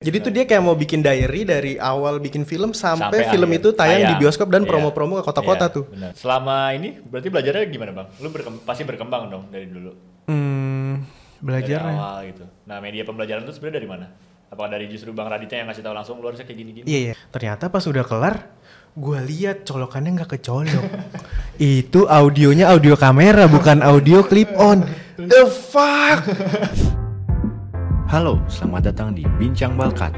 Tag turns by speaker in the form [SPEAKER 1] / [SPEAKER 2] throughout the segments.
[SPEAKER 1] Jadi tuh dia kayak mau bikin diary dari awal bikin film sampai,
[SPEAKER 2] Sampai
[SPEAKER 1] film
[SPEAKER 2] akhir.
[SPEAKER 1] itu tayang di
[SPEAKER 2] Tayang.
[SPEAKER 1] bioskop dan
[SPEAKER 2] Iya.
[SPEAKER 1] promo-promo ke kota-kota
[SPEAKER 2] Iya,
[SPEAKER 1] tuh.
[SPEAKER 2] benar. Selama ini berarti belajarnya gimana bang? Lu berkem- pasti berkembang dong dari dulu.
[SPEAKER 1] Hmm,
[SPEAKER 2] Dari
[SPEAKER 1] belajar ya.
[SPEAKER 2] awal gitu. Nah media pembelajaran itu sebenarnya dari mana? Apakah dari justru bang Raditya yang ngasih tahu langsung lu harusnya kayak gini-gini?
[SPEAKER 1] Iya, iya. Ternyata pas udah kelar, gua lihat colokannya nggak kecolok. itu audionya audio kamera bukan audio clip on. The fuck?
[SPEAKER 3] Halo, selamat datang di Bincang Balkat.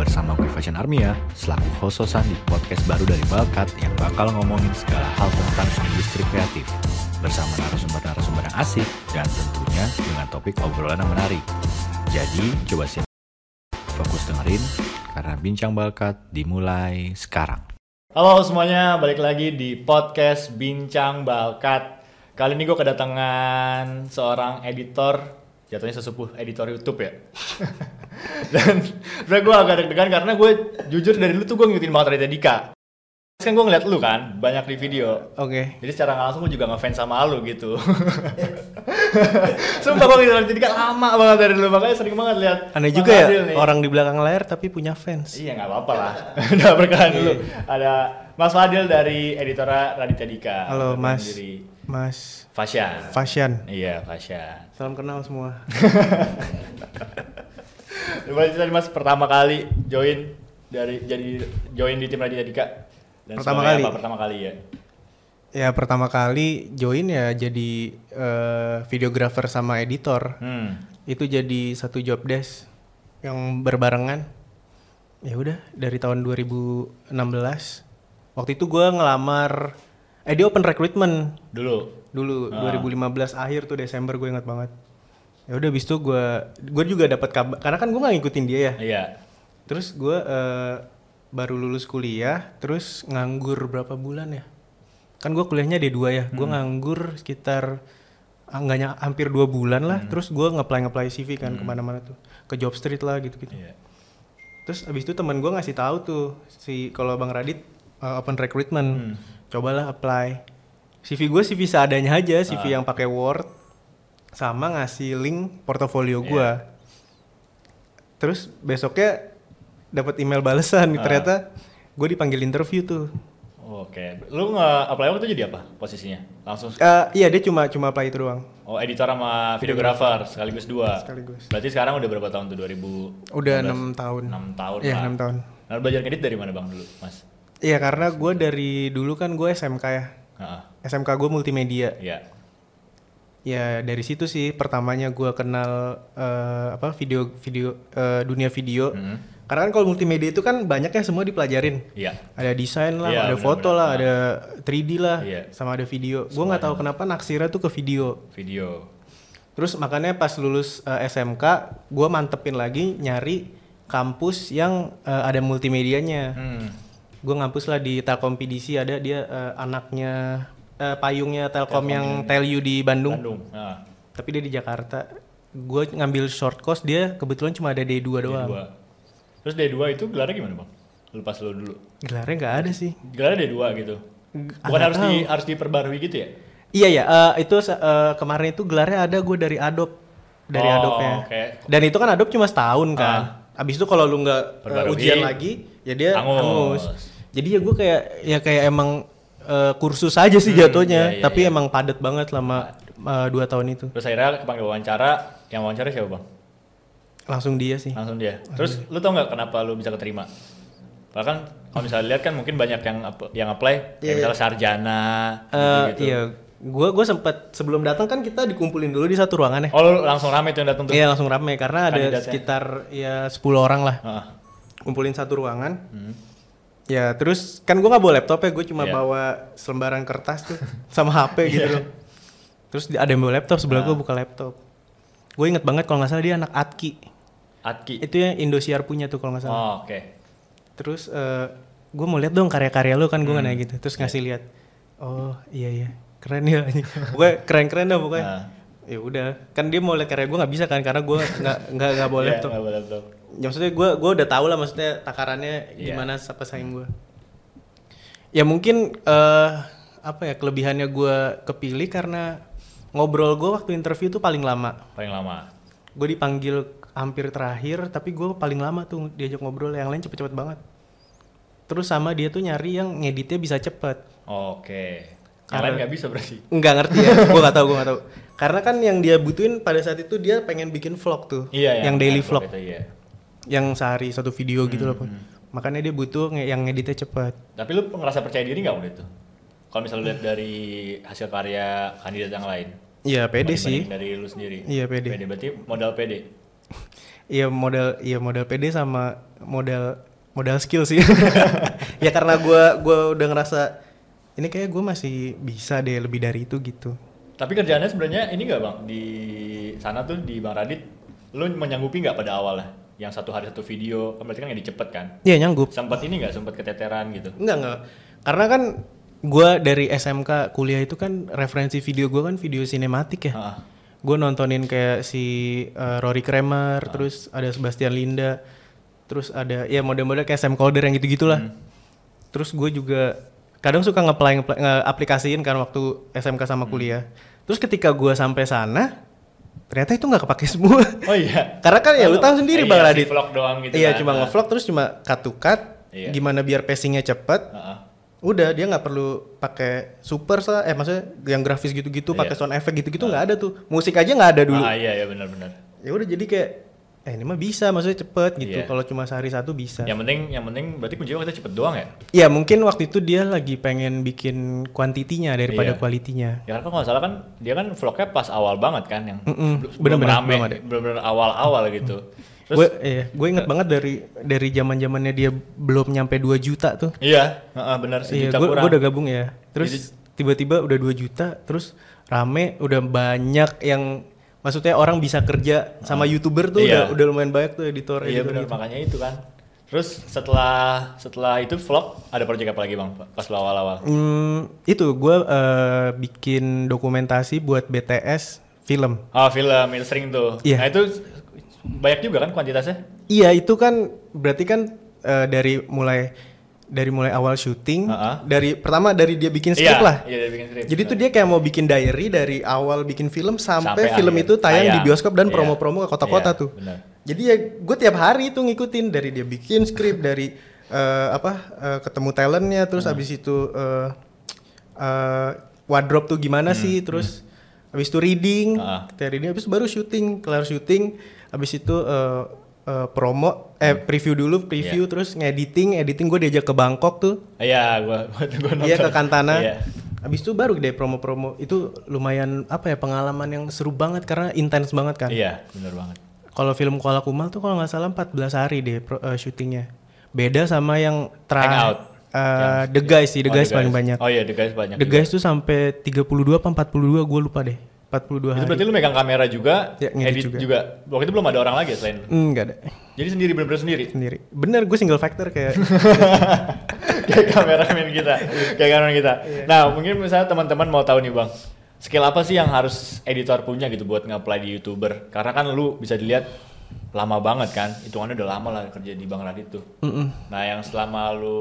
[SPEAKER 3] Bersama gue Fashion Armia, selaku host-hostan di podcast baru dari Balkat yang bakal ngomongin segala hal tentang industri kreatif. Bersama narasumber-narasumber yang asik dan tentunya dengan topik obrolan yang menarik. Jadi, coba siap fokus dengerin karena Bincang Balkat dimulai sekarang.
[SPEAKER 2] Halo semuanya, balik lagi di podcast Bincang Balkat. Kali ini gue kedatangan seorang editor, jatuhnya sesepuh editor YouTube ya. Dan sebenernya gue agak deg-degan karena gue jujur dari dulu tuh gue ngikutin banget Raditya Dika. Terus kan gue ngeliat lu kan, banyak di video.
[SPEAKER 1] Oke.
[SPEAKER 2] Jadi secara langsung gue juga ngefans sama lu gitu. Sumpah gue ngikutin Raditya Dika lama banget dari dulu, makanya sering banget lihat.
[SPEAKER 1] Aneh juga ya
[SPEAKER 2] nih.
[SPEAKER 1] orang di belakang layar tapi punya fans.
[SPEAKER 2] Iya nggak apa-apa lah. Udah berkenan dulu. Ada Mas Fadil dari editora Raditya Dika.
[SPEAKER 1] Halo Mas. Mas
[SPEAKER 2] Fashion.
[SPEAKER 1] Fashion.
[SPEAKER 2] Iya Fashion.
[SPEAKER 1] Salam kenal semua.
[SPEAKER 2] Boleh cerita nih, Mas pertama kali join dari jadi join di tim Raditya Dika. Dan
[SPEAKER 1] Pertama kali?
[SPEAKER 2] Apa, pertama kali ya.
[SPEAKER 1] Ya pertama kali join ya jadi eh, videographer sama editor.
[SPEAKER 2] Hmm.
[SPEAKER 1] Itu jadi satu job desk yang berbarengan. Ya udah dari tahun 2016. Waktu itu gua ngelamar eh dia open recruitment
[SPEAKER 2] Dulu.
[SPEAKER 1] dulu 2015 akhir tuh Desember gue ingat banget. Ya udah habis itu gua gue juga dapat kabar karena kan gua nggak ngikutin dia ya.
[SPEAKER 2] Iya.
[SPEAKER 1] Terus gua eh, baru lulus kuliah, terus nganggur berapa bulan ya? Kan gua kuliahnya D2 ya, gua nganggur sekitar ah, nggak ny- hampir dua bulan lah. Terus gua ngeplay ngeplay CV kan ke mana-mana tuh, ke job street lah gitu-gitu.
[SPEAKER 2] Iya.
[SPEAKER 1] Terus abis itu teman gua ngasih tahu tuh si kalau Bang Radit uh, open recruitment, cobalah apply. CV gue CV seadanya aja, CV yang pakai Word, sama ngasih link portofolio gua. Terus besoknya dapat email balesan, ternyata gue dipanggil interview tuh.
[SPEAKER 2] Oke. Lu nge apply waktu itu jadi apa posisinya? Langsung.
[SPEAKER 1] Eh, iya dia cuma cuma apply itu doang.
[SPEAKER 2] Oh editor sama videographer sekaligus dua.
[SPEAKER 1] Sekaligus.
[SPEAKER 2] Berarti sekarang udah berapa tahun tuh 2000?
[SPEAKER 1] Udah enam tahun.
[SPEAKER 2] 6 tahun
[SPEAKER 1] Iya
[SPEAKER 2] lah.
[SPEAKER 1] enam tahun.
[SPEAKER 2] Nah, belajar ngedit dari mana bang dulu, mas?
[SPEAKER 1] Iya karena gue dari dulu kan gue SMK ya.
[SPEAKER 2] Heeh.
[SPEAKER 1] SMK gue multimedia.
[SPEAKER 2] Iya.
[SPEAKER 1] Ya dari situ sih pertamanya gua kenal eh, apa video video eh, dunia video.
[SPEAKER 2] Mhm.
[SPEAKER 1] Karena kan kalau multimedia itu kan banyak ya semua dipelajarin.
[SPEAKER 2] Iya.
[SPEAKER 1] Ada desain lah,
[SPEAKER 2] Iya,
[SPEAKER 1] ada foto lah, ada 3D lah,
[SPEAKER 2] Iya.
[SPEAKER 1] sama ada video. Gua nggak tahu kenapa naksirnya tuh ke video.
[SPEAKER 2] Video.
[SPEAKER 1] Terus makanya pas lulus eh, SMK, gua mantepin lagi nyari kampus yang eh, ada multimedianya.
[SPEAKER 2] Hmm.
[SPEAKER 1] Gue ngampus lah di Telkom PDC ada dia eh, anaknya eh, payungnya Telkom yang Telyu di Bandung.
[SPEAKER 2] Bandung. Nah,
[SPEAKER 1] tapi dia di Jakarta gue ngambil short course dia kebetulan cuma ada D2 doang
[SPEAKER 2] D2. Terus D2 itu gelarnya gimana bang? Lu pas lu dulu.
[SPEAKER 1] gelarnya nggak ada sih
[SPEAKER 2] Gelarnya D2 gitu. Bukan harus di harus diperbarui gitu ya?
[SPEAKER 1] iya ya eh, itu eh, kemarin itu gelarnya ada gue dari Adobe dari
[SPEAKER 2] Oh,
[SPEAKER 1] Adobe
[SPEAKER 2] oke.
[SPEAKER 1] dan itu kan Adobe cuma setahun kan abis itu kalau lu nggak
[SPEAKER 2] Perbarui,
[SPEAKER 1] ujian lagi ya dia
[SPEAKER 2] hangus.
[SPEAKER 1] hangus jadi ya gue kayak ya kayak emang eh, kursus aja sih jatuhnya
[SPEAKER 2] iya, iya,
[SPEAKER 1] tapi
[SPEAKER 2] iya.
[SPEAKER 1] emang padat banget selama eh, dua tahun itu
[SPEAKER 2] Terus akhirnya kepanggil wawancara. Yang wawancara siapa bang?
[SPEAKER 1] langsung dia sih
[SPEAKER 2] Langsung dia. Terus lu tau nggak kenapa lu bisa keterima? Padahal kan kalau misalnya lihat kan mungkin banyak yang yang apply, kayak misalnya sarjana,
[SPEAKER 1] Eh,
[SPEAKER 2] gitu.
[SPEAKER 1] iya gue gue sempet sebelum datang kan kita dikumpulin dulu di satu ruangan ya
[SPEAKER 2] Oh langsung rame tuh yang datang tuh.
[SPEAKER 1] Iya langsung rame karena ada sekitar ya 10 orang lah
[SPEAKER 2] Heeh.
[SPEAKER 1] kumpulin satu ruangan.
[SPEAKER 2] Hmm.
[SPEAKER 1] Ya terus kan gue nggak bawa laptop ya gue cuma
[SPEAKER 2] Iya.
[SPEAKER 1] bawa selembaran kertas tuh sama HP gitu loh. Terus ada yang bawa laptop sebelah
[SPEAKER 2] Nah.
[SPEAKER 1] gue buka laptop. Gue inget banget kalau nggak salah dia anak Atki.
[SPEAKER 2] Atki.
[SPEAKER 1] Itu yang Indosiar punya tuh kalau nggak salah.
[SPEAKER 2] Oh, oke.
[SPEAKER 1] Terus gue mau lihat dong karya-karya lu kan gue
[SPEAKER 2] Hmm.
[SPEAKER 1] nanya gitu. Terus ngasih lihat. Oh iya iya keren ya. pokoknya keren-keren dah pokoknya.
[SPEAKER 2] Nah.
[SPEAKER 1] Ya udah kan dia mau lihat karya gue nggak bisa kan karena gue nggak nggak nggak bawa
[SPEAKER 2] Iya,
[SPEAKER 1] laptop.
[SPEAKER 2] nggak bawa laptop.
[SPEAKER 1] Ya maksudnya gue gue udah tahu lah maksudnya takarannya
[SPEAKER 2] Iya.
[SPEAKER 1] gimana apa saing gue. Ya mungkin eh apa ya kelebihannya gue kepilih karena ngobrol gue waktu interview tuh paling lama.
[SPEAKER 2] Paling lama.
[SPEAKER 1] Gue dipanggil hampir terakhir tapi gue paling lama tuh diajak ngobrol yang lain cepet-cepet banget terus sama dia tuh nyari yang ngeditnya bisa cepet
[SPEAKER 2] Oke. Yang
[SPEAKER 1] Karena-
[SPEAKER 2] nggak bisa berarti.
[SPEAKER 1] nggak ngerti ya gue nggak tahu gue nggak tahu karena kan yang dia butuhin pada saat itu dia pengen bikin vlog tuh
[SPEAKER 2] Iya,
[SPEAKER 1] yang daily vlog
[SPEAKER 2] Itu, iya.
[SPEAKER 1] Yang sehari satu video gitu loh
[SPEAKER 2] Hmm,
[SPEAKER 1] Pun. makanya dia butuh yang ngeditnya cepet
[SPEAKER 2] Tapi lu ngerasa percaya diri nggak waktu itu? Kalau misalnya lihat dari hasil karya kandidat yang lain.
[SPEAKER 1] iya pede sih
[SPEAKER 2] Dari lu sendiri.
[SPEAKER 1] Iya, pede.
[SPEAKER 2] Pede berarti modal pede.
[SPEAKER 1] Iya modal iya modal PD sama modal modal skill sih. ya karena gua gua udah ngerasa ini kayak gue masih bisa deh lebih dari itu gitu.
[SPEAKER 2] Tapi kerjaannya sebenarnya ini nggak bang di sana tuh di Bang Radit, lu menyanggupi nggak pada awalnya? Yang satu hari satu video, kan berarti kan nggak dicepet kan?
[SPEAKER 1] Iya nyanggup.
[SPEAKER 2] Sempat ini nggak sempat keteteran gitu?
[SPEAKER 1] Enggak enggak. Karena kan gua dari SMK kuliah itu kan referensi video gua kan video sinematik ya.
[SPEAKER 2] Ah,
[SPEAKER 1] Gue nontonin kayak si uh, Rory Kramer, terus ada Sebastian Linda, terus ada ya model-model kayak Sam Calder yang gitu-gitulah.
[SPEAKER 2] Hmm.
[SPEAKER 1] Terus gue juga kadang suka nge-apply nge- nge-aplikasiin kan waktu SMK
[SPEAKER 2] Hmm.
[SPEAKER 1] sama kuliah. Terus ketika gue sampai sana, ternyata itu nggak kepake semua.
[SPEAKER 2] Oh iya.
[SPEAKER 1] Karena kan ya lu
[SPEAKER 2] Oh,
[SPEAKER 1] tahu sendiri
[SPEAKER 2] iya,
[SPEAKER 1] Bang
[SPEAKER 2] si
[SPEAKER 1] Radit.
[SPEAKER 2] vlog doang gitu
[SPEAKER 1] Iya
[SPEAKER 2] kan.
[SPEAKER 1] cuma
[SPEAKER 2] Ah.
[SPEAKER 1] nge-vlog terus cuma cut.
[SPEAKER 2] Iya.
[SPEAKER 1] Gimana biar pacingnya cepet.
[SPEAKER 2] Ah, ah.
[SPEAKER 1] Udah dia nggak perlu pakai super eh maksudnya yang grafis gitu-gitu,
[SPEAKER 2] Iya.
[SPEAKER 1] pakai sound effect gitu-gitu nggak ada tuh. Musik aja nggak ada dulu.
[SPEAKER 2] Ah, iya iya benar-benar.
[SPEAKER 1] Ya udah jadi kayak eh ini mah bisa, maksudnya cepet gitu.
[SPEAKER 2] Iya.
[SPEAKER 1] Kalau cuma sehari satu bisa.
[SPEAKER 2] Yang penting yang penting berarti kuncinya kita cepet doang ya?
[SPEAKER 1] Ya mungkin waktu itu dia lagi pengen bikin kuantitinya daripada
[SPEAKER 2] Iya.
[SPEAKER 1] kualitinya.
[SPEAKER 2] Ya kan kalau nggak salah kan dia kan vlognya pas awal banget kan yang sebelum- sebelum
[SPEAKER 1] bener-bener,
[SPEAKER 2] rame, bener-bener awal-awal gitu. Terus
[SPEAKER 1] Gue iya, gue inget banget dari dari zaman zamannya dia belum nyampe 2 juta tuh.
[SPEAKER 2] iya, heeh, benar
[SPEAKER 1] Iya,
[SPEAKER 2] sejuta
[SPEAKER 1] gue
[SPEAKER 2] kurang.
[SPEAKER 1] udah gabung ya. Terus tiba-tiba udah 2 juta, terus rame, udah banyak yang maksudnya orang bisa kerja sama youtuber tuh
[SPEAKER 2] Iya.
[SPEAKER 1] udah udah lumayan banyak tuh editor
[SPEAKER 2] Iya
[SPEAKER 1] editor
[SPEAKER 2] benar
[SPEAKER 1] gitu.
[SPEAKER 2] makanya itu kan. Terus setelah setelah itu vlog ada proyek apa lagi bang pas lo awal-awal?
[SPEAKER 1] Hmm, itu gue eh, bikin dokumentasi buat BTS film.
[SPEAKER 2] Oh film itu sering tuh.
[SPEAKER 1] Iya.
[SPEAKER 2] Nah itu banyak juga kan kuantitasnya?
[SPEAKER 1] Iya itu kan berarti kan eh, dari mulai dari mulai awal syuting,
[SPEAKER 2] Ha-ha.
[SPEAKER 1] dari pertama dari dia bikin skrip
[SPEAKER 2] iya,
[SPEAKER 1] lah.
[SPEAKER 2] Iya dia bikin skrip.
[SPEAKER 1] Jadi tuh dia kayak mau bikin diary dari awal bikin film sampai,
[SPEAKER 2] Sampai
[SPEAKER 1] film
[SPEAKER 2] akhir.
[SPEAKER 1] itu tayang di
[SPEAKER 2] Tayang.
[SPEAKER 1] bioskop dan
[SPEAKER 2] Iya.
[SPEAKER 1] promo-promo ke kota-kota
[SPEAKER 2] Iya,
[SPEAKER 1] tuh.
[SPEAKER 2] benar.
[SPEAKER 1] Jadi ya gue tiap hari tuh ngikutin dari dia bikin skrip dari eh, apa eh, ketemu talentnya terus
[SPEAKER 2] Hmm.
[SPEAKER 1] abis itu eh, eh, wardrobe tuh gimana sih terus abis itu reading,
[SPEAKER 2] Hmm.
[SPEAKER 1] Kita reading abis itu baru syuting, kelar syuting, abis itu eh, eh, promo, eh preview dulu, preview terus ngediting, editing gue diajak ke Bangkok tuh,
[SPEAKER 2] Iya gua nonton.
[SPEAKER 1] Iya ke Kantana.
[SPEAKER 2] Iya.
[SPEAKER 1] Abis itu baru deh promo-promo itu lumayan apa ya pengalaman yang seru banget karena intens banget kan.
[SPEAKER 2] Iya benar banget.
[SPEAKER 1] Kalau film Kuala Kumal tuh kalau nggak salah 14 hari deh pro, eh, syutingnya. Beda sama yang terakhir
[SPEAKER 2] Hangout.
[SPEAKER 1] eh, The Guys sih, The
[SPEAKER 2] Oh,
[SPEAKER 1] Guys paling banyak.
[SPEAKER 2] Oh iya The Guys banyak.
[SPEAKER 1] The
[SPEAKER 2] juga.
[SPEAKER 1] Guys tuh sampai 32 apa 42 gue lupa deh. 42
[SPEAKER 2] Itu
[SPEAKER 1] hari.
[SPEAKER 2] berarti lu megang kamera juga,
[SPEAKER 1] Ya,
[SPEAKER 2] edit
[SPEAKER 1] juga.
[SPEAKER 2] juga. Waktu itu belum ada orang lagi ya selain?
[SPEAKER 1] Enggak ada.
[SPEAKER 2] Jadi sendiri bener-bener sendiri.
[SPEAKER 1] Sendiri. Bener gue single factor kayak
[SPEAKER 2] kayak kameramen kita, kayak kameramen kita.
[SPEAKER 1] Iya.
[SPEAKER 2] Nah, mungkin misalnya teman-teman mau tahu nih bang, skill apa sih yang harus editor punya gitu buat nge-apply di youtuber? Karena kan lu bisa dilihat lama banget kan, hitungannya udah lama lah kerja di Bang Radit tuh.
[SPEAKER 1] Mm-mm.
[SPEAKER 2] Nah, yang selama lu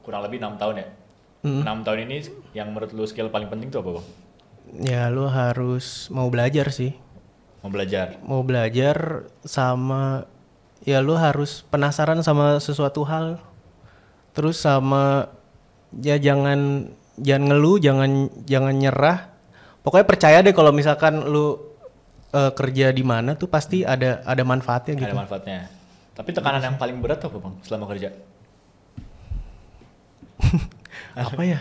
[SPEAKER 2] kurang lebih enam tahun ya, enam tahun ini yang menurut lu skill paling penting tuh apa bang?
[SPEAKER 1] Ya lu harus mau belajar sih.
[SPEAKER 2] Mau belajar.
[SPEAKER 1] mau belajar sama ya lu harus penasaran sama sesuatu hal terus sama ya jangan jangan ngeluh jangan jangan nyerah pokoknya percaya deh kalau misalkan lu eh, kerja di mana tuh pasti ada ada manfaatnya gitu
[SPEAKER 2] Ada manfaatnya. Tapi tekanan yang paling berat apa bang selama kerja?
[SPEAKER 1] apa ya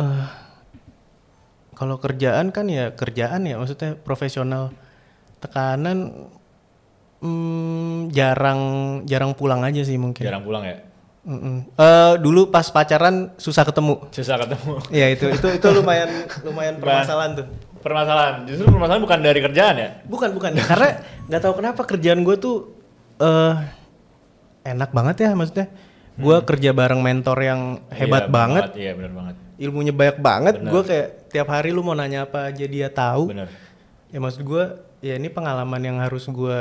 [SPEAKER 1] eh kalau kerjaan kan ya kerjaan ya maksudnya profesional tekanan hmm, jarang jarang pulang aja sih mungkin
[SPEAKER 2] Jarang pulang ya?
[SPEAKER 1] Mm-mm. Eh, dulu pas pacaran susah ketemu.
[SPEAKER 2] Susah ketemu.
[SPEAKER 1] Iya itu itu itu lumayan lumayan permasalahan tuh.
[SPEAKER 2] Permasalahan, justru permasalahan bukan dari kerjaan ya?
[SPEAKER 1] Bukan bukan karena nggak tahu kenapa kerjaan gue tuh eh enak banget ya maksudnya. Gue kerja bareng mentor yang hebat
[SPEAKER 2] Iya,
[SPEAKER 1] banget,
[SPEAKER 2] Iya benar banget.
[SPEAKER 1] Ilmunya banyak banget. Gue kayak tiap hari lu mau nanya apa aja dia tahu.
[SPEAKER 2] Bener.
[SPEAKER 1] Ya maksud gue ya ini pengalaman yang harus gue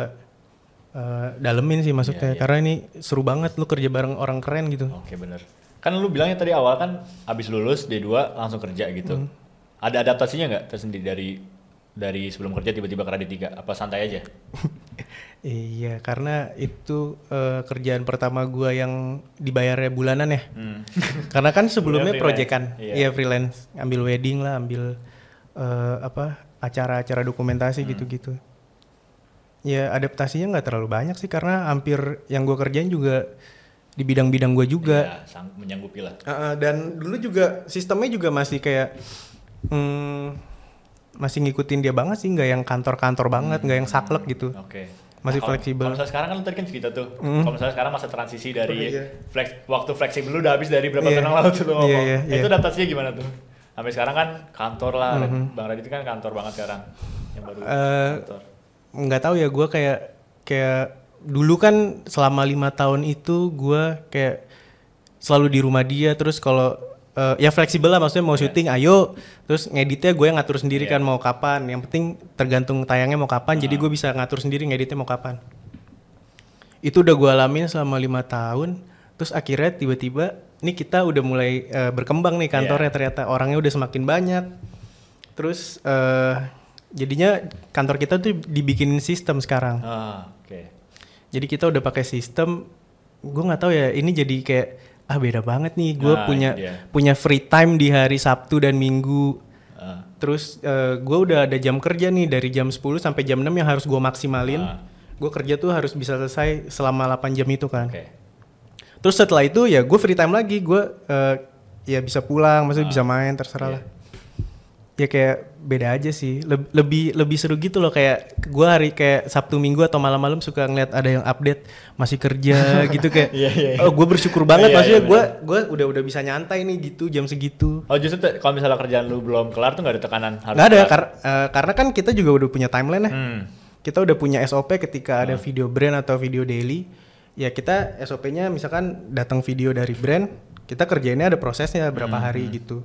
[SPEAKER 1] eh, dalemin sih maksudnya
[SPEAKER 2] Iya, iya.
[SPEAKER 1] karena ini seru banget lu kerja bareng orang keren gitu.
[SPEAKER 2] Oke bener. Kan lu bilangnya tadi awal kan abis lulus D2 langsung kerja gitu.
[SPEAKER 1] Hmm.
[SPEAKER 2] Ada adaptasinya nggak tersendiri dari dari sebelum kerja tiba-tiba ke Radit 3? Apa santai aja?
[SPEAKER 1] Iya, karena itu eh, kerjaan pertama gua yang dibayarnya bulanan ya.
[SPEAKER 2] Hmm.
[SPEAKER 1] Karena kan sebelumnya proyekan,
[SPEAKER 2] iya.
[SPEAKER 1] iya freelance, ambil wedding lah, ambil eh, apa acara-acara dokumentasi
[SPEAKER 2] Hmm.
[SPEAKER 1] gitu-gitu. Ya adaptasinya nggak terlalu banyak sih karena hampir yang gua kerjain juga di bidang-bidang gua juga.
[SPEAKER 2] Ya, menyanggupi lah.
[SPEAKER 1] Uh, dan dulu juga sistemnya juga masih kayak hmm, masih ngikutin dia banget sih, nggak yang kantor-kantor banget, nggak yang saklek gitu.
[SPEAKER 2] Oke.
[SPEAKER 1] Masih
[SPEAKER 2] kalau-
[SPEAKER 1] fleksibel.
[SPEAKER 2] Kalau misalnya sekarang kan lu tadi kan cerita tuh.
[SPEAKER 1] Mm.
[SPEAKER 2] Kalau misalnya sekarang masa transisi dari
[SPEAKER 1] Oh, iya.
[SPEAKER 2] flex, waktu fleksibel lu udah habis dari berapa
[SPEAKER 1] Iya.
[SPEAKER 2] tahun lalu tuh lu ngomong.
[SPEAKER 1] Iya, iya,
[SPEAKER 2] Itu
[SPEAKER 1] iya.
[SPEAKER 2] adaptasinya gimana tuh? Sampai sekarang kan kantor lah.
[SPEAKER 1] Mhm.
[SPEAKER 2] Bang Radit itu kan kantor banget sekarang. Yang baru
[SPEAKER 1] Eh,
[SPEAKER 2] kantor.
[SPEAKER 1] nggak tahu ya gue kayak kayak dulu kan selama lima tahun itu gue kayak selalu di rumah dia terus kalau eh, ya fleksibel lah maksudnya mau syuting ayo. Terus ngeditnya gue yang ngatur sendiri
[SPEAKER 2] Iya.
[SPEAKER 1] kan mau kapan. Yang penting tergantung tayangnya mau kapan jadi gue bisa ngatur sendiri ngeditnya mau kapan. Itu udah gue alamin selama lima tahun terus akhirnya tiba-tiba nih kita udah mulai eh, berkembang nih kantornya ternyata orangnya udah semakin banyak. Terus eh jadinya kantor kita tuh dibikinin sistem sekarang.
[SPEAKER 2] Ah, oke.
[SPEAKER 1] jadi kita udah pakai sistem gue nggak tahu ya ini jadi kayak ah beda banget nih gue
[SPEAKER 2] Nah,
[SPEAKER 1] punya
[SPEAKER 2] dia.
[SPEAKER 1] punya free time di hari Sabtu dan Minggu
[SPEAKER 2] Ah,
[SPEAKER 1] terus gue udah ada jam kerja nih dari jam 10 sampai jam 6 yang harus gue maksimalin
[SPEAKER 2] Ah.
[SPEAKER 1] gue kerja tuh harus bisa selesai selama 8 jam itu kan
[SPEAKER 2] Oke.
[SPEAKER 1] terus setelah itu ya gue free time lagi gue eh, ya bisa pulang maksudnya
[SPEAKER 2] Ah.
[SPEAKER 1] bisa main terserah
[SPEAKER 2] Iya.
[SPEAKER 1] lah ya kayak beda aja sih. Leb- lebih lebih seru gitu loh kayak gue hari kayak Sabtu Minggu atau malam-malam suka ngeliat ada yang update masih kerja gitu kayak
[SPEAKER 2] Iya, iya, iya.
[SPEAKER 1] oh gue bersyukur banget
[SPEAKER 2] Iya, iya,
[SPEAKER 1] maksudnya. gue
[SPEAKER 2] benar.
[SPEAKER 1] gue udah udah bisa nyantai nih gitu jam segitu.
[SPEAKER 2] Oh justru kalau misalnya kerjaan lu belum kelar tuh nggak ada tekanan? Harus
[SPEAKER 1] nggak ada kar- eh, karena kan kita juga udah punya timeline ya.
[SPEAKER 2] Hmm.
[SPEAKER 1] kita udah punya SOP ketika ada
[SPEAKER 2] Hmm.
[SPEAKER 1] video brand atau video daily. Ya kita SOP-nya misalkan datang video dari brand kita kerjainnya ada prosesnya berapa
[SPEAKER 2] Hmm,
[SPEAKER 1] hari gitu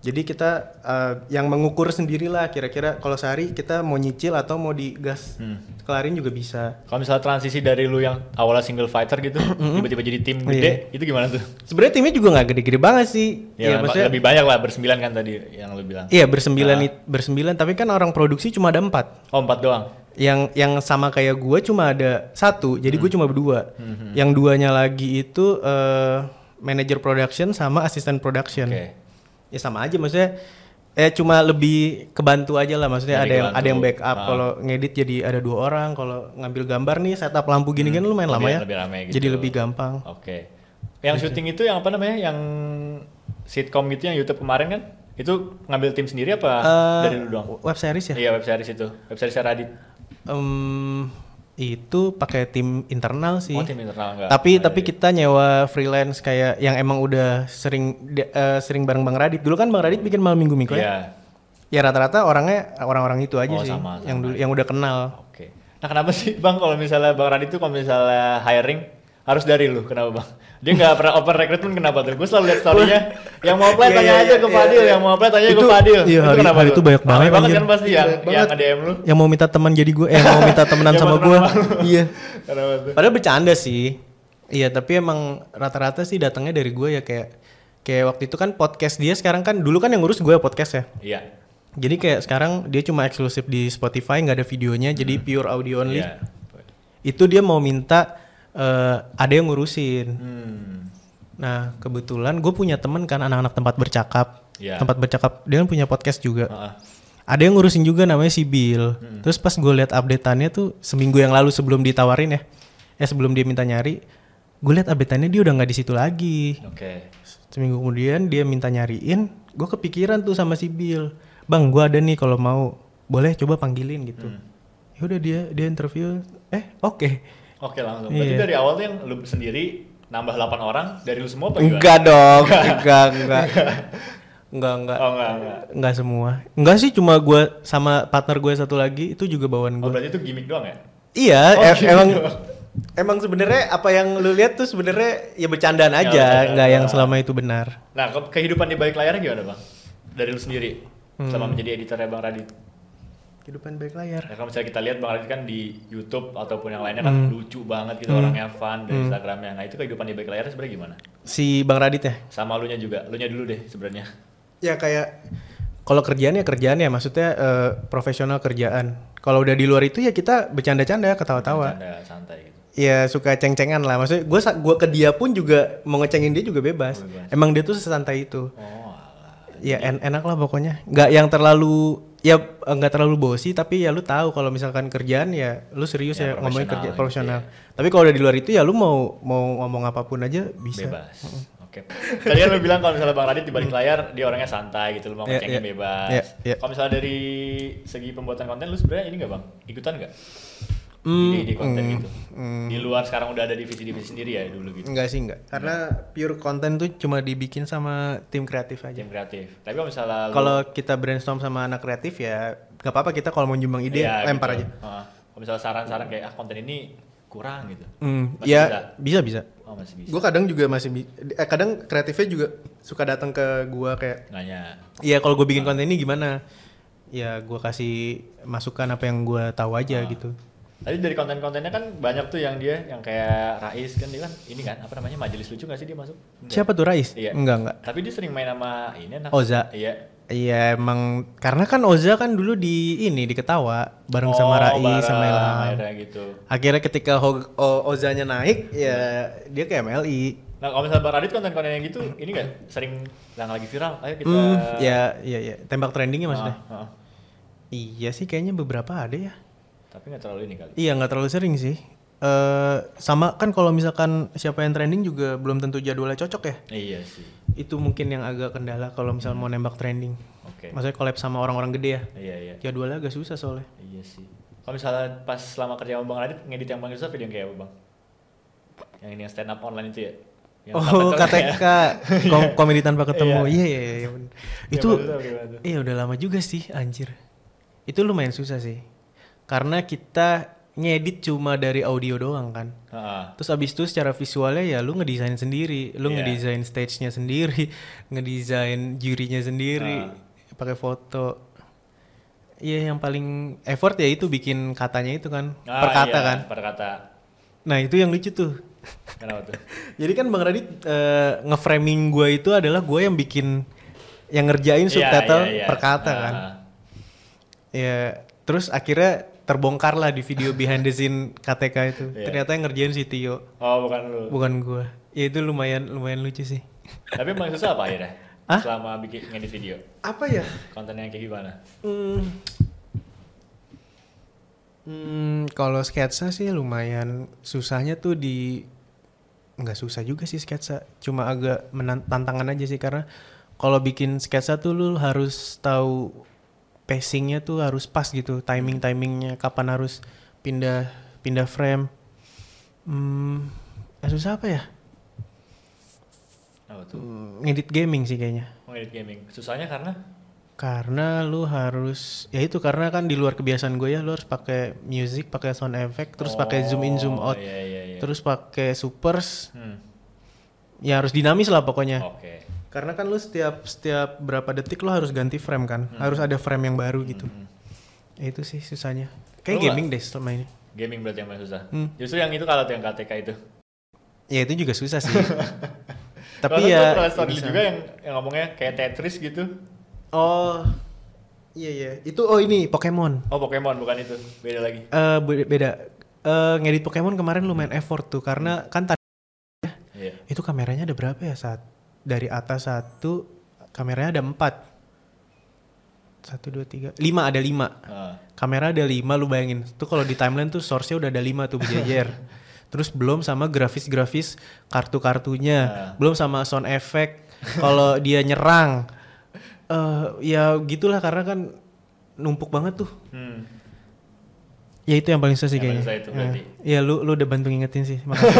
[SPEAKER 1] jadi kita eh, yang mengukur sendirilah kira-kira kalau sehari kita mau nyicil atau mau digas
[SPEAKER 2] Hmm.
[SPEAKER 1] kelarin juga bisa
[SPEAKER 2] Kalau misalnya transisi dari lu yang awalnya single fighter gitu, tiba-tiba jadi tim gede, itu gimana tuh?
[SPEAKER 1] sebenarnya timnya juga nggak gede-gede banget sih
[SPEAKER 2] Ya,
[SPEAKER 1] Iya, maksudnya
[SPEAKER 2] lebih banyak lah bersembilan kan tadi yang lu bilang.
[SPEAKER 1] iya bersembilan
[SPEAKER 2] Ah.
[SPEAKER 1] it- bersembilan tapi kan orang produksi cuma ada empat
[SPEAKER 2] Oh empat doang.
[SPEAKER 1] yang yang sama kayak gue cuma ada satu jadi
[SPEAKER 2] Hmm.
[SPEAKER 1] gue cuma berdua yang duanya lagi itu eh manager production sama asisten production
[SPEAKER 2] Oke.
[SPEAKER 1] Ya sama aja maksudnya eh cuma lebih kebantu aja lah maksudnya ada yang ada yang backup
[SPEAKER 2] Ah.
[SPEAKER 1] kalau ngedit jadi ada dua orang kalau ngambil gambar nih setup lampu gini kan lumayan lama ya
[SPEAKER 2] lebih rame gitu.
[SPEAKER 1] jadi lebih gampang
[SPEAKER 2] Oke. Yang syuting itu yang apa namanya? Yang sitcom gitu yang YouTube kemarin kan? Itu ngambil tim sendiri apa
[SPEAKER 1] Eh,
[SPEAKER 2] dari lu doang?
[SPEAKER 1] web series ya
[SPEAKER 2] Iya web series itu. Web series Radit.
[SPEAKER 1] Em, itu pakai tim internal sih
[SPEAKER 2] Oh tim internal enggak?
[SPEAKER 1] tapi
[SPEAKER 2] Oh,
[SPEAKER 1] tapi
[SPEAKER 2] iya.
[SPEAKER 1] kita nyewa freelance kayak yang emang udah sering eh, sering bareng Bang Radit. Dulu kan Bang Radit bikin malam minggu minggu
[SPEAKER 2] Iya.
[SPEAKER 1] ya. Ya rata-rata orangnya orang-orang itu aja
[SPEAKER 2] Oh,
[SPEAKER 1] sih
[SPEAKER 2] sama,
[SPEAKER 1] yang
[SPEAKER 2] sama.
[SPEAKER 1] dulu yang udah kenal.
[SPEAKER 2] Oke. Nah kenapa sih bang kalau misalnya bang Radit tuh kalau misalnya hiring harus dari lu kenapa bang? Dia nggak pernah open recruitment kenapa tuh? Gue selalu lihat storynya yang mau apply
[SPEAKER 1] Iya,
[SPEAKER 2] tanya
[SPEAKER 1] iya,
[SPEAKER 2] aja ke
[SPEAKER 1] iya,
[SPEAKER 2] Fadil, yang mau apply tanya ke
[SPEAKER 1] Itu-
[SPEAKER 2] Fadil.
[SPEAKER 1] iya, hari-
[SPEAKER 2] kenapa
[SPEAKER 1] hari itu banyak banget,
[SPEAKER 2] banget kan pasti yang
[SPEAKER 1] Banyak
[SPEAKER 2] yang
[SPEAKER 1] banget.
[SPEAKER 2] nge-DM lu.
[SPEAKER 1] Yang mau minta teman jadi gue, eh mau minta temenan
[SPEAKER 2] Yang
[SPEAKER 1] sama gue. iya.
[SPEAKER 2] Kenapa tuh?
[SPEAKER 1] Padahal bercanda sih. Iya, tapi emang rata-rata sih datangnya dari gue ya kayak kayak waktu itu kan podcast dia sekarang kan dulu kan yang ngurus gue podcast ya.
[SPEAKER 2] Iya.
[SPEAKER 1] Jadi kayak sekarang dia cuma eksklusif di Spotify nggak ada videonya, jadi pure audio only. Itu dia mau minta eh, ada yang ngurusin.
[SPEAKER 2] Hmm.
[SPEAKER 1] Nah kebetulan gue punya temen kan anak-anak tempat bercakap,
[SPEAKER 2] Iya.
[SPEAKER 1] tempat bercakap dia kan punya podcast juga.
[SPEAKER 2] Heeh.
[SPEAKER 1] Ada yang ngurusin juga namanya si Bill. Terus pas gue liat updateannya tuh seminggu yang lalu sebelum ditawarin ya, ya sebelum dia minta nyari, gue liat updateannya dia udah nggak di situ lagi.
[SPEAKER 2] Oke.
[SPEAKER 1] Seminggu kemudian dia minta nyariin, gue kepikiran tuh sama si Bill, bang gue ada nih kalau mau, boleh coba panggilin gitu. Ya udah dia dia interview, eh oke.
[SPEAKER 2] Oke langsung. Berarti
[SPEAKER 1] Iya.
[SPEAKER 2] dari awal tuh yang lu sendiri nambah 8 orang dari lu semua apa gimana?
[SPEAKER 1] Enggak dong, enggak enggak. Enggak enggak.
[SPEAKER 2] Oh enggak enggak.
[SPEAKER 1] Enggak semua. Enggak sih cuma gue sama partner gue satu lagi itu juga bawaan
[SPEAKER 2] Oh
[SPEAKER 1] gue.
[SPEAKER 2] berarti itu gimmick doang ya?
[SPEAKER 1] Iya,
[SPEAKER 2] Oh,
[SPEAKER 1] e- emang emang sebenarnya apa yang lu lihat tuh sebenarnya ya bercandaan
[SPEAKER 2] Ya,
[SPEAKER 1] aja,
[SPEAKER 2] bercandaan.
[SPEAKER 1] nggak yang selama itu benar.
[SPEAKER 2] Nah ke- kehidupan di balik layarnya gimana bang? Dari lu sendiri
[SPEAKER 1] Hmm.
[SPEAKER 2] selama menjadi editornya bang Radit.
[SPEAKER 1] Kehidupan baik layar.
[SPEAKER 2] Ya, kalau misalnya kita lihat Bang Radit kan di YouTube ataupun yang lainnya kan
[SPEAKER 1] Hmm.
[SPEAKER 2] lucu banget gitu orangnya fun dari Instagramnya. Nah itu kehidupan di balik layar sebenarnya gimana?
[SPEAKER 1] Si Bang Radit ya?
[SPEAKER 2] Sama lu nya juga, lu nya dulu deh sebenarnya.
[SPEAKER 1] Ya kayak kalau kerjaan ya kerjaan ya maksudnya eh, profesional kerjaan. Kalau udah di luar itu ya kita bercanda-canda, ketawa-tawa.
[SPEAKER 2] Canda santai gitu.
[SPEAKER 1] Ya suka ceng-cengan lah. Maksudnya gue gua ke dia pun juga mau ngecengin dia juga bebas.
[SPEAKER 2] Bebas.
[SPEAKER 1] Emang dia tuh sesantai itu.
[SPEAKER 2] Oh, alah.
[SPEAKER 1] Ya en- enak lah pokoknya. Nggak yang terlalu ya eh, nggak terlalu bosi tapi ya lu tahu kalau misalkan kerjaan ya lu serius
[SPEAKER 2] Ya,
[SPEAKER 1] ya, ngomongin kerja
[SPEAKER 2] gitu
[SPEAKER 1] profesional. Tapi kalau udah di luar itu ya lu mau mau ngomong apa pun aja bisa.
[SPEAKER 2] Bebas. Oke. Tadi kan lu bilang kalau misalnya Bang Radit di balik layar dia orangnya santai gitu, lu mau
[SPEAKER 1] Iya,
[SPEAKER 2] ngecengin
[SPEAKER 1] iya.
[SPEAKER 2] bebas.
[SPEAKER 1] Iya, iya.
[SPEAKER 2] Kalau misalnya dari segi pembuatan konten lu sebenarnya ini nggak Bang? Ikutan nggak?
[SPEAKER 1] Hmm,
[SPEAKER 2] Ide-ide konten
[SPEAKER 1] hmm,
[SPEAKER 2] gitu. Di luar sekarang udah ada divisi-divisi sendiri ya dulu gitu.
[SPEAKER 1] Enggak sih enggak. Karena pure konten tuh cuma dibikin sama tim kreatif aja.
[SPEAKER 2] Tim kreatif. Tapi kalau misalnya lu-
[SPEAKER 1] Kalau kita brainstorm sama anak kreatif ya nggak apa-apa kita kalau mau nyumbang ide
[SPEAKER 2] Iya,
[SPEAKER 1] lempar
[SPEAKER 2] gitu.
[SPEAKER 1] aja.
[SPEAKER 2] Heeh. Kalau misalnya saran-saran kayak ah konten ini kurang gitu.
[SPEAKER 1] Hmm,
[SPEAKER 2] Masih
[SPEAKER 1] ya
[SPEAKER 2] bisa?
[SPEAKER 1] bisa bisa.
[SPEAKER 2] Oh masih bisa.
[SPEAKER 1] Gue kadang juga masih bi- eh, kadang kreatifnya juga suka datang ke gua kayak
[SPEAKER 2] Nanya.
[SPEAKER 1] Iya kalau gue bikin konten ini gimana? Ya gue kasih masukan apa yang gue tahu aja gitu.
[SPEAKER 2] Tadi dari konten-kontennya kan banyak tuh yang dia yang kayak Rais kan dia kan ini kan apa namanya majelis lucu gak sih dia masuk? Enggak.
[SPEAKER 1] Siapa tuh Rais?
[SPEAKER 2] Iya.
[SPEAKER 1] Enggak enggak.
[SPEAKER 2] Tapi dia sering main sama ini anak.
[SPEAKER 1] Oza.
[SPEAKER 2] Iya.
[SPEAKER 1] Iya emang karena kan Oza kan dulu di ini di Ketawa bareng sama
[SPEAKER 2] Oh,
[SPEAKER 1] Rais
[SPEAKER 2] bareng,
[SPEAKER 1] sama Ilham.
[SPEAKER 2] Akhirnya gitu.
[SPEAKER 1] Akhirnya ketika Ho- O- Ozanya naik ya dia ke MLI.
[SPEAKER 2] Nah kalau misalnya Bang Radit konten-konten yang gitu ini gak sering yang lagi viral? Ayo kita.
[SPEAKER 1] Hmm, ya iya iya tembak trendingnya maksudnya.
[SPEAKER 2] Ah, ah.
[SPEAKER 1] Iya sih kayaknya beberapa ada ya.
[SPEAKER 2] Tapi nggak terlalu ini kali.
[SPEAKER 1] Iya nggak terlalu sering sih. Eh sama kan kalau misalkan siapa yang trending juga belum tentu jadwalnya cocok ya.
[SPEAKER 2] Iya sih.
[SPEAKER 1] Itu mungkin yang agak kendala kalau misal mau nembak trending.
[SPEAKER 2] Oke.
[SPEAKER 1] Maksudnya collab sama orang-orang gede ya.
[SPEAKER 2] Iya iya.
[SPEAKER 1] Jadwalnya agak susah soalnya.
[SPEAKER 2] Iya sih. Kalau misalnya pas selama kerja sama Bang Radit ngedit yang paling susah video yang kayak apa Bang? Yang ini yang stand up online itu ya? Yang
[SPEAKER 1] Oh KTK kom- komedi tanpa ketemu.
[SPEAKER 2] Iya.
[SPEAKER 1] Iya iya iya. bener.
[SPEAKER 2] Yang
[SPEAKER 1] Itu iya udah lama juga sih anjir. Itu lumayan susah sih. Karena kita ngedit cuma dari audio doang kan.
[SPEAKER 2] Ah,
[SPEAKER 1] Terus abis itu secara visualnya ya lu ngedesain sendiri, lu
[SPEAKER 2] Iya.
[SPEAKER 1] ngedesain stage-nya sendiri, ngedesain jurinya sendiri,
[SPEAKER 2] Ah.
[SPEAKER 1] pakai foto. Iya yang paling effort ya itu bikin katanya itu kan,
[SPEAKER 2] Ah,
[SPEAKER 1] per kata
[SPEAKER 2] iya,
[SPEAKER 1] kan.
[SPEAKER 2] Per kata.
[SPEAKER 1] Nah itu yang lucu tuh.
[SPEAKER 2] Kenapa tuh?
[SPEAKER 1] Jadi kan Bang Radit eh, nge-framing gua itu adalah gua yang bikin yang ngerjain
[SPEAKER 2] Iya,
[SPEAKER 1] subtitle
[SPEAKER 2] iya, iya.
[SPEAKER 1] per kata
[SPEAKER 2] Ah,
[SPEAKER 1] kan. Ya, terus akhirnya terbongkar lah di video behind the scene KTK itu.
[SPEAKER 2] Iya.
[SPEAKER 1] Ternyata yang ngerjain si Tio,
[SPEAKER 2] Oh bukan lu.
[SPEAKER 1] bukan gua. Ya itu lumayan lumayan lucu sih.
[SPEAKER 2] Tapi paling susah apa akhirnya?
[SPEAKER 1] Hah?
[SPEAKER 2] Selama bikin ngedit video.
[SPEAKER 1] Apa ya?
[SPEAKER 2] Kontennya kayak gimana?
[SPEAKER 1] Hmm. Hmm, kalau sketsa sih lumayan susahnya tuh di nggak susah juga sih sketsa, cuma agak tantangan aja sih karena kalau bikin sketsa tuh lu harus tahu pacingnya tuh harus pas gitu, timing timingnya kapan harus pindah pindah frame. Hmm, susah apa ya?
[SPEAKER 2] Apa tuh?
[SPEAKER 1] Hmm, ngedit gaming sih kayaknya.
[SPEAKER 2] Ngedit gaming. Susahnya karena?
[SPEAKER 1] Karena lu harus ya itu karena kan di luar kebiasaan gue ya lu harus pakai music, pakai sound effect, terus pakai zoom in zoom
[SPEAKER 2] Oh,
[SPEAKER 1] out,
[SPEAKER 2] Iya iya iya.
[SPEAKER 1] terus pakai supers,
[SPEAKER 2] Hmm.
[SPEAKER 1] ya harus dinamis lah pokoknya.
[SPEAKER 2] Oke.
[SPEAKER 1] Karena kan lu setiap setiap berapa detik lu harus ganti frame kan,
[SPEAKER 2] Hmm.
[SPEAKER 1] harus ada frame yang baru gitu. Ya, itu sih susahnya. Kayak
[SPEAKER 2] Lu
[SPEAKER 1] gaming deh selama ini.
[SPEAKER 2] Gaming berarti yang paling susah.
[SPEAKER 1] Hmm.
[SPEAKER 2] Justru yang itu kalau tuh yang KTK itu.
[SPEAKER 1] Ya itu juga susah sih. Tapi
[SPEAKER 2] gua
[SPEAKER 1] ya
[SPEAKER 2] pernah story juga yang yang ngomongnya kayak Tetris gitu.
[SPEAKER 1] Oh, iya iya. Itu oh ini Pokemon.
[SPEAKER 2] Oh Pokemon bukan itu, beda lagi.
[SPEAKER 1] Eh be- beda. Eh ngedit Pokemon kemarin lumayan effort tuh karena kan tadi
[SPEAKER 2] Iya.
[SPEAKER 1] itu kameranya ada berapa ya saat dari atas satu kameranya ada empat satu dua tiga lima ada lima
[SPEAKER 2] Ah.
[SPEAKER 1] kamera ada lima lu bayangin tuh kalau di timeline tuh source-nya udah ada lima tuh berjejer terus belum sama grafis-grafis kartu-kartunya
[SPEAKER 2] Nah.
[SPEAKER 1] belum sama sound effect kalau dia nyerang eh ya gitulah karena kan numpuk banget tuh
[SPEAKER 2] Hmm.
[SPEAKER 1] Ya itu yang paling susah sih
[SPEAKER 2] Yang
[SPEAKER 1] kayaknya.
[SPEAKER 2] itu.
[SPEAKER 1] Ya, ya lu lu udah bantu ngingetin sih. makasih.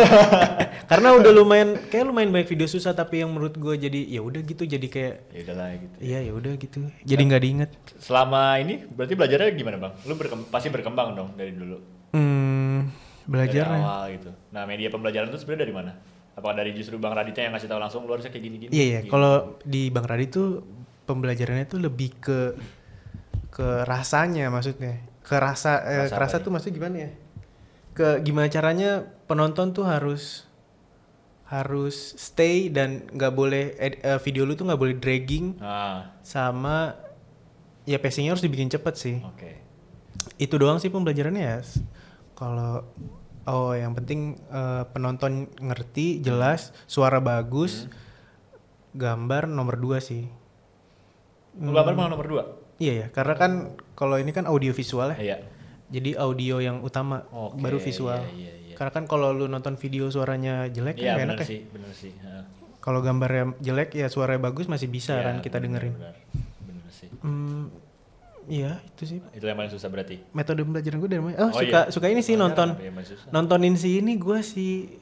[SPEAKER 1] Karena udah lumayan kayak lumayan banyak video susah tapi yang menurut gue jadi ya udah gitu jadi kayak
[SPEAKER 2] Ya udahlah gitu.
[SPEAKER 1] iya ya udah gitu. Jadi nggak diinget.
[SPEAKER 2] Selama ini berarti belajarnya gimana bang? Lu berkem- pasti berkembang dong dari dulu.
[SPEAKER 1] Hmm, belajar
[SPEAKER 2] Dari awal gitu. Nah media pembelajaran itu sebenarnya dari mana? Apakah dari justru Bang Raditya yang ngasih tahu langsung lu harusnya kayak gini-gini?
[SPEAKER 1] Iya iya,
[SPEAKER 2] Gitu.
[SPEAKER 1] kalau di Bang Radit tuh pembelajarannya tuh lebih ke ke rasanya maksudnya. Ke rasa eh,
[SPEAKER 2] Rasa apa
[SPEAKER 1] tuh maksudnya gimana ya? Ke gimana caranya penonton tuh harus harus stay dan nggak boleh ed- eh, video lu tuh nggak boleh dragging
[SPEAKER 2] Ah,
[SPEAKER 1] sama ya pacingnya harus dibikin cepet sih.
[SPEAKER 2] oke.
[SPEAKER 1] itu doang sih pembelajarannya ya. Kalau oh yang penting eh, penonton ngerti, jelas, suara bagus,
[SPEAKER 2] Hmm.
[SPEAKER 1] gambar nomor dua sih.
[SPEAKER 2] Gambar malah nomor dua.
[SPEAKER 1] Iya ya, karena kan kalau ini kan audio visual ya.
[SPEAKER 2] Iya.
[SPEAKER 1] Jadi audio yang utama,
[SPEAKER 2] Oke,
[SPEAKER 1] baru visual.
[SPEAKER 2] iya, iya, iya.
[SPEAKER 1] Karena kan kalau lu nonton video suaranya jelek
[SPEAKER 2] Iya
[SPEAKER 1] kan gak
[SPEAKER 2] benar
[SPEAKER 1] enak ya.
[SPEAKER 2] sih, benar sih. Heeh.
[SPEAKER 1] Kalau gambarnya jelek ya suaranya bagus masih bisa
[SPEAKER 2] Iya,
[SPEAKER 1] kan kita
[SPEAKER 2] benar,
[SPEAKER 1] dengerin.
[SPEAKER 2] Benar, benar sih.
[SPEAKER 1] Hmm, iya itu sih
[SPEAKER 2] Itu yang paling susah berarti.
[SPEAKER 1] metode pembelajaran gue dari mana? Oh,
[SPEAKER 2] Oh,
[SPEAKER 1] suka
[SPEAKER 2] iya.
[SPEAKER 1] suka ini sih nonton.
[SPEAKER 2] iya.
[SPEAKER 1] Nontonin si ini gue si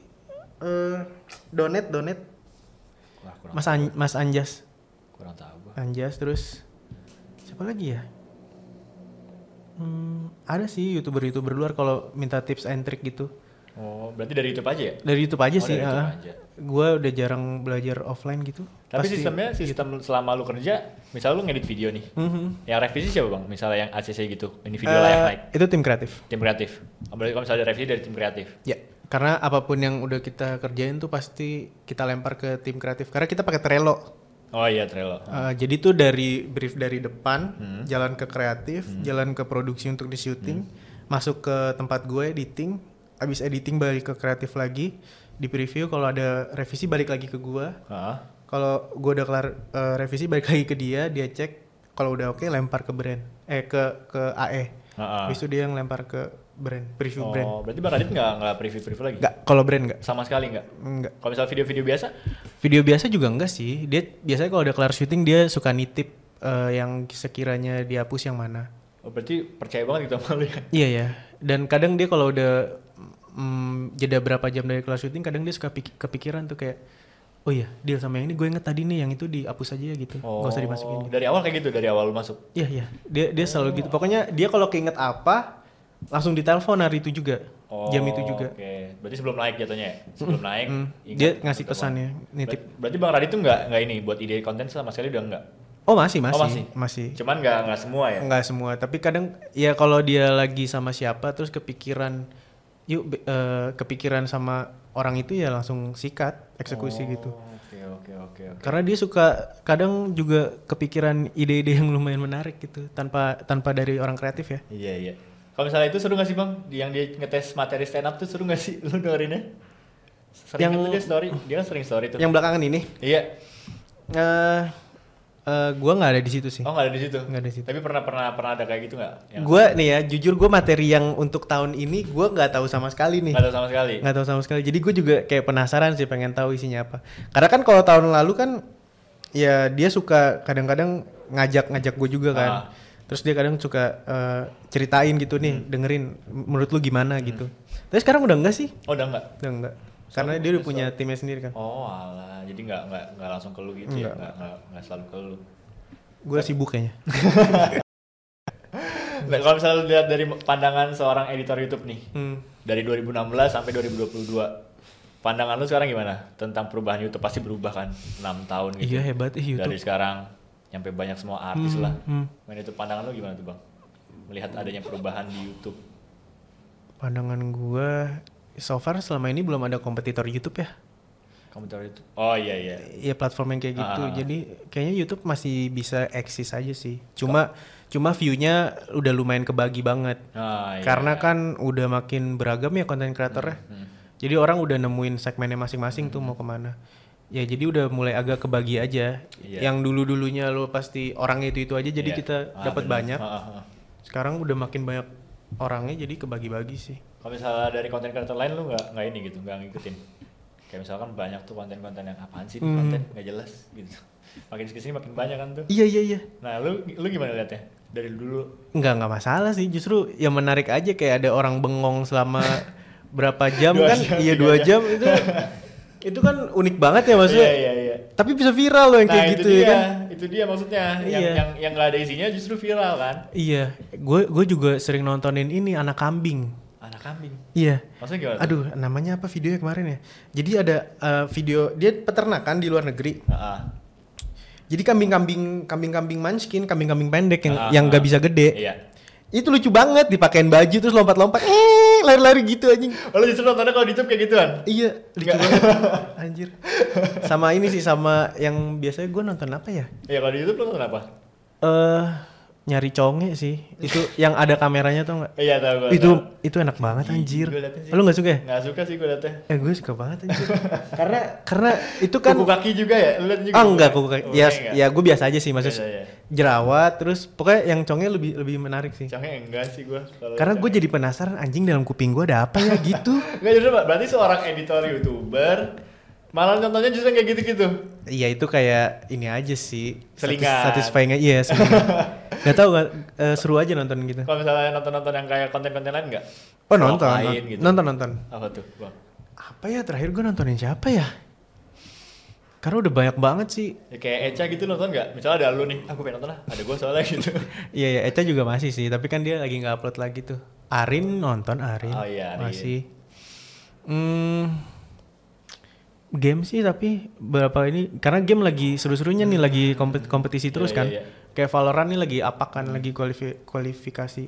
[SPEAKER 1] eh Donet Donet
[SPEAKER 2] Wah,
[SPEAKER 1] Mas An- Mas Anjas.
[SPEAKER 2] kurang tahu gua.
[SPEAKER 1] Anjas terus siapa lagi ya? Hmm, ada sih youtuber-youtuber luar kalau minta tips and trick gitu.
[SPEAKER 2] Oh, berarti dari YouTube aja ya?
[SPEAKER 1] Dari YouTube aja
[SPEAKER 2] Oh,
[SPEAKER 1] sih.
[SPEAKER 2] dari YouTube aja.
[SPEAKER 1] Gua udah jarang belajar offline gitu.
[SPEAKER 2] Tapi
[SPEAKER 1] Pasti-
[SPEAKER 2] sistemnya sistem selama lu kerja, misal lu ngedit video nih.
[SPEAKER 1] Mhm.
[SPEAKER 2] Yang revisi siapa bang? Misalnya yang ACC gitu, ini video
[SPEAKER 1] Eh,
[SPEAKER 2] layak naik.
[SPEAKER 1] Itu tim kreatif.
[SPEAKER 2] Tim kreatif. Oh, Berarti kalau misalnya ada revisi dari tim kreatif.
[SPEAKER 1] Ya, karena apa pun yang udah kita kerjain tuh pasti kita lempar ke tim kreatif. Karena kita pakai Trello.
[SPEAKER 2] Oh iya Trello.
[SPEAKER 1] Uh, jadi tuh dari brief dari depan,
[SPEAKER 2] Hmm.
[SPEAKER 1] jalan ke kreatif, jalan ke produksi untuk di syuting, masuk ke tempat gue editing, abis editing balik ke kreatif lagi, di preview kalau ada revisi balik lagi ke.
[SPEAKER 2] Heeh.
[SPEAKER 1] Kalau gue udah kelar uh, revisi balik lagi ke dia, dia cek kalau udah oke lempar ke brand, eh ke ke AE. Habis itu dia yang lempar ke brand, preview
[SPEAKER 2] Oh,
[SPEAKER 1] brand.
[SPEAKER 2] berarti Bang Radit nggak nggak preview-preview lagi?
[SPEAKER 1] Enggak, kalau brand enggak.
[SPEAKER 2] Sama sekali nggak?
[SPEAKER 1] Enggak.
[SPEAKER 2] Kalau misal video-video biasa?
[SPEAKER 1] Video biasa juga enggak sih. Dia biasanya kalau udah kelar syuting dia suka nitip eh, yang sekiranya dihapus yang mana.
[SPEAKER 2] Oh, berarti percaya banget gitu sama lu ya?
[SPEAKER 1] Iya ya. Dan kadang dia kalau udah mm, jeda berapa jam dari kelar syuting, kadang dia suka pik- kepikiran tuh kayak, oh iya deal sama yang ini gue inget tadi nih yang itu dihapus aja gitu,
[SPEAKER 2] Oh,
[SPEAKER 1] nggak usah dimasukin. gitu.
[SPEAKER 2] Dari awal kayak gitu, dari awal masuk?
[SPEAKER 1] Iya iya. Dia dia selalu gitu. Pokoknya dia kalau keinget apa langsung ditelepon hari itu juga,
[SPEAKER 2] Oh,
[SPEAKER 1] jam itu juga.
[SPEAKER 2] Oke, berarti sebelum naik jatuhnya ya? Sebelum naik,
[SPEAKER 1] Mm.
[SPEAKER 2] ingat
[SPEAKER 1] Dia ngasih pesannya, nitip.
[SPEAKER 2] Ber- Berarti Bang Radit tuh nggak nggak ini buat ide konten sama sekali udah nggak?
[SPEAKER 1] Oh masih masih
[SPEAKER 2] Oh, masih?
[SPEAKER 1] masih.
[SPEAKER 2] Cuman nggak nggak semua ya?
[SPEAKER 1] Enggak semua, tapi kadang ya kalau dia lagi sama siapa terus kepikiran yuk eh, kepikiran sama orang itu ya langsung sikat, eksekusi
[SPEAKER 2] Oh,
[SPEAKER 1] gitu.
[SPEAKER 2] Oke oke oke oke.
[SPEAKER 1] Karena dia suka kadang juga kepikiran ide-ide yang lumayan menarik gitu tanpa tanpa dari orang kreatif ya.
[SPEAKER 2] Iya iya. Kalau misalnya itu seru nggak sih bang? Yang dia ngetes materi stand up tuh seru nggak sih? Lu dengerinnya? Sering
[SPEAKER 1] Yang-
[SPEAKER 2] tuh dia story, dia kan sering story tuh.
[SPEAKER 1] Yang belakangan ini
[SPEAKER 2] Iya.
[SPEAKER 1] eh eh, gua nggak ada di situ sih.
[SPEAKER 2] Oh nggak ada di situ.
[SPEAKER 1] Nggak ada di situ.
[SPEAKER 2] Tapi pernah pernah pernah ada kayak gitu nggak?
[SPEAKER 1] Gua nih ya, jujur gua materi yang untuk tahun ini gua nggak tahu sama sekali nih.
[SPEAKER 2] nggak tahu sama sekali.
[SPEAKER 1] nggak tahu sama sekali jadi gue juga kayak penasaran sih pengen tahu isinya apa karena kan kalau tahun lalu kan ya dia suka kadang-kadang ngajak-ngajak gue juga kan
[SPEAKER 2] Ah.
[SPEAKER 1] terus dia kadang suka eh, ceritain gitu nih dengerin m- menurut lu gimana gitu tapi sekarang udah enggak sih
[SPEAKER 2] Oh udah nggak?
[SPEAKER 1] udah enggak karena dia udah punya timnya sendiri kan
[SPEAKER 2] Oh alah, jadi nggak nggak nggak langsung ke lu gitu ya? Nggak nggak selalu ke lu.
[SPEAKER 1] gue sibuk kayaknya
[SPEAKER 2] Nah, kalau misalnya lihat dari pandangan seorang editor YouTube nih,
[SPEAKER 1] hmm.
[SPEAKER 2] dari 2016 sampai 2022, pandangan lu sekarang gimana tentang perubahan YouTube? Pasti berubah kan, 6 tahun gitu.
[SPEAKER 1] iya hebat ih
[SPEAKER 2] Dari
[SPEAKER 1] YouTube
[SPEAKER 2] sekarang nyampe banyak semua artis
[SPEAKER 1] Hmm,
[SPEAKER 2] lah.
[SPEAKER 1] hmm.
[SPEAKER 2] Main itu pandangan lu gimana tuh bang? Melihat adanya perubahan di YouTube.
[SPEAKER 1] pandangan gue so far selama ini belum ada kompetitor YouTube ya
[SPEAKER 2] Komentar itu. Oh iya iya.
[SPEAKER 1] ya platform yang kayak gitu.
[SPEAKER 2] Ah.
[SPEAKER 1] Jadi kayaknya YouTube masih bisa eksis aja sih. Cuma cuma view-nya udah lumayan kebagi banget.
[SPEAKER 2] Ah, iya,
[SPEAKER 1] Karena
[SPEAKER 2] iya.
[SPEAKER 1] kan udah makin beragam ya konten kreatornya.
[SPEAKER 2] Hmm.
[SPEAKER 1] Jadi orang udah nemuin segmennya masing-masing tuh mau ke mana. Ya jadi udah mulai agak kebagi aja.
[SPEAKER 2] Iya.
[SPEAKER 1] Yang dulu-dulunya lo pasti orangnya itu itu aja jadi
[SPEAKER 2] Iya.
[SPEAKER 1] kita
[SPEAKER 2] Ah,
[SPEAKER 1] dapat banyak.
[SPEAKER 2] Ah, ah, ah.
[SPEAKER 1] Sekarang udah makin banyak orangnya jadi kebagi-bagi sih.
[SPEAKER 2] Kalau misalnya dari konten kreator lain lu nggak nggak ini gitu, nggak ngikutin. Kayak misalkan banyak tuh konten-konten yang apaan sih
[SPEAKER 1] Hmm.
[SPEAKER 2] konten nggak jelas gitu. Makin ke sini makin banyak kan tuh.
[SPEAKER 1] Iya iya iya.
[SPEAKER 2] Nah lu lu gimana liatnya? Dari dulu
[SPEAKER 1] Nggak nggak masalah sih. Justru yang menarik aja kayak ada orang bengong selama berapa jam
[SPEAKER 2] Dua
[SPEAKER 1] kan?
[SPEAKER 2] jam,
[SPEAKER 1] iya dua
[SPEAKER 2] jam.
[SPEAKER 1] jam itu itu kan unik banget ya maksudnya.
[SPEAKER 2] Iya iya iya.
[SPEAKER 1] Tapi bisa viral loh yang
[SPEAKER 2] Nah
[SPEAKER 1] kayak
[SPEAKER 2] itu
[SPEAKER 1] gitu
[SPEAKER 2] dia,
[SPEAKER 1] ya kan?
[SPEAKER 2] itu dia maksudnya yang
[SPEAKER 1] Iya.
[SPEAKER 2] yang yang nggak ada isinya justru viral kan?
[SPEAKER 1] Iya. Gue gue juga sering nontonin ini anak kambing.
[SPEAKER 2] Anak kambing.
[SPEAKER 1] Iya.
[SPEAKER 2] Maksudnya gimana? tuh?
[SPEAKER 1] Aduh, namanya apa videonya kemarin ya? Jadi ada eh, video dia peternakan di luar negeri.
[SPEAKER 2] Ah.
[SPEAKER 1] Jadi kambing-kambing kambing-kambing munchkin, kambing-kambing pendek yang
[SPEAKER 2] Ah,
[SPEAKER 1] yang
[SPEAKER 2] ah.
[SPEAKER 1] nggak bisa gede.
[SPEAKER 2] Iya.
[SPEAKER 1] Itu lucu banget dipakein baju terus lompat-lompat. Eh, lari-lari gitu anjing.
[SPEAKER 2] Oh, lu justru nontonnya kalau di YouTube kayak gituan?
[SPEAKER 1] Iya, lucu banget. Anjir. Sama ini sih sama yang biasanya gue nonton apa ya?
[SPEAKER 2] Iya kalau di YouTube lu nonton apa?
[SPEAKER 1] Eh nyari conge sih. Itu yang ada kameranya tuh nggak?
[SPEAKER 2] Iya tahu gue.
[SPEAKER 1] Itu itu enak banget anjir.
[SPEAKER 2] Sih.
[SPEAKER 1] Lu nggak suka ya?
[SPEAKER 2] Nggak suka sih gue liatnya.
[SPEAKER 1] Eh gue suka banget anjir. karena karena itu kan
[SPEAKER 2] Kuku kaki juga ya? Lu juga?
[SPEAKER 1] Ah enggak kuku kaki. Ya,
[SPEAKER 2] kaki nggak?
[SPEAKER 1] ya gue biasa aja sih maksudnya
[SPEAKER 2] Biasa ya.
[SPEAKER 1] jerawat terus pokoknya yang conge lebih lebih menarik sih.
[SPEAKER 2] Congnya enggak sih gue.
[SPEAKER 1] Karena gue jadi penasaran anjing dalam kuping gue ada apa ya gitu.
[SPEAKER 2] Enggak jadi berarti seorang editor youtuber malah nontonnya justru kayak gitu-gitu.
[SPEAKER 1] Iya itu kayak ini aja sih.
[SPEAKER 2] Selingan.
[SPEAKER 1] Satis- Satisfying aja. Iya selingan. gak tau gak, eh, seru aja nonton gitu.
[SPEAKER 2] Kalau misalnya nonton-nonton yang kayak konten-konten lain enggak?
[SPEAKER 1] Oh nonton,
[SPEAKER 2] lain
[SPEAKER 1] nonton,
[SPEAKER 2] gitu.
[SPEAKER 1] nonton nonton.
[SPEAKER 2] Apa tuh, Bang?
[SPEAKER 1] Apa ya terakhir gue nontonin siapa ya? Karena udah banyak banget sih.
[SPEAKER 2] Ya, kayak Eca gitu nonton nggak? Misalnya ada lu nih, aku pengen nonton lah, ada gue soalnya gitu.
[SPEAKER 1] Iya ya, Eca juga masih sih, tapi kan dia lagi nggak upload lagi tuh. Arin nonton Arin.
[SPEAKER 2] Oh iya, Arin.
[SPEAKER 1] Masih. Hmm, game sih tapi berapa ini karena game lagi seru-serunya nih lagi kompet- kompetisi terus
[SPEAKER 2] Iya,
[SPEAKER 1] kan.
[SPEAKER 2] iya, iya.
[SPEAKER 1] Kayak Valorant nih lagi apakan lagi kualifi- kualifikasi.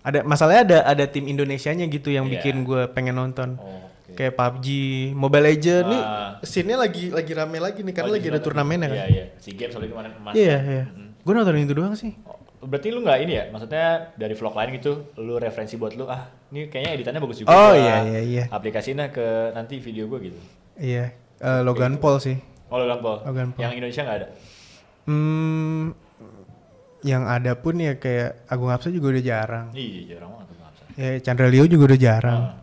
[SPEAKER 1] Ada masalahnya ada ada tim Indonesianya gitu yang
[SPEAKER 2] Iya.
[SPEAKER 1] bikin gue pengen nonton.
[SPEAKER 2] Oh.
[SPEAKER 1] Kayak PUBG, Mobile Legend nih
[SPEAKER 2] Ah.
[SPEAKER 1] scene-nya lagi lagi rame lagi nih karena
[SPEAKER 2] Oh,
[SPEAKER 1] lagi ada
[SPEAKER 2] nonton.
[SPEAKER 1] turnamennya kan.
[SPEAKER 2] Iya, iya. Si game soalnya kemarin emas.
[SPEAKER 1] Iya,
[SPEAKER 2] kan?
[SPEAKER 1] iya.
[SPEAKER 2] Mm.
[SPEAKER 1] Gue nontonin itu doang sih.
[SPEAKER 2] Oh, Berarti lu nggak ini ya? Maksudnya dari vlog lain gitu, lu referensi buat lu, ah ini kayaknya editannya bagus juga.
[SPEAKER 1] Oh, iya, iya, iya.
[SPEAKER 2] Aplikasinya ke nanti video gue gitu.
[SPEAKER 1] Iya, eh, Logan Paul sih.
[SPEAKER 2] Oh Logan Paul.
[SPEAKER 1] Logan Paul.
[SPEAKER 2] Yang Indonesia nggak ada?
[SPEAKER 1] Hmm, yang ada pun ya kayak Agung Hapsa juga udah jarang.
[SPEAKER 2] Iya, jarang banget nggak bisa.
[SPEAKER 1] Ya Chandra Leo juga udah jarang.
[SPEAKER 2] Ah.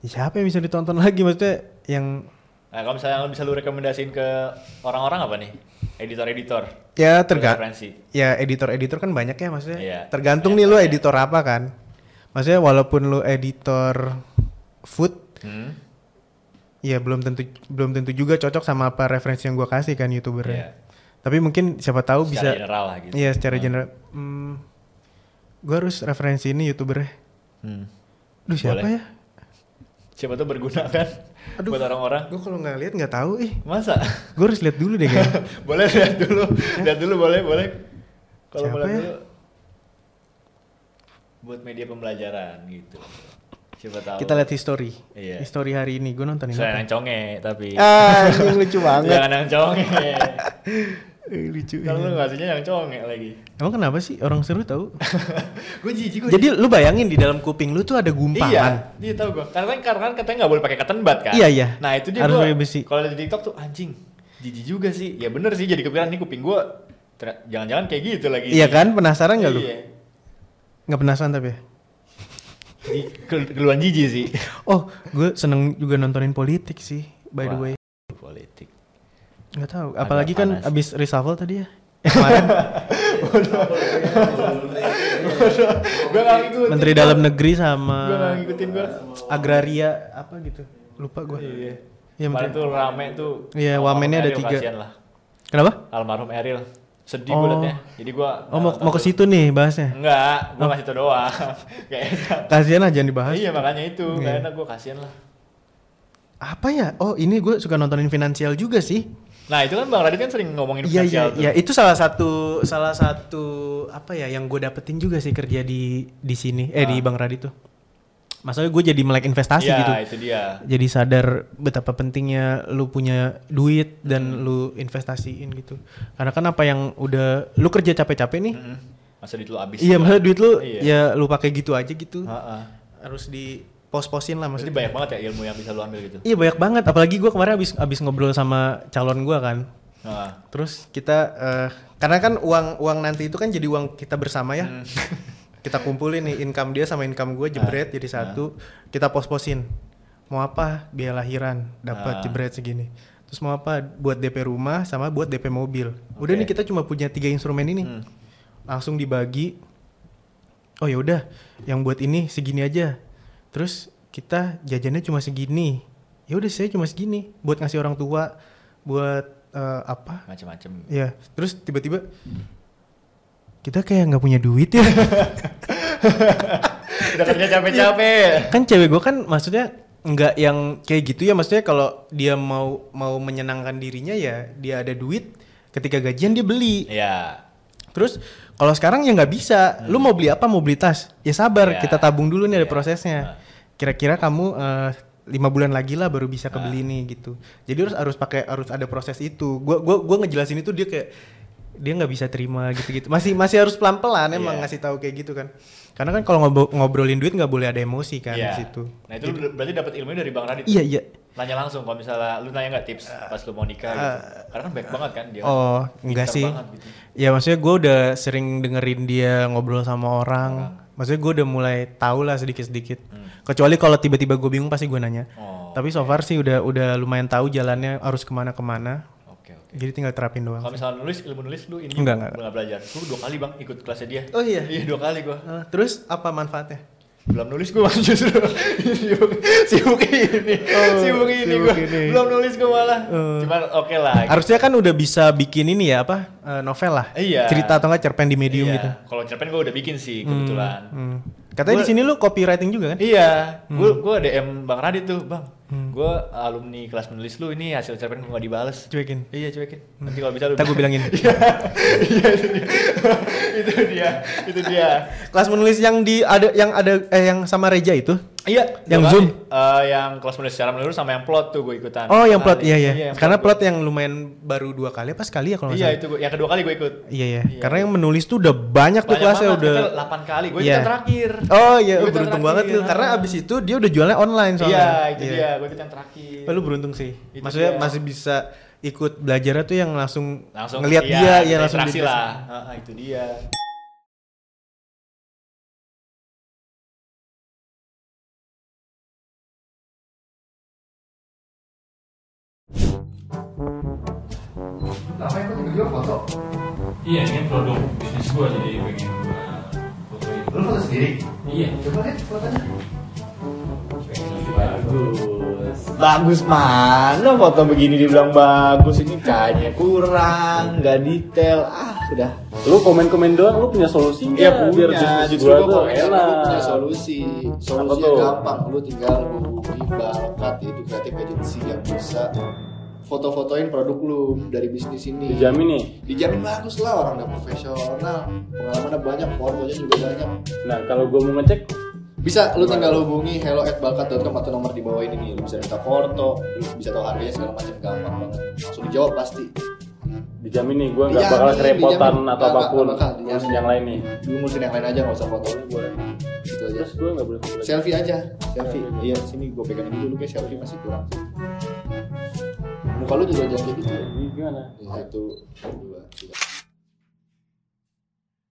[SPEAKER 1] Ya, siapa yang bisa ditonton lagi maksudnya yang
[SPEAKER 2] Nah, kalau misalnya bisa lu rekomendasiin ke orang-orang apa nih? Editor-editor.
[SPEAKER 1] ya tergantung ya editor-editor kan banyak ya maksudnya.
[SPEAKER 2] Iya,
[SPEAKER 1] Tergantung
[SPEAKER 2] banyak,
[SPEAKER 1] nih lu
[SPEAKER 2] banyak.
[SPEAKER 1] editor apa kan. Maksudnya walaupun lu editor food
[SPEAKER 2] Hmm.
[SPEAKER 1] Ya belum tentu belum tentu juga cocok sama apa referensi yang gua kasih kan youtubernya.
[SPEAKER 2] Iya.
[SPEAKER 1] Tapi mungkin siapa tahu
[SPEAKER 2] Secara
[SPEAKER 1] bisa
[SPEAKER 2] general lah gitu.
[SPEAKER 1] Iya secara
[SPEAKER 2] Hmm.
[SPEAKER 1] general. Hmm, gue harus referensi ini youtubernya.
[SPEAKER 2] Hmm.
[SPEAKER 1] Duh siapa
[SPEAKER 2] Boleh.
[SPEAKER 1] ya?
[SPEAKER 2] Siapa tuh berguna kan
[SPEAKER 1] Aduh.
[SPEAKER 2] buat orang-orang.
[SPEAKER 1] Gue kalau nggak lihat nggak tahu ih.
[SPEAKER 2] Masa?
[SPEAKER 1] Gue harus lihat dulu deh kayaknya.
[SPEAKER 2] boleh lihat dulu. lihat dulu boleh, boleh. Kalau lihat
[SPEAKER 1] ya?
[SPEAKER 2] dulu. Buat media pembelajaran gitu. Siapa tahu.
[SPEAKER 1] Kita lihat history.
[SPEAKER 2] Iya.
[SPEAKER 1] History hari ini gue nontonin
[SPEAKER 2] yang conge tapi.
[SPEAKER 1] Ah, ini lucu banget.
[SPEAKER 2] Jangan yang conge.
[SPEAKER 1] Eh, lucu.
[SPEAKER 2] Kalau lu ngasihnya yang conge lagi.
[SPEAKER 1] Emang kenapa sih orang seru tahu?
[SPEAKER 2] gue jijik gue.
[SPEAKER 1] Jadi lu bayangin di dalam kuping lu tuh ada gumpalan.
[SPEAKER 2] Iya, iya tahu gue. Karena kan karena kan katanya nggak boleh pakai cotton bud kan.
[SPEAKER 1] Iya, iya.
[SPEAKER 2] Nah itu dia
[SPEAKER 1] besi.
[SPEAKER 2] Kalau di TikTok tuh anjing, jijik juga sih. Ya bener sih jadi kepikiran nih kuping gue. Jangan-jangan kayak gitu lagi.
[SPEAKER 1] Iya kan? Penasaran nggak lu?
[SPEAKER 2] Iya.
[SPEAKER 1] Nggak penasaran tapi ya?
[SPEAKER 2] Di, ke- keluhan jijik sih.
[SPEAKER 1] Oh, gue seneng juga nontonin politik sih. By the
[SPEAKER 2] Wah,
[SPEAKER 1] way,
[SPEAKER 2] Politik.
[SPEAKER 1] nggak tahu.
[SPEAKER 2] Agak
[SPEAKER 1] Apalagi kan
[SPEAKER 2] panas.
[SPEAKER 1] abis reshuffle tadi ya. Kemarin
[SPEAKER 2] gue gak ngikutin.
[SPEAKER 1] Menteri. Dalam Negeri
[SPEAKER 2] Gue gak
[SPEAKER 1] sama
[SPEAKER 2] ngikutin gue.
[SPEAKER 1] agraria apa gitu. Lupa gue.
[SPEAKER 2] Iya.
[SPEAKER 1] Iya,
[SPEAKER 2] Kemarin
[SPEAKER 1] Menteri.
[SPEAKER 2] tuh rame tuh.
[SPEAKER 1] Iya, wamennya ada tiga.
[SPEAKER 2] kasihan lah.
[SPEAKER 1] Kenapa?
[SPEAKER 2] Almarhum Eril. Sedih
[SPEAKER 1] Oh.
[SPEAKER 2] gue liatnya. Jadi gue.
[SPEAKER 1] Oh mau mau ke situ nih bahasnya.
[SPEAKER 2] Enggak, gue
[SPEAKER 1] Oh.
[SPEAKER 2] ngasih tau doang. Gak enak.
[SPEAKER 1] Kasihan aja jangan dibahas.
[SPEAKER 2] Iya makanya itu,
[SPEAKER 1] Iya.
[SPEAKER 2] gak enak gue kasihan lah.
[SPEAKER 1] Apa ya? Oh ini gue suka nontonin finansial juga sih.
[SPEAKER 2] Nah itu kan Bang Radit kan sering ngomongin
[SPEAKER 1] Iya iya
[SPEAKER 2] finansial tuh.
[SPEAKER 1] iya itu salah satu salah satu apa ya yang gue dapetin juga sih kerja di di sini eh di
[SPEAKER 2] Ah.
[SPEAKER 1] Bang Radit tuh. Maksudnya gue jadi melek investasi
[SPEAKER 2] Iya,
[SPEAKER 1] gitu.
[SPEAKER 2] itu dia.
[SPEAKER 1] Jadi sadar betapa pentingnya lu punya duit dan
[SPEAKER 2] Hmm.
[SPEAKER 1] lu investasiin gitu. Karena kan apa yang udah lu kerja capek-capek nih.
[SPEAKER 2] Mm-mm. Masa duit lu habis.
[SPEAKER 1] Iya, maksudnya duit lu
[SPEAKER 2] Iya.
[SPEAKER 1] ya lu pakai gitu aja gitu.
[SPEAKER 2] Ha-ha.
[SPEAKER 1] Harus di pos-posin lah
[SPEAKER 2] Maksudnya
[SPEAKER 1] maksudnya.
[SPEAKER 2] banyak banget ya ilmu yang bisa lu ambil gitu.
[SPEAKER 1] Iya banyak banget. Apalagi gue kemarin abis abis ngobrol sama calon gue kan.
[SPEAKER 2] Nah,
[SPEAKER 1] Terus kita eh, karena kan uang uang nanti itu kan jadi uang kita bersama ya.
[SPEAKER 2] Hmm.
[SPEAKER 1] kita kumpulin nih income dia sama income gue jebret jadi satu. Kita pos-posin. Mau apa? Biaya lahiran
[SPEAKER 2] Ah.
[SPEAKER 1] dapat jebret segini. Terus mau apa? Buat DP rumah sama buat DP mobil. Udah
[SPEAKER 2] Oke.
[SPEAKER 1] nih kita cuma punya tiga instrumen ini.
[SPEAKER 2] Hmm.
[SPEAKER 1] Langsung dibagi. Oh ya udah, yang buat ini segini aja. Terus kita jajannya cuma segini. Ya udah saya cuma segini buat ngasih orang tua, buat eh, apa?
[SPEAKER 2] macem-macem.
[SPEAKER 1] Ya, terus tiba-tiba kita kayak nggak punya duit ya.
[SPEAKER 2] Udah kerja capek-capek.
[SPEAKER 1] kan cewek gue kan maksudnya nggak yang kayak gitu ya. Maksudnya kalau dia mau mau menyenangkan dirinya ya dia ada duit. Ketika gajian dia beli.
[SPEAKER 2] Iya.
[SPEAKER 1] Terus kalau sekarang ya nggak bisa. Lu mau beli apa? Mau beli tas? Ya sabar,
[SPEAKER 2] Ya.
[SPEAKER 1] kita tabung dulu nih ada
[SPEAKER 2] Ya.
[SPEAKER 1] prosesnya.
[SPEAKER 2] Nah.
[SPEAKER 1] Kira-kira kamu eh, lima bulan lagi lah baru bisa kebeli
[SPEAKER 2] Ah.
[SPEAKER 1] nih gitu. Jadi harus harus pakai harus ada proses itu. Gua gua gua ngejelasin itu dia kayak dia nggak bisa terima gitu-gitu. Masih masih harus pelan-pelan emang
[SPEAKER 2] Iya.
[SPEAKER 1] ngasih tahu kayak gitu kan. Karena kan kalau ngobrol- ngobrolin duit nggak boleh ada emosi kan
[SPEAKER 2] Iya.
[SPEAKER 1] di situ.
[SPEAKER 2] Nah itu lu berarti dapat ilmunya dari Bang Radit.
[SPEAKER 1] Iya iya.
[SPEAKER 2] Nanya langsung kalau misalnya lu nanya nggak tips pas lu mau nikah gitu. Karena kan baik banget kan dia. kan.
[SPEAKER 1] Oh enggak sih.
[SPEAKER 2] banget gitu.
[SPEAKER 1] Ya maksudnya gue udah sering dengerin dia ngobrol sama orang. Maksudnya gue udah mulai tahu lah sedikit-sedikit. Kecuali kalau tiba-tiba gue bingung pasti gue nanya.
[SPEAKER 2] Hmm. Oh,
[SPEAKER 1] Tapi so far sih udah udah lumayan tahu jalannya harus
[SPEAKER 2] ke mana-kemana.
[SPEAKER 1] Jadi tinggal terapin doang.
[SPEAKER 2] Kalau misalnya nulis ilmu nulis lu ini
[SPEAKER 1] Enggak, enggak.
[SPEAKER 2] belum belajar. Lu dua kali bang ikut kelasnya dia.
[SPEAKER 1] Oh iya?
[SPEAKER 2] Iya dua kali gua.
[SPEAKER 1] Eh, terus apa manfaatnya?
[SPEAKER 2] Belum nulis gua justru sibuk sibuk ini sibuk ini
[SPEAKER 1] Oh, sibuk
[SPEAKER 2] gua.
[SPEAKER 1] ini.
[SPEAKER 2] Belum nulis gua malah.
[SPEAKER 1] Oh.
[SPEAKER 2] Cuman oke lah.
[SPEAKER 1] Harusnya kan udah bisa bikin ini ya apa eh, novel lah.
[SPEAKER 2] Iya.
[SPEAKER 1] Cerita atau enggak cerpen di medium
[SPEAKER 2] Iya.
[SPEAKER 1] gitu.
[SPEAKER 2] Kalau cerpen gua udah bikin sih kebetulan.
[SPEAKER 1] Hmm. Katanya
[SPEAKER 2] Gua-
[SPEAKER 1] di sini lu copywriting juga kan?
[SPEAKER 2] Iya,
[SPEAKER 1] Hmm.
[SPEAKER 2] gua gua DM Bang Radit tuh, Bang. Gua alumni kelas menulis lu ini hasil cerpen gua nggak dibales.
[SPEAKER 1] Cuekin.
[SPEAKER 2] Iya, cuekin. Nanti kalau bisa lu.
[SPEAKER 1] Gue bilangin.
[SPEAKER 2] Iya, iya, itu dia. itu dia. Itu dia.
[SPEAKER 1] Kelas menulis yang di ada yang ada eh yang sama Reja itu?
[SPEAKER 2] Iya,
[SPEAKER 1] Yang Zoom?
[SPEAKER 2] Eh, yang kelas menulis secara menurut sama yang plot tuh gue ikutan.
[SPEAKER 1] Oh, yang plot
[SPEAKER 2] Kali.
[SPEAKER 1] iya iya.
[SPEAKER 2] yang
[SPEAKER 1] Karena
[SPEAKER 2] plot
[SPEAKER 1] plot yang lumayan baru dua kali apa sekali ya kalau
[SPEAKER 2] Iya, itu gua, yang kedua kali gue ikut.
[SPEAKER 1] Iya iya.
[SPEAKER 2] Iya.
[SPEAKER 1] Karena yang menulis tuh udah banyak, tuh
[SPEAKER 2] Banyak
[SPEAKER 1] kelasnya
[SPEAKER 2] banget,
[SPEAKER 1] udah.
[SPEAKER 2] kita 8 kali. Gue
[SPEAKER 1] Iya.
[SPEAKER 2] ikutan terakhir.
[SPEAKER 1] Oh iya,
[SPEAKER 2] Gua
[SPEAKER 1] beruntung banget lu. Karena abis itu dia udah jualnya online soalnya.
[SPEAKER 2] Iya, itu dia. Gue ikut yang terakhir.
[SPEAKER 1] Oh, lu beruntung sih.
[SPEAKER 2] Itu
[SPEAKER 1] Maksudnya
[SPEAKER 2] dia.
[SPEAKER 1] masih bisa ikut belajarnya tuh yang langsung,
[SPEAKER 2] langsung
[SPEAKER 1] ngelihat
[SPEAKER 2] iya,
[SPEAKER 1] dia, ya langsung dijelasin.
[SPEAKER 2] lah. Heeh, itu dia.
[SPEAKER 4] Iya, ini produk bisnis gua jadi pengen gua fotoin.
[SPEAKER 5] Lu foto sendiri?
[SPEAKER 4] Iya,
[SPEAKER 5] Coba lihat fotonya.
[SPEAKER 4] bagus.
[SPEAKER 2] Bagus mana foto begini dibilang bagus ini kayaknya kurang, nggak detail. Ah, sudah.
[SPEAKER 6] Lu komen-komen doang, lu punya solusi nggak?
[SPEAKER 5] Iya
[SPEAKER 6] biar
[SPEAKER 5] punya,
[SPEAKER 6] bisnis
[SPEAKER 5] justru
[SPEAKER 6] gua
[SPEAKER 5] gua
[SPEAKER 6] tuh enak.
[SPEAKER 5] lu punya solusi. Solusinya
[SPEAKER 6] tuh?
[SPEAKER 5] gampang, lu tinggal hubungi Balkat itu kreatif agency yang bisa foto-fotoin produk lu dari bisnis ini.
[SPEAKER 6] Dijamin nih.
[SPEAKER 5] Dijamin bagus lah orang udah profesional, pengalamannya banyak, fotonya juga banyak.
[SPEAKER 6] Nah, kalau gua mau ngecek,
[SPEAKER 5] Bisa lu tinggal hubungi hello@balkat.com atau nomor di bawah ini nih. Lu bisa minta foto, lu bisa tahu harganya segala macam gampang banget. Langsung dijawab pasti.
[SPEAKER 6] dijamin nih gua nggak
[SPEAKER 5] Dijamin,
[SPEAKER 6] bakal kerepotan
[SPEAKER 5] dijamin.
[SPEAKER 6] atau
[SPEAKER 5] Nggak,
[SPEAKER 6] apa pun.
[SPEAKER 5] nggak bakal.
[SPEAKER 6] Ngurusin yang lain nih.
[SPEAKER 5] Lu ngurusin yang lain aja nggak usah foto lu gue. Gitu aja.
[SPEAKER 6] Terus gua nggak boleh
[SPEAKER 5] selfie aja selfie iya sini gue pegangin dulu kayak selfie masih kurang muka lu juga kayak gitu
[SPEAKER 6] Ini gimana?
[SPEAKER 5] ya, satu dua tiga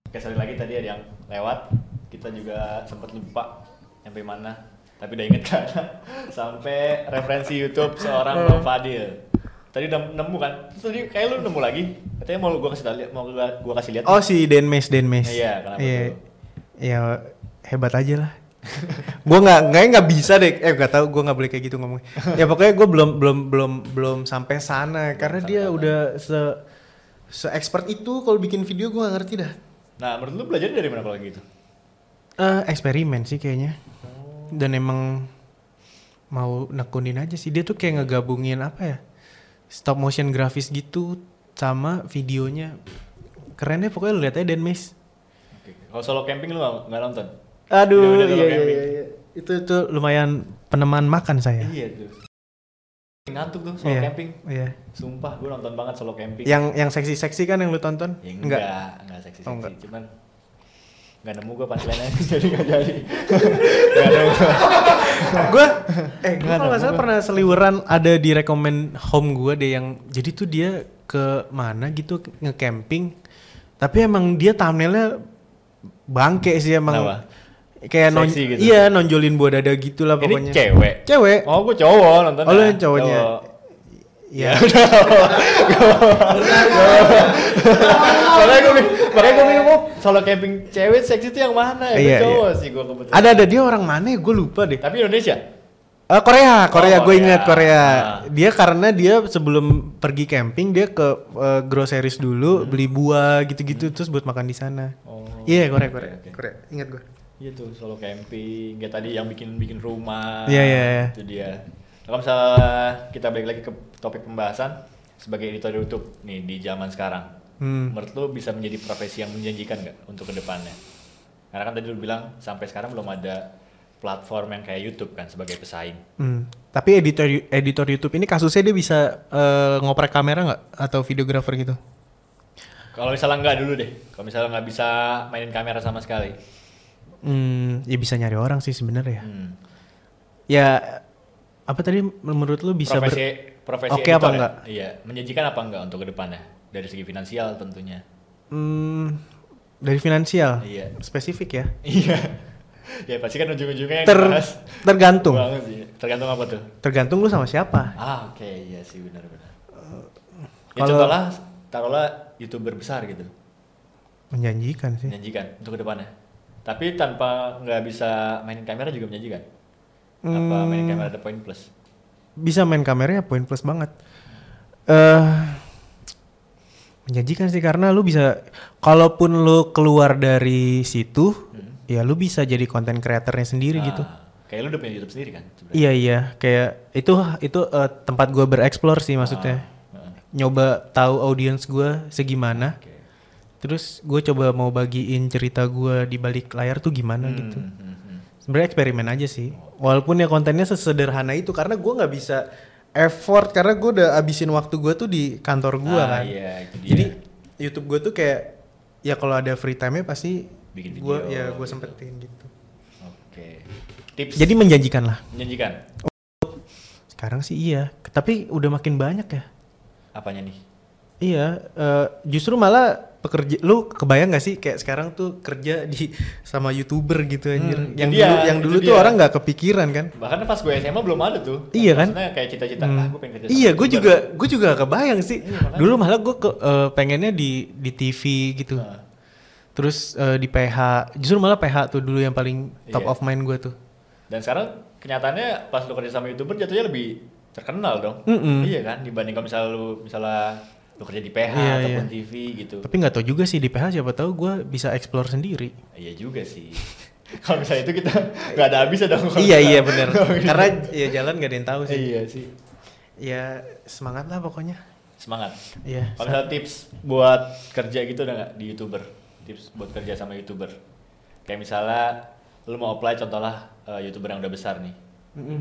[SPEAKER 2] Oke, sekali lagi tadi ada yang lewat. Kita juga sempat lupa sampai mana. Tapi udah inget kan? sampai referensi YouTube seorang Bang Fadil. Tadi udah nemu kan? Tadi kayak lu nemu lagi. Katanya mau gua kasih lihat, mau gua, gua kasih lihat.
[SPEAKER 1] Oh si Denmes Denmes.
[SPEAKER 2] Iya, kenapa
[SPEAKER 1] Iya.
[SPEAKER 2] tuh?
[SPEAKER 1] Ya hebat aja lah. Gue nggak nggak nggak bisa deh. Eh nggak tahu gue nggak boleh kayak gitu ngomong. ya pokoknya gue belum belum belum belum sampai sana karena dia udah se se expert itu kalau bikin video gue nggak ngerti dah.
[SPEAKER 2] Nah, menurut lu belajar dari mana kalau gitu?
[SPEAKER 1] Eh eksperimen sih kayaknya. Dan emang mau nekunin aja sih dia tuh kayak ngegabungin apa ya stop motion grafis gitu sama videonya keren deh pokoknya lu lihat aja Denmes.
[SPEAKER 2] Oke. Kalau solo camping lu nggak nonton?
[SPEAKER 1] Aduh,
[SPEAKER 2] solo
[SPEAKER 1] iya, iya, iya, iya. Itu itu lumayan peneman makan saya.
[SPEAKER 2] Iya tuh. Ngantuk tuh solo
[SPEAKER 1] Iya,
[SPEAKER 2] camping.
[SPEAKER 1] Iya.
[SPEAKER 2] Sumpah, gue nonton banget solo camping.
[SPEAKER 1] Yang yang seksi-seksi kan yang lu tonton?
[SPEAKER 2] Ya, enggak, enggak, seksi seksi,
[SPEAKER 1] Oh, enggak.
[SPEAKER 2] cuman enggak nemu gue punchline nya jadi enggak jadi. Enggak nemu.
[SPEAKER 1] Gue eh gue kalau nggak salah pernah seliweran ada di rekomend home gue deh yang jadi tuh dia ke mana gitu nge-camping. Tapi emang dia thumbnailnya bangke sih emang.
[SPEAKER 2] Kenapa?
[SPEAKER 1] Kayak non
[SPEAKER 2] gitu?
[SPEAKER 1] iya nonjolin buah dada gitu lah
[SPEAKER 2] Ini
[SPEAKER 1] pokoknya.
[SPEAKER 2] cewek.
[SPEAKER 1] Cewek.
[SPEAKER 2] Oh, gue cowok nonton.
[SPEAKER 1] Oh, lu yang cowoknya. Iya.
[SPEAKER 2] Makanya gue makanya gue bingung oh, solo camping cewek seksi itu yang mana ya?
[SPEAKER 1] Iya,
[SPEAKER 2] cowok sih gue kebetulan.
[SPEAKER 1] Ada ada dia orang mana ya? Gue lupa deh.
[SPEAKER 2] Tapi Indonesia.
[SPEAKER 1] Eh, Korea, Korea,
[SPEAKER 2] Oh,
[SPEAKER 1] gue ingat Korea.
[SPEAKER 2] Ah.
[SPEAKER 1] Dia karena dia sebelum pergi camping dia ke eh, groceries dulu beli buah gitu-gitu terus buat makan di sana.
[SPEAKER 2] Oh.
[SPEAKER 1] Iya Korea, Korea,
[SPEAKER 2] oke.
[SPEAKER 1] Korea. Ingat gue.
[SPEAKER 2] Iya tuh solo camping. Kayak tadi yang bikin bikin rumah.
[SPEAKER 1] Iya, iya, iya.
[SPEAKER 2] Itu dia. Nah, Kalau misalnya kita balik lagi ke topik pembahasan sebagai editor YouTube nih di zaman sekarang.
[SPEAKER 1] Hmm.
[SPEAKER 2] Menurut lu bisa menjadi profesi yang menjanjikan nggak untuk ke depannya? Karena kan tadi lu bilang sampai sekarang belum ada platform yang kayak YouTube kan sebagai pesaing.
[SPEAKER 1] Hmm. Tapi editor editor YouTube ini kasusnya dia bisa eh, ngoprek kamera nggak atau videografer gitu?
[SPEAKER 2] Kalau misalnya nggak dulu deh, kalau misalnya nggak bisa mainin kamera sama sekali.
[SPEAKER 1] Hmm, ya bisa nyari orang sih sebenarnya.
[SPEAKER 2] Hmm.
[SPEAKER 1] Ya apa tadi menurut lu bisa ber-
[SPEAKER 2] profesi profesi
[SPEAKER 1] Oke apa
[SPEAKER 2] ya?
[SPEAKER 1] enggak?
[SPEAKER 2] Iya, menjanjikan apa enggak untuk ke depannya dari segi finansial tentunya.
[SPEAKER 1] Hmm, dari finansial.
[SPEAKER 2] Iya.
[SPEAKER 1] Spesifik ya.
[SPEAKER 2] Iya. ya pasti kan ujung-ujungnya yang
[SPEAKER 1] Ter
[SPEAKER 2] dibahas.
[SPEAKER 1] tergantung.
[SPEAKER 2] Banget sih. Tergantung apa tuh?
[SPEAKER 1] Tergantung lu sama siapa.
[SPEAKER 2] Ah, oke, iya sih benar-benar. Ya
[SPEAKER 1] kalau-
[SPEAKER 2] contohlah taruhlah youtuber besar gitu,
[SPEAKER 1] Menjanjikan sih.
[SPEAKER 2] menjanjikan untuk ke depannya. Tapi tanpa nggak bisa mainin kamera juga menjanjikan. Apa
[SPEAKER 1] Hmm.
[SPEAKER 2] mainin kamera ada poin plus?
[SPEAKER 1] Bisa main kameranya poin plus banget. Eh menjanjikan sih karena lu bisa kalaupun lu keluar dari situ ya lu bisa jadi konten kreatornya sendiri gitu.
[SPEAKER 2] Ah, Kayak lu udah punya YouTube sendiri kan? sebenarnya?
[SPEAKER 1] Iya iya kayak itu itu eh, tempat gua bereksplor sih maksudnya.
[SPEAKER 2] Ah,
[SPEAKER 1] Nyoba tahu audiens gua segimana.
[SPEAKER 2] Oke.
[SPEAKER 1] Terus gue coba mau bagiin cerita gua di balik layar tuh gimana gitu.
[SPEAKER 2] Hmm, hmm, hmm.
[SPEAKER 1] Sebenarnya eksperimen aja sih. Walaupun ya kontennya sesederhana itu karena gua nggak bisa effort karena gue udah abisin waktu gua tuh di kantor gua
[SPEAKER 2] Ah,
[SPEAKER 1] kan.
[SPEAKER 2] iya, itu dia.
[SPEAKER 1] Jadi YouTube gue tuh kayak ya kalau ada free time-nya pasti
[SPEAKER 2] Bikin
[SPEAKER 1] gua
[SPEAKER 2] video
[SPEAKER 1] ya gue
[SPEAKER 2] gitu.
[SPEAKER 1] sempetin gitu.
[SPEAKER 2] Oke. Tips
[SPEAKER 1] Jadi menjanjikan lah.
[SPEAKER 2] menjanjikan.
[SPEAKER 1] Sekarang sih iya, tapi udah makin banyak ya.
[SPEAKER 2] Apanya nih?
[SPEAKER 1] Iya, eh, justru malah pekerja lu kebayang gak sih kayak sekarang tuh kerja di sama youtuber gitu anjir.
[SPEAKER 2] Hmm,
[SPEAKER 1] yang
[SPEAKER 2] itu dia,
[SPEAKER 1] dulu yang dulu tuh orang nggak kepikiran kan.
[SPEAKER 2] Bahkan pas gue SMA belum ada tuh.
[SPEAKER 1] Iya kan?
[SPEAKER 2] Maksudnya kayak cita-cita,
[SPEAKER 1] Hmm.
[SPEAKER 2] ah gue pengen kerja
[SPEAKER 1] Iya, gue juga gue juga gak kebayang sih.
[SPEAKER 2] Iya, makanya.
[SPEAKER 1] Dulu malah gue ke eh, pengennya di di TV gitu.
[SPEAKER 2] Ah.
[SPEAKER 1] Terus eh, di PH, justru malah PH tuh dulu yang paling top
[SPEAKER 2] Iya.
[SPEAKER 1] of mind gue tuh.
[SPEAKER 2] Dan sekarang kenyataannya pas lu kerja sama YouTuber jatuhnya lebih terkenal dong.
[SPEAKER 1] Mm-mm.
[SPEAKER 2] Iya kan? Dibanding kalau misalnya lu misalnya lu kerja di PH
[SPEAKER 1] Iya,
[SPEAKER 2] ataupun
[SPEAKER 1] iya.
[SPEAKER 2] TV gitu.
[SPEAKER 1] Tapi nggak tahu juga sih di PH siapa tahu gue bisa explore sendiri.
[SPEAKER 2] Iya juga sih. kalau misalnya itu kita nggak ada habisnya dong. kalau
[SPEAKER 1] iya
[SPEAKER 2] kita-
[SPEAKER 1] iya bener. Karena ya jalan nggak ada yang tahu sih.
[SPEAKER 2] iya sih.
[SPEAKER 1] Ya semangat lah pokoknya.
[SPEAKER 2] Semangat.
[SPEAKER 1] Iya.
[SPEAKER 2] Kalau misalnya tips buat kerja gitu ada nggak di youtuber? Tips buat kerja sama youtuber? Kayak misalnya lu mau apply contohlah eh, youtuber yang udah besar nih.
[SPEAKER 1] Mm-mm.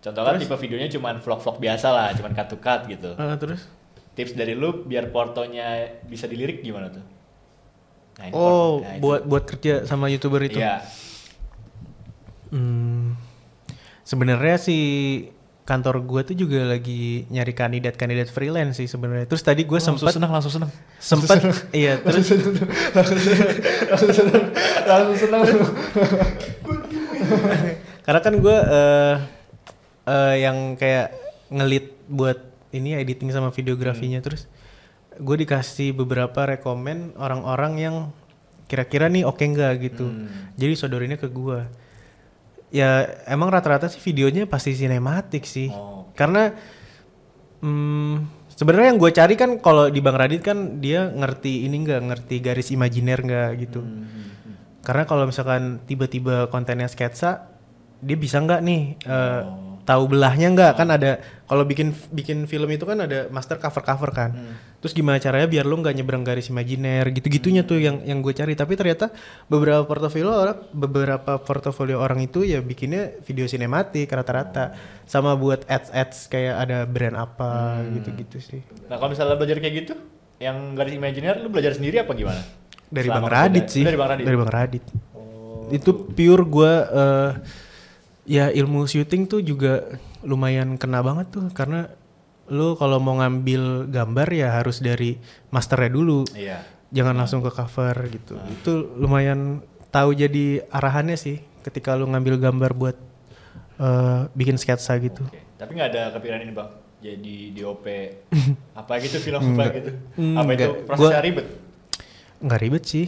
[SPEAKER 2] Contohnya tipe videonya cuman vlog-vlog biasa lah, cuman cut to cut gitu.
[SPEAKER 1] Eh, terus?
[SPEAKER 2] Tips dari lu biar portonya bisa dilirik gimana tuh? Nah, ini
[SPEAKER 1] Oh,
[SPEAKER 2] nah, itu.
[SPEAKER 1] buat buat kerja sama youtuber itu.
[SPEAKER 2] Iya.
[SPEAKER 1] Hmm, sebenarnya sih kantor gue tuh juga lagi nyari kandidat-kandidat freelance sih sebenarnya. Terus tadi gue
[SPEAKER 2] Langsung
[SPEAKER 1] sempat
[SPEAKER 2] senang, langsung senang.
[SPEAKER 1] sempat iya terus
[SPEAKER 2] langsung senang, langsung senang.
[SPEAKER 1] karena kan gue eh eh, yang kayak ngelit buat ini editing sama videografinya terus gue dikasih beberapa rekomen orang-orang yang kira-kira nih oke nggak gitu.
[SPEAKER 2] Hmm.
[SPEAKER 1] Jadi sodorinnya ke gue. Ya emang rata-rata sih videonya pasti sinematik sih.
[SPEAKER 2] Oh,
[SPEAKER 1] Karena hmm, sebenarnya yang gue cari kan kalau di Bang Radit kan dia ngerti ini nggak ngerti garis imajiner nggak gitu.
[SPEAKER 2] Hmm,
[SPEAKER 1] Karena kalau misalkan tiba-tiba kontennya sketsa, dia bisa nggak nih eh,
[SPEAKER 2] Oh.
[SPEAKER 1] tahu belahnya nggak? Kan ada kalau bikin bikin film itu kan ada master cover cover kan.
[SPEAKER 2] Hmm.
[SPEAKER 1] Terus gimana caranya biar lu nggak nyebrang garis imajiner gitu-gitunya tuh yang yang gue cari. Tapi ternyata beberapa portofolio orang beberapa portofolio orang itu ya bikinnya video sinematik rata-rata. Sama buat ads ads kayak ada brand apa
[SPEAKER 2] Hmm.
[SPEAKER 1] gitu-gitu sih.
[SPEAKER 2] Nah kalau misalnya belajar kayak gitu, yang garis imajiner lu belajar sendiri apa gimana?
[SPEAKER 1] Dari
[SPEAKER 2] Selama
[SPEAKER 1] Bang Radit sih.
[SPEAKER 2] Dari Bang Radit.
[SPEAKER 1] Dari Bang Radit.
[SPEAKER 2] Oh.
[SPEAKER 1] itu pure gue eh ya ilmu syuting tuh juga lumayan kena banget tuh karena lu kalau mau ngambil gambar ya harus dari masternya dulu
[SPEAKER 2] Iya.
[SPEAKER 1] jangan langsung ke cover gitu itu lumayan tahu jadi arahannya sih ketika lu ngambil gambar buat eh, bikin sketsa gitu
[SPEAKER 2] Oke. Tapi nggak ada kepikiran ini bang, jadi DOP apa gitu film apa gitu?
[SPEAKER 1] Hmm,
[SPEAKER 2] apa itu
[SPEAKER 1] nggak.
[SPEAKER 2] prosesnya
[SPEAKER 1] Gua-
[SPEAKER 2] ribet?
[SPEAKER 1] nggak ribet sih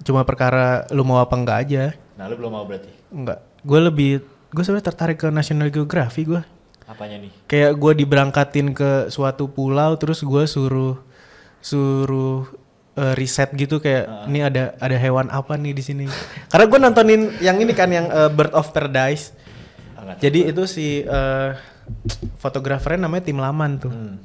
[SPEAKER 1] cuma perkara lu mau apa enggak aja
[SPEAKER 2] Nah lu belum mau berarti?
[SPEAKER 1] enggak gue lebih gue sebenarnya tertarik ke National Geography gue
[SPEAKER 2] Apanya nih?
[SPEAKER 1] kayak gue diberangkatin ke suatu pulau terus gue suruh suruh eh, riset gitu kayak ini ada ada hewan apa nih di sini karena gue nontonin yang ini kan yang eh, Bird of Paradise
[SPEAKER 2] Ah, nggak tahu.
[SPEAKER 1] jadi itu si eh, fotografernya namanya Tim Laman tuh
[SPEAKER 2] Hmm.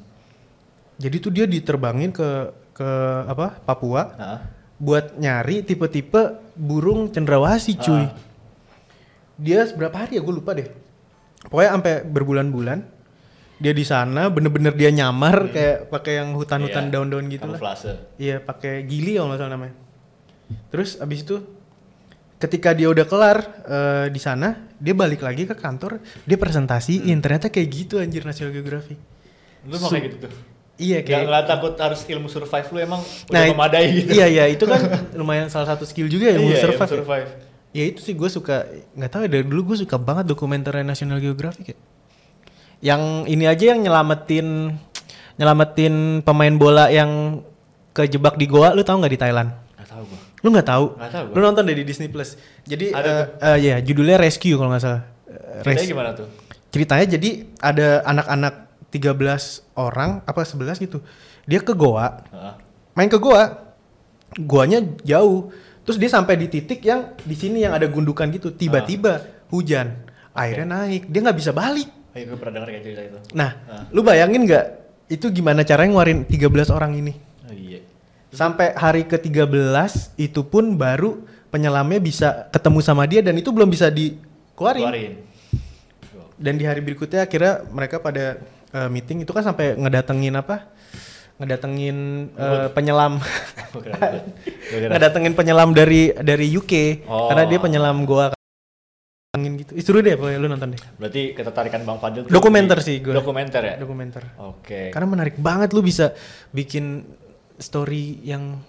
[SPEAKER 1] jadi tuh dia diterbangin ke ke apa Papua
[SPEAKER 2] Nah,
[SPEAKER 1] buat nyari tipe-tipe burung cendrawasih cuy.
[SPEAKER 2] Ah.
[SPEAKER 1] Dia berapa hari ya gue lupa deh. Pokoknya sampai berbulan-bulan dia di sana bener-bener dia nyamar kayak pakai yang hutan-hutan
[SPEAKER 2] Iya,
[SPEAKER 1] daun-daun gitu lah. Iya, pakai gili kalau nggak salah namanya. Terus abis itu ketika dia udah kelar eh, di sana, dia balik lagi ke kantor, dia presentasiin ternyata kayak gitu anjir National Geographic.
[SPEAKER 2] Lu mau
[SPEAKER 1] Su-
[SPEAKER 2] kayak gitu tuh.
[SPEAKER 1] Iya kayak
[SPEAKER 2] nggak takut harus ilmu survive lu emang
[SPEAKER 1] Nah,
[SPEAKER 2] udah memadai gitu.
[SPEAKER 1] Iya iya itu kan lumayan salah satu skill juga ya,
[SPEAKER 2] Iya,
[SPEAKER 1] ilmu
[SPEAKER 2] ilmu
[SPEAKER 1] survive. ya. Ya itu sih gue suka nggak tahu ya dari dulu gue suka banget dokumenter National Geographic ya. Yang ini aja yang nyelamatin nyelamatin pemain bola yang kejebak di goa lu tahu nggak di Thailand?
[SPEAKER 2] Gak tau gua.
[SPEAKER 1] Lu nggak tahu?
[SPEAKER 2] Nggak tahu gua.
[SPEAKER 1] Lu nonton deh di Disney Plus. Jadi
[SPEAKER 2] Ada
[SPEAKER 1] eh, eh, ya judulnya Rescue kalau nggak salah. Eh,
[SPEAKER 2] Ceritanya
[SPEAKER 1] Res-
[SPEAKER 2] gimana tuh?
[SPEAKER 1] Ceritanya jadi ada anak-anak 13 orang apa 11 gitu. Dia ke goa,
[SPEAKER 2] Heeh.
[SPEAKER 1] main ke goa goanya jauh terus dia sampai di titik yang di sini yang ada gundukan gitu tiba-tiba hujan airnya naik dia nggak bisa balik
[SPEAKER 2] Ayo gue pernah kayak cerita itu.
[SPEAKER 1] nah
[SPEAKER 2] Ah.
[SPEAKER 1] lu bayangin nggak itu gimana caranya ngeluarin 13 orang ini
[SPEAKER 2] Oh iya.
[SPEAKER 1] sampai hari ke-13 itu pun baru penyelamnya bisa ketemu sama dia dan itu belum bisa dikeluarin
[SPEAKER 2] Keluarin.
[SPEAKER 1] dan di hari berikutnya akhirnya mereka pada eh, meeting itu kan sampai ngedatengin apa ngedatengin eh, penyelam.
[SPEAKER 2] Gua gua
[SPEAKER 1] ngedatengin penyelam dari dari UK
[SPEAKER 2] Oh.
[SPEAKER 1] karena dia penyelam goa angin gitu. Ih, seru deh pokoknya lu nonton deh.
[SPEAKER 2] Berarti ketertarikan Bang Fadil
[SPEAKER 1] Dokumenter
[SPEAKER 2] di-
[SPEAKER 1] sih gua.
[SPEAKER 2] Dokumenter ya?
[SPEAKER 1] dokumenter.
[SPEAKER 2] Oke.
[SPEAKER 1] karena menarik banget lu bisa bikin story yang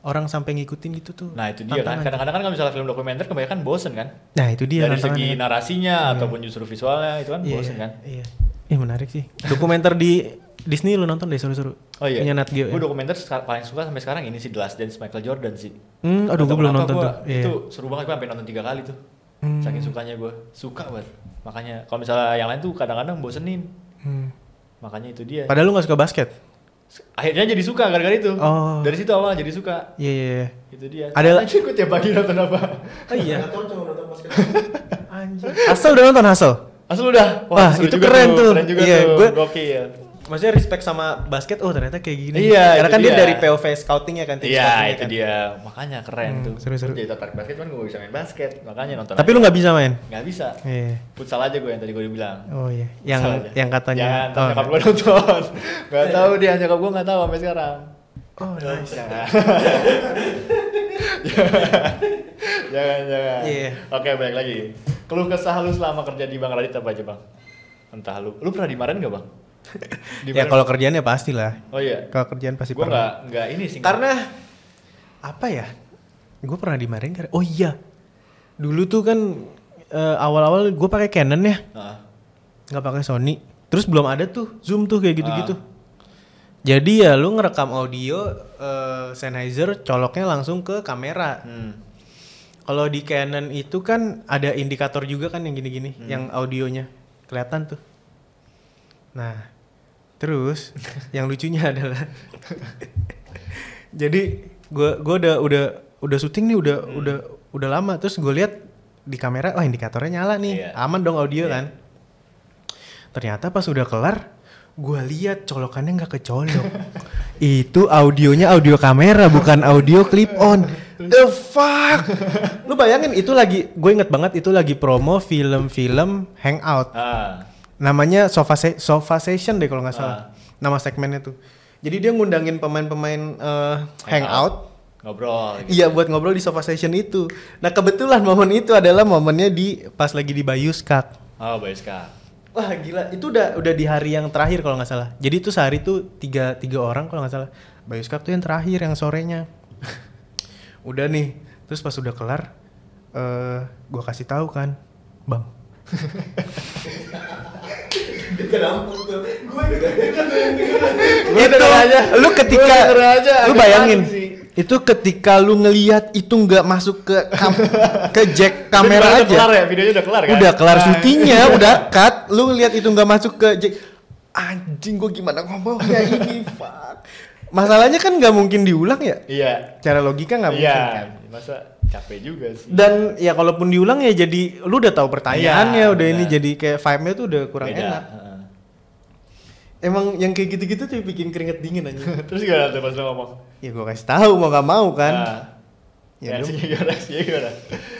[SPEAKER 1] orang sampai ngikutin gitu tuh.
[SPEAKER 2] Nah itu dia kan. Kadang-kadang kan kalau misalnya film dokumenter kebanyakan bosen kan?
[SPEAKER 1] nah itu dia
[SPEAKER 2] Dari segi narasinya ataupun justru visualnya itu kan
[SPEAKER 1] Iya,
[SPEAKER 2] bosen kan?
[SPEAKER 1] iya. Ih, menarik sih. Dokumenter di Disney lu nonton deh seru-seru
[SPEAKER 2] Oh iya.
[SPEAKER 1] Punya Nat Geo
[SPEAKER 2] Gue
[SPEAKER 1] ya.
[SPEAKER 2] dokumenter paling suka sampai sekarang ini sih The Last Dance Michael Jordan sih.
[SPEAKER 1] Hmm, aduh gue belum nonton
[SPEAKER 2] gua-
[SPEAKER 1] tuh. Iya.
[SPEAKER 2] Itu seru banget gue sampai nonton tiga kali tuh.
[SPEAKER 1] Hmm.
[SPEAKER 2] Saking sukanya gue. Suka banget. Makanya kalau misalnya yang lain tuh kadang-kadang bosenin.
[SPEAKER 1] Hmm.
[SPEAKER 2] Makanya itu dia.
[SPEAKER 1] Padahal lu gak suka basket.
[SPEAKER 2] Akhirnya jadi suka gara-gara itu.
[SPEAKER 1] Oh.
[SPEAKER 2] Dari situ awal jadi suka.
[SPEAKER 1] Iya iya. iya.
[SPEAKER 2] Itu dia.
[SPEAKER 1] Ada-
[SPEAKER 2] Anjir gue tiap pagi nonton apa?
[SPEAKER 1] Oh iya. Anjir. Hasil udah nonton Hasil?
[SPEAKER 2] Asal udah.
[SPEAKER 1] Wah,
[SPEAKER 2] seru
[SPEAKER 1] itu
[SPEAKER 2] juga
[SPEAKER 1] keren tuh.
[SPEAKER 2] Keren juga
[SPEAKER 1] Iya,
[SPEAKER 2] tuh.
[SPEAKER 1] gua-
[SPEAKER 2] Gokil.
[SPEAKER 1] Maksudnya respect sama basket, oh ternyata kayak gini.
[SPEAKER 2] Iya,
[SPEAKER 1] Karena kan dia
[SPEAKER 2] dia.
[SPEAKER 1] dari POV scouting ya kan. tim
[SPEAKER 2] Iya, itu
[SPEAKER 1] kan.
[SPEAKER 2] dia. Makanya keren
[SPEAKER 1] Hmm,
[SPEAKER 2] tuh.
[SPEAKER 1] seru-seru.
[SPEAKER 2] Gua Jadi tertarik basket kan gue bisa main basket. Makanya nonton.
[SPEAKER 1] Tapi lu nggak bisa main?
[SPEAKER 2] nggak bisa.
[SPEAKER 1] Iya.
[SPEAKER 2] Futsal aja gue yang tadi gue bilang.
[SPEAKER 1] Oh iya. Yang yang katanya.
[SPEAKER 2] Jangan,
[SPEAKER 1] oh,
[SPEAKER 2] nyokap gue nonton. Gak tahu dia, nyokap gue gak tahu sampai sekarang.
[SPEAKER 1] oh nice.
[SPEAKER 2] Jangan. jangan, jangan.
[SPEAKER 1] Iya.
[SPEAKER 2] Oke, balik lagi. Keluh kesah lu selama kerja di Bang Radit apa aja, Bang? Entah lu. Lu pernah dimarahin gak, Bang?
[SPEAKER 1] Ya kalau kerjaannya pasti lah.
[SPEAKER 2] Oh iya.
[SPEAKER 1] Kalau kerjaan pasti
[SPEAKER 2] Gue
[SPEAKER 1] pernah.
[SPEAKER 2] nggak nggak ini sih.
[SPEAKER 1] Karena apa ya? Gue pernah dimarahin karena oh iya. Dulu tuh kan eh, awal-awal gue pakai Canon ya, nggak pakai Sony. Terus belum ada tuh Zoom tuh kayak gitu-gitu.
[SPEAKER 2] Ah.
[SPEAKER 1] Jadi ya lu ngerekam audio eh, Sennheiser coloknya langsung ke kamera.
[SPEAKER 2] hmm.
[SPEAKER 1] Kalau di Canon itu kan ada indikator juga kan yang gini-gini,
[SPEAKER 2] Hmm.
[SPEAKER 1] yang audionya kelihatan tuh. Nah, terus yang lucunya adalah, jadi gua gua udah udah udah syuting nih udah
[SPEAKER 2] Hmm.
[SPEAKER 1] udah udah lama. Terus gue lihat di kamera wah indikatornya nyala nih.
[SPEAKER 2] Iya.
[SPEAKER 1] aman dong audio
[SPEAKER 2] Iya.
[SPEAKER 1] kan. Ternyata pas udah kelar gue lihat colokannya nggak kecolok itu audionya audio kamera bukan audio clip on. The fuck? Lu bayangin itu lagi gue inget banget itu lagi promo film-film hangout.
[SPEAKER 2] Ah,
[SPEAKER 1] namanya sofa Se- sofa session deh kalau nggak
[SPEAKER 2] Ah.
[SPEAKER 1] salah nama segmennya tuh jadi dia ngundangin pemain-pemain eh, hangout
[SPEAKER 2] ngobrol. gitu.
[SPEAKER 1] Iya buat ngobrol di sofa session itu. Nah kebetulan momen itu adalah momennya di pas lagi di Bayuskak.
[SPEAKER 2] Oh, Bayuska.
[SPEAKER 1] Wah gila itu udah udah di hari yang terakhir kalau nggak salah. Jadi itu sehari tuh tiga tiga orang kalau nggak salah. Bayuskak tuh yang terakhir yang sorenya. udah nih terus pas udah kelar eh gua kasih tahu kan bang. itu lu ketika
[SPEAKER 2] aja,
[SPEAKER 1] lu bayangin itu ketika lu ngelihat itu nggak masuk ke kam- ke jack kamera
[SPEAKER 2] udah
[SPEAKER 1] aja.
[SPEAKER 2] kelar ya, videonya udah kelar kan?
[SPEAKER 1] udah kelar
[SPEAKER 2] Nah,
[SPEAKER 1] syutingnya udah cut. Lu lihat itu nggak masuk ke jack. Anjing gua gimana ngomongnya ini fuck. Masalahnya kan nggak mungkin diulang ya?
[SPEAKER 2] Iya.
[SPEAKER 1] cara logika nggak mungkin
[SPEAKER 2] Iya.
[SPEAKER 1] kan
[SPEAKER 2] Masa capek juga sih.
[SPEAKER 1] dan ya kalaupun diulang ya jadi lu udah tahu pertanyaannya
[SPEAKER 2] Iya,
[SPEAKER 1] udah ini
[SPEAKER 2] benar.
[SPEAKER 1] jadi kayak vibe-nya tuh udah kurang
[SPEAKER 2] Beda.
[SPEAKER 1] enak
[SPEAKER 2] Heeh.
[SPEAKER 1] emang yang kayak gitu-gitu tuh bikin keringet dingin aja
[SPEAKER 2] Terus gimana tuh pas lo ngomong?
[SPEAKER 1] ya gua kasih tahu mau nggak mau kan
[SPEAKER 2] Nah,
[SPEAKER 1] Ya
[SPEAKER 2] reaksinya gimana? Reaksinya gimana?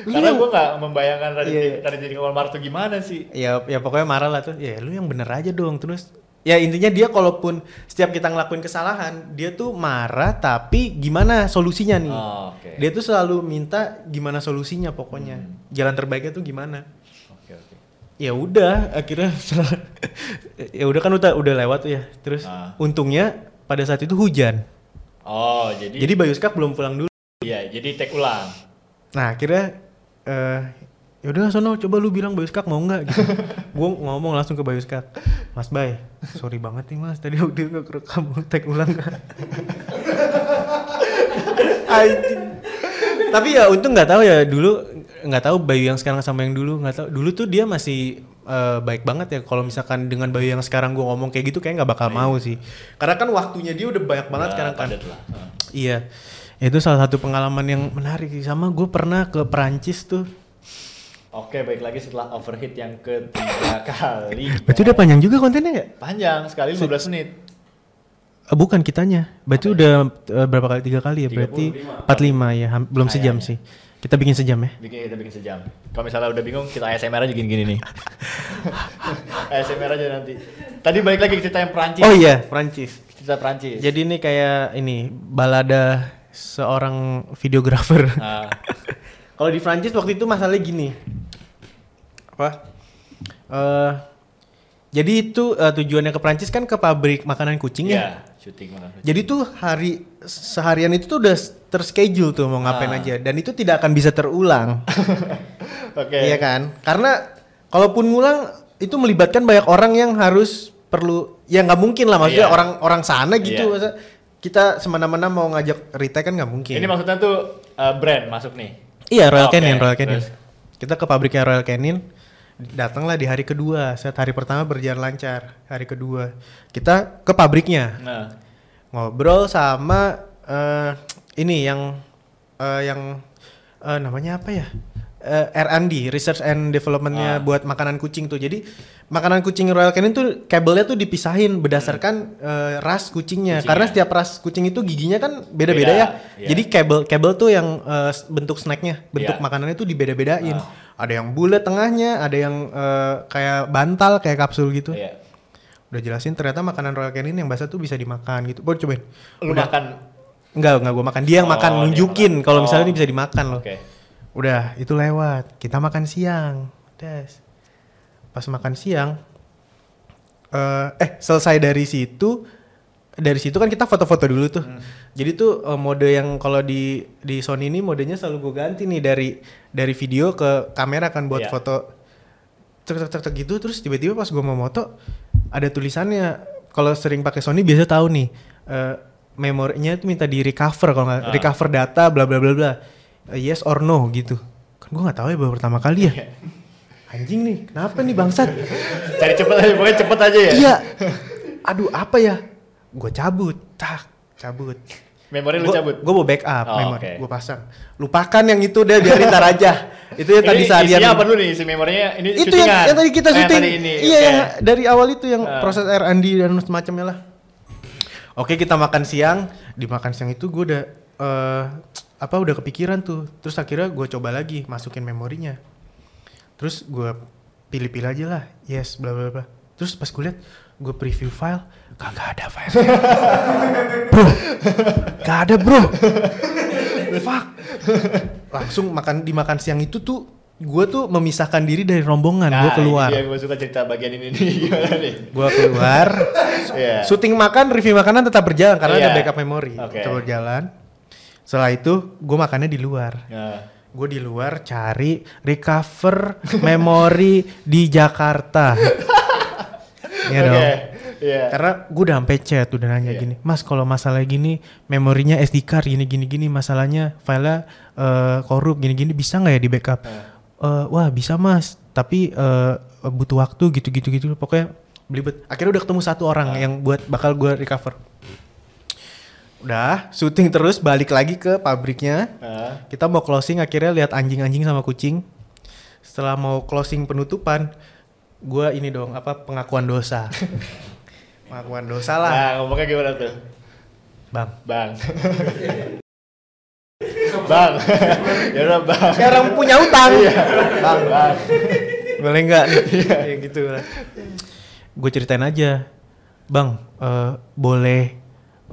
[SPEAKER 2] Karena gue gak membayangkan Radit,
[SPEAKER 1] Iya.
[SPEAKER 2] Radit jadi Walmart tuh gimana sih.
[SPEAKER 1] ya ya pokoknya marah lah tuh ya lu yang bener aja dong terus ya intinya dia kalaupun setiap kita ngelakuin kesalahan dia tuh marah tapi gimana solusinya nih
[SPEAKER 2] Oh, oke.
[SPEAKER 1] dia tuh selalu minta gimana solusinya pokoknya jalan terbaiknya tuh gimana
[SPEAKER 2] Oke, oke.
[SPEAKER 1] ya udah akhirnya ya udah kan udah udah lewat tuh ya terus
[SPEAKER 2] Ah.
[SPEAKER 1] untungnya pada saat itu hujan
[SPEAKER 2] Oh, jadi,
[SPEAKER 1] jadi Bayu Skak belum pulang dulu
[SPEAKER 2] iya, jadi take ulang.
[SPEAKER 1] nah akhirnya eh ya udah sono coba lu bilang Bayu Skak mau nggak? Gitu. Gue ngomong langsung ke Bayu Skak Mas Bay sorry banget nih mas tadi udah nggak kerekam tag ulang. Tapi ya untung nggak tahu ya dulu nggak tahu Bayu yang sekarang sama yang dulu nggak tahu. Dulu tuh dia masih eh, baik banget ya kalau misalkan dengan Bayu yang sekarang gue ngomong kayak gitu kayak nggak bakal mau sih. Karena kan waktunya dia udah banyak banget
[SPEAKER 2] Udah
[SPEAKER 1] sekarang kan.
[SPEAKER 2] lah.
[SPEAKER 1] Iya, itu salah satu pengalaman yang menarik sih. Sama gue pernah ke Perancis tuh.
[SPEAKER 2] Oke, baik lagi setelah overheat yang ketiga kali.
[SPEAKER 1] Berarti udah panjang juga kontennya ya?
[SPEAKER 2] Panjang sekali 15 menit.
[SPEAKER 1] Eh, bukan kitanya. Berarti udah eh, berapa kali? Tiga kali ya? Berarti 45 ya. belum
[SPEAKER 2] Ah,
[SPEAKER 1] sejam
[SPEAKER 2] iya,
[SPEAKER 1] sih. Kita bikin sejam ya.
[SPEAKER 2] Bikin kita bikin sejam. Kalau misalnya udah bingung, kita ASMR aja gini-gini nih. ASMR aja nanti. Tadi balik lagi ke cerita yang Perancis.
[SPEAKER 1] Oh iya, Perancis.
[SPEAKER 2] Cerita Perancis.
[SPEAKER 1] Jadi ini kayak ini balada seorang videografer.
[SPEAKER 2] Ah,
[SPEAKER 1] Kalau di Prancis waktu itu masalahnya gini. Apa? Eh jadi itu eh, tujuannya ke Prancis kan ke pabrik makanan kucing ya.
[SPEAKER 2] iya, syuting mana.
[SPEAKER 1] Jadi tuh hari seharian itu tuh udah terschedule tuh mau ngapain
[SPEAKER 2] Ah.
[SPEAKER 1] aja dan itu tidak akan bisa terulang.
[SPEAKER 2] Oke.
[SPEAKER 1] Iya kan? Karena kalaupun ngulang itu melibatkan banyak orang yang harus perlu ya nggak mungkin lah maksudnya
[SPEAKER 2] Iya.
[SPEAKER 1] orang orang sana gitu
[SPEAKER 2] Iya.
[SPEAKER 1] masa kita semena-mena mau ngajak retake kan nggak mungkin.
[SPEAKER 2] Ini maksudnya tuh uh, brand masuk nih.
[SPEAKER 1] Iya Royal
[SPEAKER 2] Oke,
[SPEAKER 1] Canin, Royal Canin.
[SPEAKER 2] terus?
[SPEAKER 1] Kita ke pabriknya Royal Canin, datanglah di hari kedua. Saat hari pertama berjalan lancar, hari kedua kita ke pabriknya
[SPEAKER 2] Nah,
[SPEAKER 1] ngobrol sama eh, ini yang eh, yang eh, namanya apa ya? Eh, R&D, Research and Developmentnya
[SPEAKER 2] Ah.
[SPEAKER 1] buat makanan kucing tuh. Jadi makanan kucing Royal Canin tuh kabelnya tuh dipisahin berdasarkan eh, ras kucingnya.
[SPEAKER 2] Kucingnya.
[SPEAKER 1] Karena setiap ras kucing itu giginya kan beda-beda
[SPEAKER 2] Beda,
[SPEAKER 1] ya.
[SPEAKER 2] iya.
[SPEAKER 1] Jadi kabel kabel tuh yang s- bentuk snacknya, bentuk
[SPEAKER 2] Iya.
[SPEAKER 1] makanannya tuh dibeda-bedain.
[SPEAKER 2] Ah.
[SPEAKER 1] Ada yang bulat tengahnya, ada yang eh, kayak bantal kayak kapsul gitu.
[SPEAKER 2] iya.
[SPEAKER 1] Udah jelasin ternyata makanan Royal Canin yang basah tuh bisa dimakan gitu. Boleh cobain.
[SPEAKER 2] Lu
[SPEAKER 1] Udah.
[SPEAKER 2] makan.
[SPEAKER 1] Enggak, enggak gua makan. Dia yang
[SPEAKER 2] Oh,
[SPEAKER 1] makan nunjukin kalau misalnya
[SPEAKER 2] Oh.
[SPEAKER 1] ini bisa dimakan loh.
[SPEAKER 2] Oke.
[SPEAKER 1] Udah, itu lewat. Kita makan siang. Des. Pas makan siang eh eh selesai dari situ dari situ kan kita foto-foto dulu tuh.
[SPEAKER 2] Hmm.
[SPEAKER 1] Jadi tuh eh, mode yang kalau di di Sony ini modenya selalu gue ganti nih dari dari video ke kamera kan buat
[SPEAKER 2] Iya.
[SPEAKER 1] foto cek cek cek gitu terus tiba-tiba pas gue mau moto ada tulisannya kalau sering pakai Sony biasa tahu nih eh memorinya itu minta di recover kalau nggak
[SPEAKER 2] Ah.
[SPEAKER 1] recover data bla bla bla bla Eh, yes or no gitu kan gue nggak tahu ya baru pertama kali ya anjing nih kenapa nih bangsat
[SPEAKER 2] Cari cepet aja, pokoknya cepet aja ya.
[SPEAKER 1] iya aduh apa ya gue cabut tak cabut
[SPEAKER 2] Memori lu cabut.
[SPEAKER 1] gue mau backup
[SPEAKER 2] Oh,
[SPEAKER 1] memori
[SPEAKER 2] oke.
[SPEAKER 1] gue pasang lupakan yang itu deh biarin ntar aja itu yang tadi seharian
[SPEAKER 2] isinya apa dulu nih isi memorinya? Ini
[SPEAKER 1] itu yang,
[SPEAKER 2] syutingan.
[SPEAKER 1] yang tadi kita
[SPEAKER 2] yang
[SPEAKER 1] syuting
[SPEAKER 2] ini.
[SPEAKER 1] iya yang dari awal itu yang
[SPEAKER 2] Ah.
[SPEAKER 1] proses R&D dan semacamnya lah oke kita makan siang di makan siang itu gue udah eh, apa udah kepikiran tuh terus akhirnya gue coba lagi masukin memorinya terus gue pilih-pilih aja lah yes bla bla bla terus pas gue liat gue preview file kagak ada file bro gak ada bro fuck langsung makan di makan siang itu tuh gue tuh memisahkan diri dari rombongan gue
[SPEAKER 2] Nah,
[SPEAKER 1] keluar
[SPEAKER 2] Ini gue suka cerita bagian ini nih. Gimana nih?
[SPEAKER 1] gue keluar
[SPEAKER 2] Iya.
[SPEAKER 1] syuting makan review makanan tetap berjalan karena ada
[SPEAKER 2] Iya.
[SPEAKER 1] backup memori
[SPEAKER 2] Oke.
[SPEAKER 1] tetap berjalan setelah itu gue makannya di luar.
[SPEAKER 2] Nah,
[SPEAKER 1] gue di luar cari recover memori di Jakarta. Iya
[SPEAKER 2] Oke.
[SPEAKER 1] dong
[SPEAKER 2] Iya.
[SPEAKER 1] karena gue udah sampai chat udah nanya
[SPEAKER 2] Iya.
[SPEAKER 1] gini mas kalau masalah gini memorinya SD card gini gini gini masalahnya filenya eh, korup gini gini bisa nggak ya di backup? Eh, wah bisa mas tapi eh, butuh waktu gitu gitu gitu pokoknya belibet. Akhirnya udah ketemu satu orang yang buat bakal gue recover udah syuting terus balik lagi ke pabriknya
[SPEAKER 2] Nah,
[SPEAKER 1] kita mau closing akhirnya lihat anjing-anjing sama kucing setelah mau closing penutupan gue ini dong apa pengakuan dosa pengakuan dosa lah
[SPEAKER 2] nah, ngomongnya gimana tuh?
[SPEAKER 1] bang
[SPEAKER 2] Bang. bang. ya udah bang.
[SPEAKER 1] Kayak orang punya utang.
[SPEAKER 2] Bang, bang.
[SPEAKER 1] Boleh nggak nih? Kayak gitu lah. Gue ceritain aja, bang, eh, boleh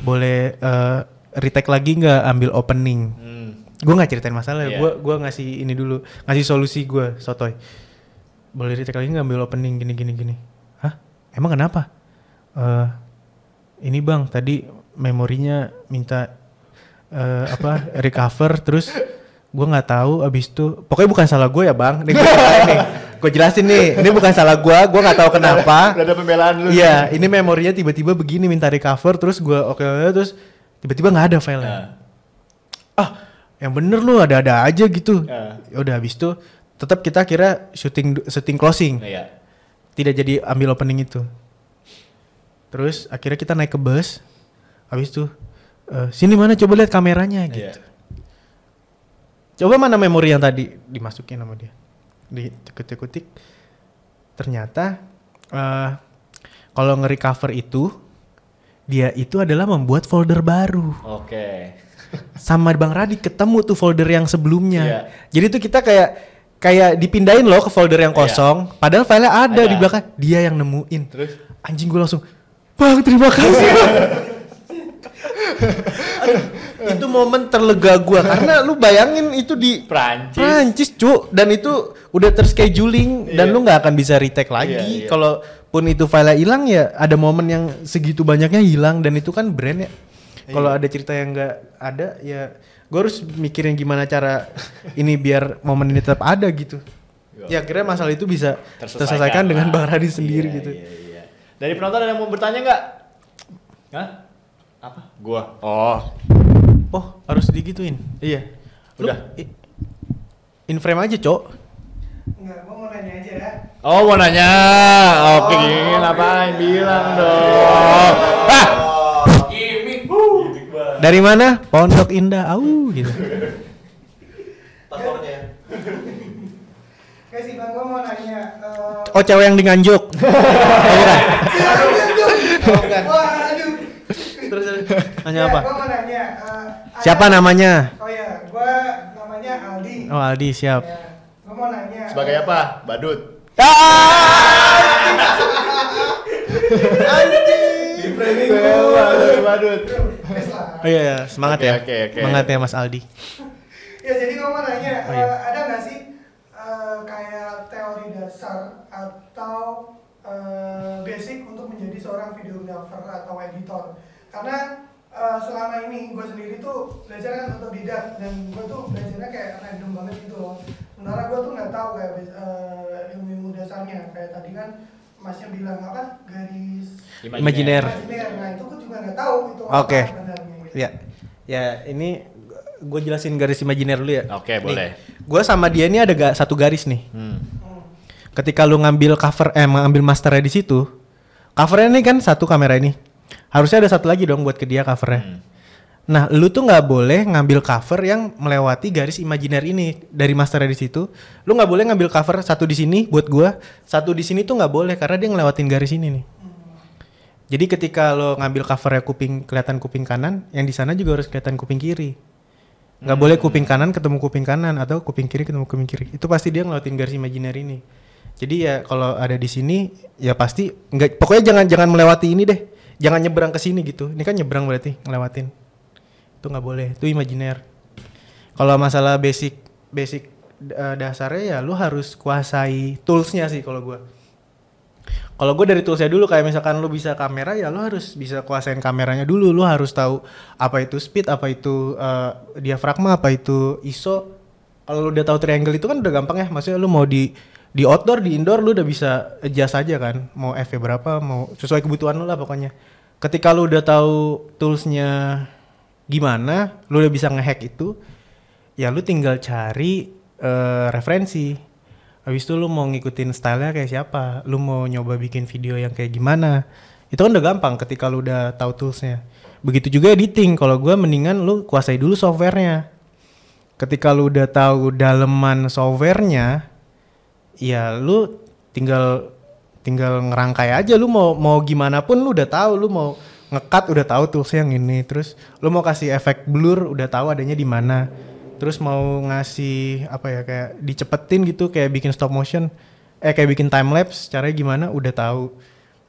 [SPEAKER 1] boleh eh, retake lagi nggak ambil opening?
[SPEAKER 2] Hmm.
[SPEAKER 1] Gue nggak ceritain masalah,
[SPEAKER 2] Iya.
[SPEAKER 1] gue gua ngasih ini dulu, ngasih solusi gue, sotoy. Boleh retake lagi nggak ambil opening gini gini gini? Hah? Emang kenapa? Eh, ini bang, tadi memorinya minta eh, apa recover, terus gue nggak tahu abis itu, pokoknya bukan salah gue ya bang. Nih gue ceritain nih, gue jelasin nih, ini bukan salah gue, gue nggak tahu kenapa.
[SPEAKER 2] Udah ada pembelaan lu.
[SPEAKER 1] Iya, ini memorinya tiba-tiba begini minta recover terus gua oke terus tiba-tiba nggak ada filenya.
[SPEAKER 2] Nah.
[SPEAKER 1] Ah, yang bener lu ada-ada aja gitu.
[SPEAKER 2] Nah.
[SPEAKER 1] Ya udah habis itu tetap kita kira syuting syuting closing.
[SPEAKER 2] Iya.
[SPEAKER 1] Tidak jadi ambil opening itu. Terus akhirnya kita naik ke bus. Habis itu eh, sini mana coba lihat kameranya gitu.
[SPEAKER 2] Iya.
[SPEAKER 1] Coba mana memori yang tadi dimasukin sama dia. Dikutik-kutik. Ternyata eh kalau nge-recover itu dia itu adalah membuat folder baru.
[SPEAKER 2] Oke.
[SPEAKER 1] Sama Bang Radit ketemu tuh folder yang sebelumnya.
[SPEAKER 2] Iya.
[SPEAKER 1] Jadi tuh kita kayak kayak dipindahin loh ke folder yang kosong, padahal filenya ada,
[SPEAKER 2] Ada.
[SPEAKER 1] di belakang. Dia yang nemuin.
[SPEAKER 2] Terus?
[SPEAKER 1] anjing gue langsung, "Bang, terima kasih." Bang." Itu momen terlega gua karena lu bayangin itu di
[SPEAKER 2] Prancis.
[SPEAKER 1] Prancis, Cuk, dan itu udah terscheduling dan
[SPEAKER 2] Iya.
[SPEAKER 1] lu nggak akan bisa retake lagi.
[SPEAKER 2] Iya, iya.
[SPEAKER 1] Kalaupun itu file hilang ya ada momen yang segitu banyaknya hilang dan itu kan brand ya. Kalau
[SPEAKER 2] Iya.
[SPEAKER 1] ada cerita yang nggak ada ya gue harus mikirin gimana cara ini biar momen ini tetap ada gitu. Ya akhirnya masalah itu bisa terselesaikan dengan. Bang Radit sendiri
[SPEAKER 2] Iya,
[SPEAKER 1] gitu.
[SPEAKER 2] Iya, iya. Dari penonton ada yang mau bertanya nggak? Hah? Apa? Gua. Oh.
[SPEAKER 1] Oh, harus digituin. Iya. Lu
[SPEAKER 2] Udah.
[SPEAKER 1] in frame aja, Cok.
[SPEAKER 7] Enggak, gua mau nanya aja ya.
[SPEAKER 2] Oh mau nanya, oke gini ngapain bilang dong. Ah,
[SPEAKER 1] Dari mana? Pondok Indah. Au gitu.
[SPEAKER 7] Guys, sih bang, gua mau nanya. eh,
[SPEAKER 1] Oh, cewek yang di Nganjuk. Bukan.
[SPEAKER 7] Wah, aduh.
[SPEAKER 1] Terus terus. nanya
[SPEAKER 7] Ya,
[SPEAKER 1] apa?
[SPEAKER 7] Gua mau nanya. Eh,
[SPEAKER 1] Siapa namanya?
[SPEAKER 7] Oh ya, gua namanya Aldi.
[SPEAKER 1] Oh, Aldi, siap.
[SPEAKER 7] Ya, gua mau nanya.
[SPEAKER 2] sebagai apa? Badut. Badut, badut.
[SPEAKER 7] Wes lah.
[SPEAKER 1] Oh iya, iya. semangat
[SPEAKER 2] Oke,
[SPEAKER 1] ya.
[SPEAKER 2] oke, oke.
[SPEAKER 1] Semangat ya Mas Aldi.
[SPEAKER 7] Ya, jadi gua mau nanya,
[SPEAKER 1] Oh, iya.
[SPEAKER 7] eh, ada nggak sih eh, kayak teori dasar atau eh, basic untuk menjadi seorang videographer atau editor? Karena eh, selama ini gue sendiri tuh belajar kan otodidak dan gue tuh belajarnya kayak random banget gitu loh. Sementara gue tuh nggak tahu kayak eh, ilmu-ilmu dasarnya. Kayak tadi kan masnya bilang apa garis
[SPEAKER 1] Imajiner.
[SPEAKER 7] Nah itu gue juga nggak tahu itu
[SPEAKER 1] Oke.
[SPEAKER 7] apa sebenarnya. gitu.
[SPEAKER 1] Ya. Ya, ini gue jelasin garis imajiner dulu ya.
[SPEAKER 2] Oke, boleh.
[SPEAKER 1] Gue sama dia ini ada ga- satu garis nih.
[SPEAKER 2] Hmm.
[SPEAKER 7] Hmm.
[SPEAKER 1] Ketika lu ngambil cover eh ngambil masternya di situ, covernya ini kan satu kamera ini. Harusnya ada satu lagi dong buat ke dia covernya.
[SPEAKER 2] Hmm.
[SPEAKER 1] Nah, lu tuh nggak boleh ngambil cover yang melewati garis imajiner ini dari masternya di situ. Lu nggak boleh ngambil cover satu di sini buat gua, satu di sini tuh nggak boleh karena dia ngelewatin garis ini nih. Jadi ketika lo ngambil covernya kuping kelihatan kuping kanan, yang di sana juga harus kelihatan kuping kiri. Nggak boleh kuping kanan ketemu kuping kanan atau kuping kiri ketemu kuping kiri. Itu pasti dia ngelewatin garis imajiner ini. Jadi ya kalau ada di sini ya pasti nggak pokoknya jangan jangan melewati ini deh. Jangan nyebrang ke sini gitu. Ini kan nyebrang berarti ngelewatin. Itu nggak boleh. Itu imajiner. Kalau masalah basic basic eh, dasarnya ya lu harus kuasai toolsnya sih kalau gua. Kalau gue dari toolsnya dulu kayak misalkan lu bisa kamera ya lu harus bisa kuasain kameranya dulu. Lu harus tahu apa itu speed, apa itu eh, diafragma, apa itu ISO. Kalau lu udah tahu triangle itu kan udah gampang ya. Maksudnya lu mau di di outdoor, di indoor lu udah bisa adjust aja kan. Mau F berapa, mau sesuai kebutuhan lu lah pokoknya. Ketika lu udah tahu toolsnya gimana, lu udah bisa ngehack itu, ya lu tinggal cari eh, referensi. Habis itu lu mau ngikutin stylenya kayak siapa, lu mau nyoba bikin video yang kayak gimana. Itu kan udah gampang ketika lu udah tahu toolsnya. Begitu juga editing, kalau gua mendingan lu kuasai dulu softwarenya. Ketika lu udah tahu daleman softwarenya, ya lu tinggal tinggal ngerangkai aja. Lu mau mau gimana pun lu udah tahu. Lu mau ngekat udah tahu tools yang ini. Terus lu mau kasih efek blur udah tahu adanya di mana. Terus mau ngasih apa ya kayak dicepetin gitu kayak bikin stop motion. Eh kayak bikin time lapse caranya gimana? Udah tahu.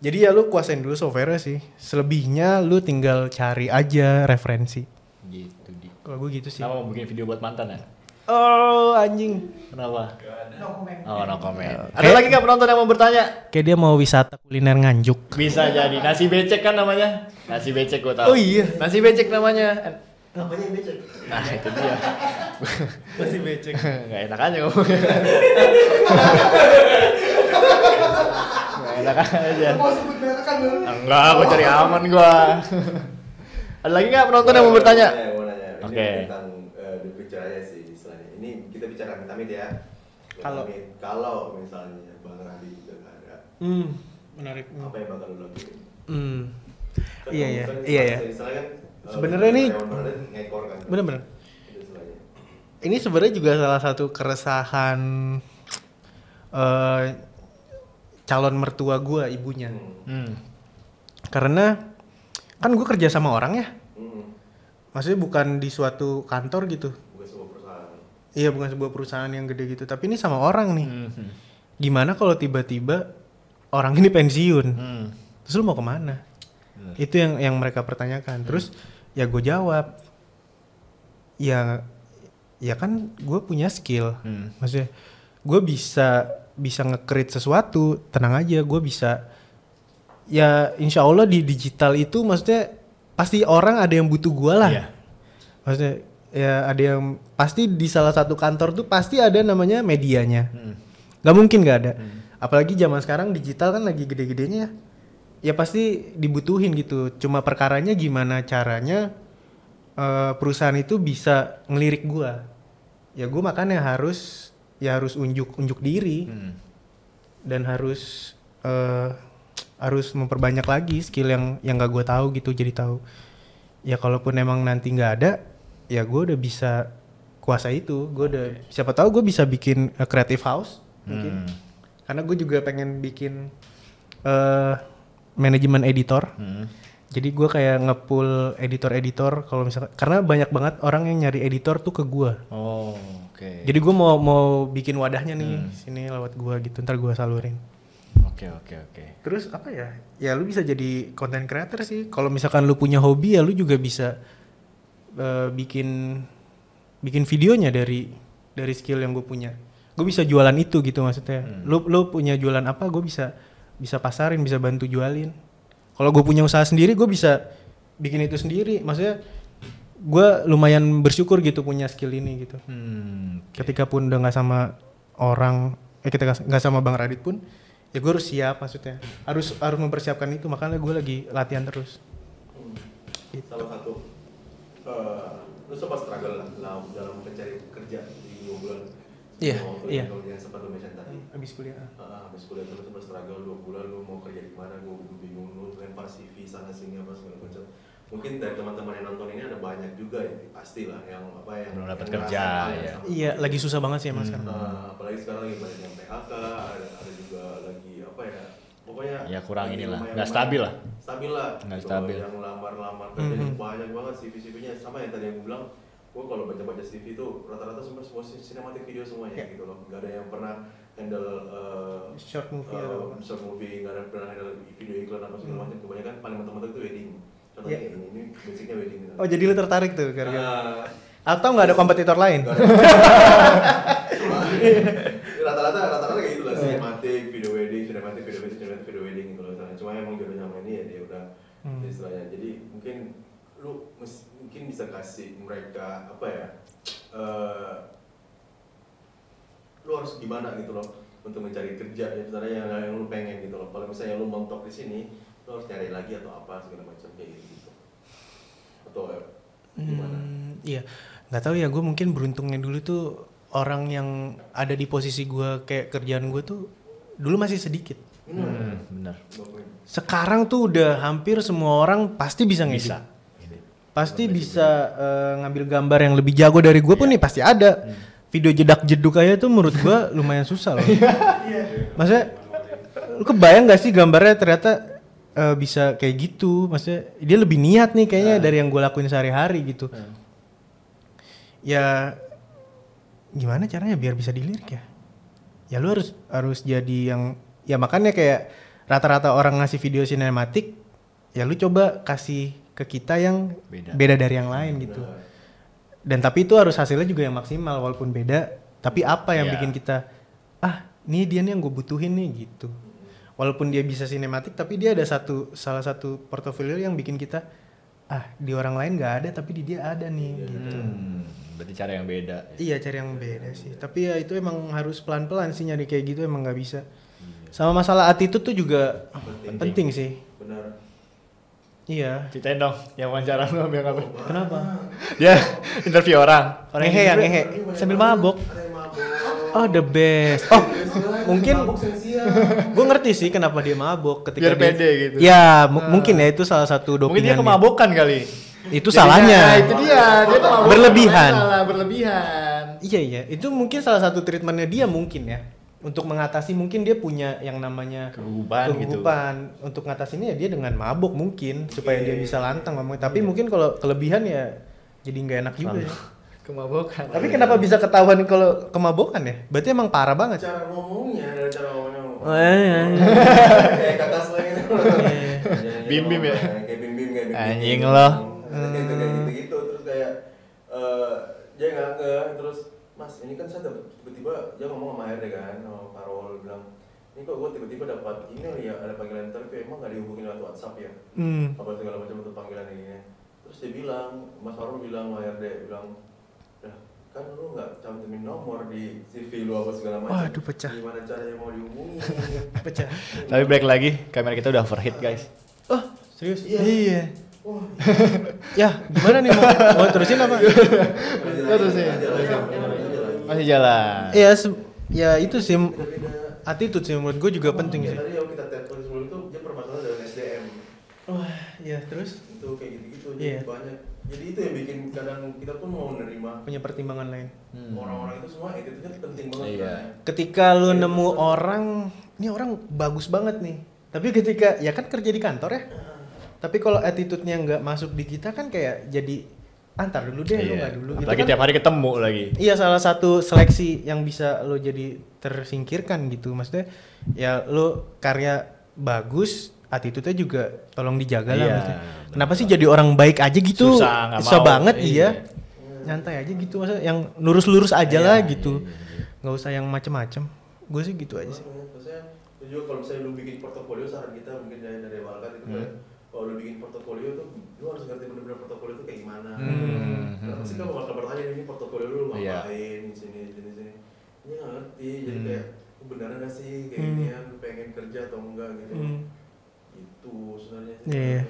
[SPEAKER 1] Jadi ya lu kuasain dulu software sih. Selebihnya lu tinggal cari aja referensi.
[SPEAKER 2] Gitu di.
[SPEAKER 1] kalau gue gitu sih.
[SPEAKER 2] Kenapa mau bikin video buat mantan ya?
[SPEAKER 1] Oh anjing
[SPEAKER 2] Kenapa?
[SPEAKER 7] No comment.
[SPEAKER 2] Oh, no comment.
[SPEAKER 1] Ya,
[SPEAKER 2] Ada lagi nggak penonton yang mau bertanya?
[SPEAKER 1] kayak dia mau wisata kuliner nganjuk
[SPEAKER 2] Bisa jadi nasi becek kan namanya? Nasi becek gue tahu.
[SPEAKER 1] Oh iya.
[SPEAKER 2] Nasi becek namanya. Namanya becek. Nah itu dia.
[SPEAKER 1] masih becek
[SPEAKER 2] Gak enak aja ngomongnya. Gak enak aja.
[SPEAKER 7] Mau sebut merek kan lu?
[SPEAKER 2] Enggak, gue cari aman gua. Ada lagi nggak penonton yang mau bertanya?
[SPEAKER 8] Ini
[SPEAKER 2] Oke.
[SPEAKER 8] tentang uh, aja sih. Ini kita bicara amit-amit ya.
[SPEAKER 1] Kalau-
[SPEAKER 8] kalau misalnya Bang Radi udah nggak ada,
[SPEAKER 1] hmm menarik
[SPEAKER 8] apa yang bakal lu lakuin?
[SPEAKER 1] hmm
[SPEAKER 8] Kan
[SPEAKER 1] Iya, iya. Iya, iya.
[SPEAKER 8] Kan uh,
[SPEAKER 1] Sebenarnya
[SPEAKER 8] ngekor kan.
[SPEAKER 1] bener-bener ini sebenarnya juga salah satu keresahan eh calon mertua gue ibunya
[SPEAKER 8] Hmm.
[SPEAKER 2] Hmm.
[SPEAKER 1] karena kan gue kerja sama orang ya
[SPEAKER 8] Hmm.
[SPEAKER 1] maksudnya bukan di suatu kantor gitu. Iya bukan sebuah perusahaan yang gede gitu. Tapi ini sama orang nih.
[SPEAKER 2] Hmm.
[SPEAKER 1] gimana kalau tiba-tiba orang ini pensiun?
[SPEAKER 2] Hmm.
[SPEAKER 1] terus lu mau ke mana? Itu yang yang mereka pertanyakan. Terus ya gue jawab. Ya ya kan gue punya skill.
[SPEAKER 2] Hmm.
[SPEAKER 1] maksudnya gue bisa bisa nge-create sesuatu tenang aja gue bisa. Ya insya Allah di digital itu maksudnya pasti orang ada yang butuh gue lah.
[SPEAKER 2] Iya.
[SPEAKER 1] maksudnya ya ada yang pasti di salah satu kantor tuh pasti ada namanya medianya.
[SPEAKER 2] Hmm.
[SPEAKER 1] nggak mungkin nggak ada. Apalagi zaman sekarang digital kan lagi gede-gedenya ya. Ya pasti dibutuhin gitu. Cuma perkaranya gimana caranya eh, perusahaan itu bisa ngelirik gua. Ya gua makanya harus ya harus unjuk unjuk diri.
[SPEAKER 2] Hmm.
[SPEAKER 1] dan harus eh, harus memperbanyak lagi skill yang yang gak gue tahu gitu jadi tahu. Ya kalaupun emang nanti nggak ada ya gue udah bisa kuasa itu gue udah siapa tahu gue bisa bikin eh, creative house mungkin
[SPEAKER 2] Hmm.
[SPEAKER 1] karena gue juga pengen bikin eh manajemen editor
[SPEAKER 2] Hmm.
[SPEAKER 1] jadi gue kayak ngepull editor-editor kalau misalkan karena banyak banget orang yang nyari editor tuh ke gue
[SPEAKER 2] Oh, oke.
[SPEAKER 1] jadi gue mau mau bikin wadahnya nih sini lewat gue gitu ntar gue salurin
[SPEAKER 2] Oke, oke, oke.
[SPEAKER 1] Terus apa ya? Ya lu bisa jadi content creator sih. Kalau misalkan lu punya hobi ya lu juga bisa eh, bikin bikin videonya dari dari skill yang gue punya. Gue bisa jualan itu gitu maksudnya. Lu lu punya jualan apa? Gue bisa bisa pasarin, bisa bantu jualin. Kalau gue punya usaha sendiri, gue bisa bikin itu sendiri. Maksudnya gue lumayan bersyukur gitu punya skill ini gitu.
[SPEAKER 2] Hmm.
[SPEAKER 1] Ketika pun udah nggak sama orang, eh ketika nggak sama Bang Radit pun, ya gue harus siap maksudnya. Harus harus mempersiapkan itu. Makanya gue lagi latihan terus.
[SPEAKER 8] Salah satu eh lu sempat struggle lah dalam, dalam mencari kerja di dua bulan.
[SPEAKER 1] Iya, iya.
[SPEAKER 8] yang sempat lu mention tadi.
[SPEAKER 1] Abis kuliah.
[SPEAKER 8] Ah, habis kuliah terus sempat struggle dua bulan lu mau kerja di mana gue bingung lu lempar CV sana sini apa segala macam mungkin dari teman-teman yang nonton ini ada banyak juga ya pasti lah yang apa yang
[SPEAKER 2] Belum dapat kerja, ya.
[SPEAKER 1] Iya, lagi susah banget sih emang sekarang.
[SPEAKER 8] Nah, apalagi sekarang lagi banyak yang PHK ada, ada juga lagi apa ya pokoknya
[SPEAKER 2] Ya, kurang inilah,
[SPEAKER 8] lumayan-
[SPEAKER 2] nggak stabil lah.
[SPEAKER 8] stabil lah
[SPEAKER 2] Nggak
[SPEAKER 8] Gitu,
[SPEAKER 2] stabil.
[SPEAKER 8] yang lamar-lamar kerja
[SPEAKER 1] Mhm.
[SPEAKER 8] banyak banget CV CV-nya sama yang tadi yang gue bilang gue kalau baca-baca CV itu rata-rata semua semua sinematik video semuanya
[SPEAKER 1] Ya.
[SPEAKER 8] gitu loh nggak ada yang pernah handle uh,
[SPEAKER 1] Short movie
[SPEAKER 8] uh,
[SPEAKER 1] atau apa.
[SPEAKER 8] short movie nggak ada pernah handle video iklan apa segala macam kebanyakan paling mentok-mentok itu wedding contohnya
[SPEAKER 1] Ya.
[SPEAKER 8] kayak ini ini basicnya wedding
[SPEAKER 1] Oh jadi lu tertarik tuh gara-gara.
[SPEAKER 8] Nah,
[SPEAKER 1] Atau nggak ada kompetitor lain?
[SPEAKER 8] rata-rata rata-rata kayak gitu lah sinematik video wedding sinematik video wedding sinematik video wedding gitu loh cuma emang jodohnya sama ini ya dia udah
[SPEAKER 1] Hmm.
[SPEAKER 8] istilahnya jadi mungkin lu mes- mungkin bisa kasih mereka apa ya eh lu harus gimana gitu loh untuk mencari kerja ya misalnya yang, yang lu pengen gitu loh kalau misalnya lu montok di sini lu harus cari lagi atau apa segala macam kayak gitu, gitu. atau eh, gimana
[SPEAKER 1] Hmm, iya, nggak tahu ya. Gue mungkin beruntungnya dulu tuh orang yang ada di posisi gue kayak kerjaan gue tuh dulu masih sedikit.
[SPEAKER 2] Hmm, benar.
[SPEAKER 1] Sekarang tuh udah hampir semua orang pasti bisa ngedit.
[SPEAKER 2] Bisa.
[SPEAKER 1] Pasti bisa eh, ngambil gambar yang lebih jago dari gue pun nih pasti ada. Video jedak jeduk aja tuh menurut gue lumayan susah loh. Maksudnya lu kebayang gak sih gambarnya ternyata eh, bisa kayak gitu? Maksudnya dia lebih niat nih kayaknya dari yang gue lakuin sehari-hari gitu. Ya gimana caranya biar bisa dilirik ya ya lu harus harus jadi yang ya makanya kayak rata-rata orang ngasih video sinematik ya lu coba kasih ke kita yang
[SPEAKER 2] Beda.
[SPEAKER 1] beda, dari yang lain gitu dan tapi itu harus hasilnya juga yang maksimal walaupun beda tapi apa yang
[SPEAKER 2] Iya.
[SPEAKER 1] bikin kita ah ini dia nih yang gue butuhin nih gitu walaupun dia bisa sinematik tapi dia ada satu salah satu portofolio yang bikin kita ah di orang lain nggak ada tapi di dia ada nih gitu
[SPEAKER 2] Hmm, berarti cara yang beda.
[SPEAKER 1] Iya cari yang beda sih. Tapi ya itu emang harus pelan-pelan sih nyari kayak gitu emang nggak bisa. Sama masalah attitude tuh juga penting, sih.
[SPEAKER 8] benar
[SPEAKER 1] Iya.
[SPEAKER 2] Ceritain dong, yang wawancara lu ambil apa?
[SPEAKER 1] Kenapa?
[SPEAKER 2] Dia interview orang. Orang
[SPEAKER 1] Ngehe ya, ngehe.
[SPEAKER 2] Sambil mabok.
[SPEAKER 1] Oh the best. Oh mungkin gue ngerti sih kenapa dia mabok ketika
[SPEAKER 2] Biar
[SPEAKER 1] dia-
[SPEAKER 2] pede gitu.
[SPEAKER 1] Ya mu- mungkin ya itu salah satu
[SPEAKER 2] Mungkin dia kemabukan kali.
[SPEAKER 1] Itu salahnya.
[SPEAKER 2] Nah, itu dia, dia.
[SPEAKER 1] Berlebihan.
[SPEAKER 2] Salah, berlebihan.
[SPEAKER 1] Iya iya. Itu mungkin salah satu treatmentnya dia mungkin ya. Untuk mengatasi mungkin dia punya yang namanya
[SPEAKER 2] Kegugupan gitu.
[SPEAKER 1] kegugupan. Untuk ngatasinnya ya dia dengan mabuk mungkin supaya dia bisa lantang ngomong. Tapi mungkin kalau kelebihan ya jadi nggak enak juga. ya.
[SPEAKER 2] Kemabukan.
[SPEAKER 1] Tapi kenapa bisa ketahuan kalau kemabukan ya? Berarti emang parah banget.
[SPEAKER 8] cara ngomongnya dari cara ngomongnya
[SPEAKER 1] Oh, iya, iya.
[SPEAKER 8] kayak kata slang itu
[SPEAKER 2] Bim Bim ya?
[SPEAKER 8] kayak bim bim kayak bim
[SPEAKER 2] Anjing lo.
[SPEAKER 8] Terus kayak gitu kayak gitu gitu terus kayak eh dia nggak nggak terus mas ini kan saya tiba-tiba dia ngomong sama HRD kan sama Parol bilang ini kok gue tiba-tiba dapat email ya ada panggilan interview emang nggak dihubungin lewat WhatsApp ya
[SPEAKER 1] Hmm.
[SPEAKER 8] apa segala macam untuk panggilan ini terus dia bilang Mas Parol bilang sama HRD bilang Dah, kan lu nggak cantumin nomor di CV lu apa segala macam
[SPEAKER 1] Waduh, pecah.
[SPEAKER 8] gimana caranya mau dihubungi
[SPEAKER 1] Pecah.
[SPEAKER 2] Tapi baik lagi, kamera kita udah overheat guys.
[SPEAKER 1] Oh, serius?
[SPEAKER 8] Iya.
[SPEAKER 1] ya, gimana nih mau, mau terusin apa?
[SPEAKER 2] Terusin. Masih jalan.
[SPEAKER 1] Iya, se- ya itu sih attitude sih menurut gue juga penting sih.
[SPEAKER 8] tadi yang kita telepon sebelum itu dia permasalahan dengan SDM
[SPEAKER 1] Wah, ya terus
[SPEAKER 8] itu kayak gitu-gitu
[SPEAKER 1] Iya.
[SPEAKER 8] jadi banyak jadi itu yang bikin kadang kita pun mau menerima
[SPEAKER 1] punya pertimbangan lain.
[SPEAKER 8] orang-orang itu semua itu kan penting banget
[SPEAKER 2] Iya.
[SPEAKER 8] kan.
[SPEAKER 1] Ketika lu nemu orang, ini orang bagus banget nih. Tapi ketika ya kan kerja di kantor ya. Tapi kalau attitude-nya nggak masuk di kita kan kayak jadi antar dulu deh lu
[SPEAKER 2] Iya.
[SPEAKER 1] nggak dulu. Itu
[SPEAKER 2] Apalagi
[SPEAKER 1] kan-
[SPEAKER 2] tiap hari ketemu lagi.
[SPEAKER 1] Iya salah satu seleksi yang bisa lo jadi tersingkirkan gitu maksudnya ya lo karya bagus attitude-nya juga tolong dijaga lah
[SPEAKER 2] Iya,
[SPEAKER 1] maksudnya. Kenapa sih jadi orang baik aja gitu?
[SPEAKER 2] Susah,
[SPEAKER 1] Susah
[SPEAKER 2] mau.
[SPEAKER 1] banget
[SPEAKER 2] Iya.
[SPEAKER 1] iya. Nyantai aja gitu maksudnya yang lurus-lurus aja
[SPEAKER 2] Iya,
[SPEAKER 1] lah
[SPEAKER 2] iya,
[SPEAKER 1] gitu.
[SPEAKER 2] iya,
[SPEAKER 1] nggak usah yang macem-macem. Gue sih gitu aja sih.
[SPEAKER 8] maksudnya juga kalau misalnya lu bikin portofolio saran kita mungkin dari dari Walkat itu
[SPEAKER 1] Hmm.
[SPEAKER 8] Kalau lu bikin portofolio tuh lu harus ngerti bener-bener portofolio itu kayak gimana
[SPEAKER 2] Hmm.
[SPEAKER 8] Karena pasti kan bakal bertanya ini portofolio lu
[SPEAKER 2] Iya.
[SPEAKER 8] ngapain di sini sini sini ini nggak ngerti jadi
[SPEAKER 2] Hmm.
[SPEAKER 8] kayak beneran gak sih kayak
[SPEAKER 1] Hmm.
[SPEAKER 8] gini lu pengen kerja atau enggak gitu
[SPEAKER 1] Hmm.
[SPEAKER 8] itu sebenarnya
[SPEAKER 1] Iya.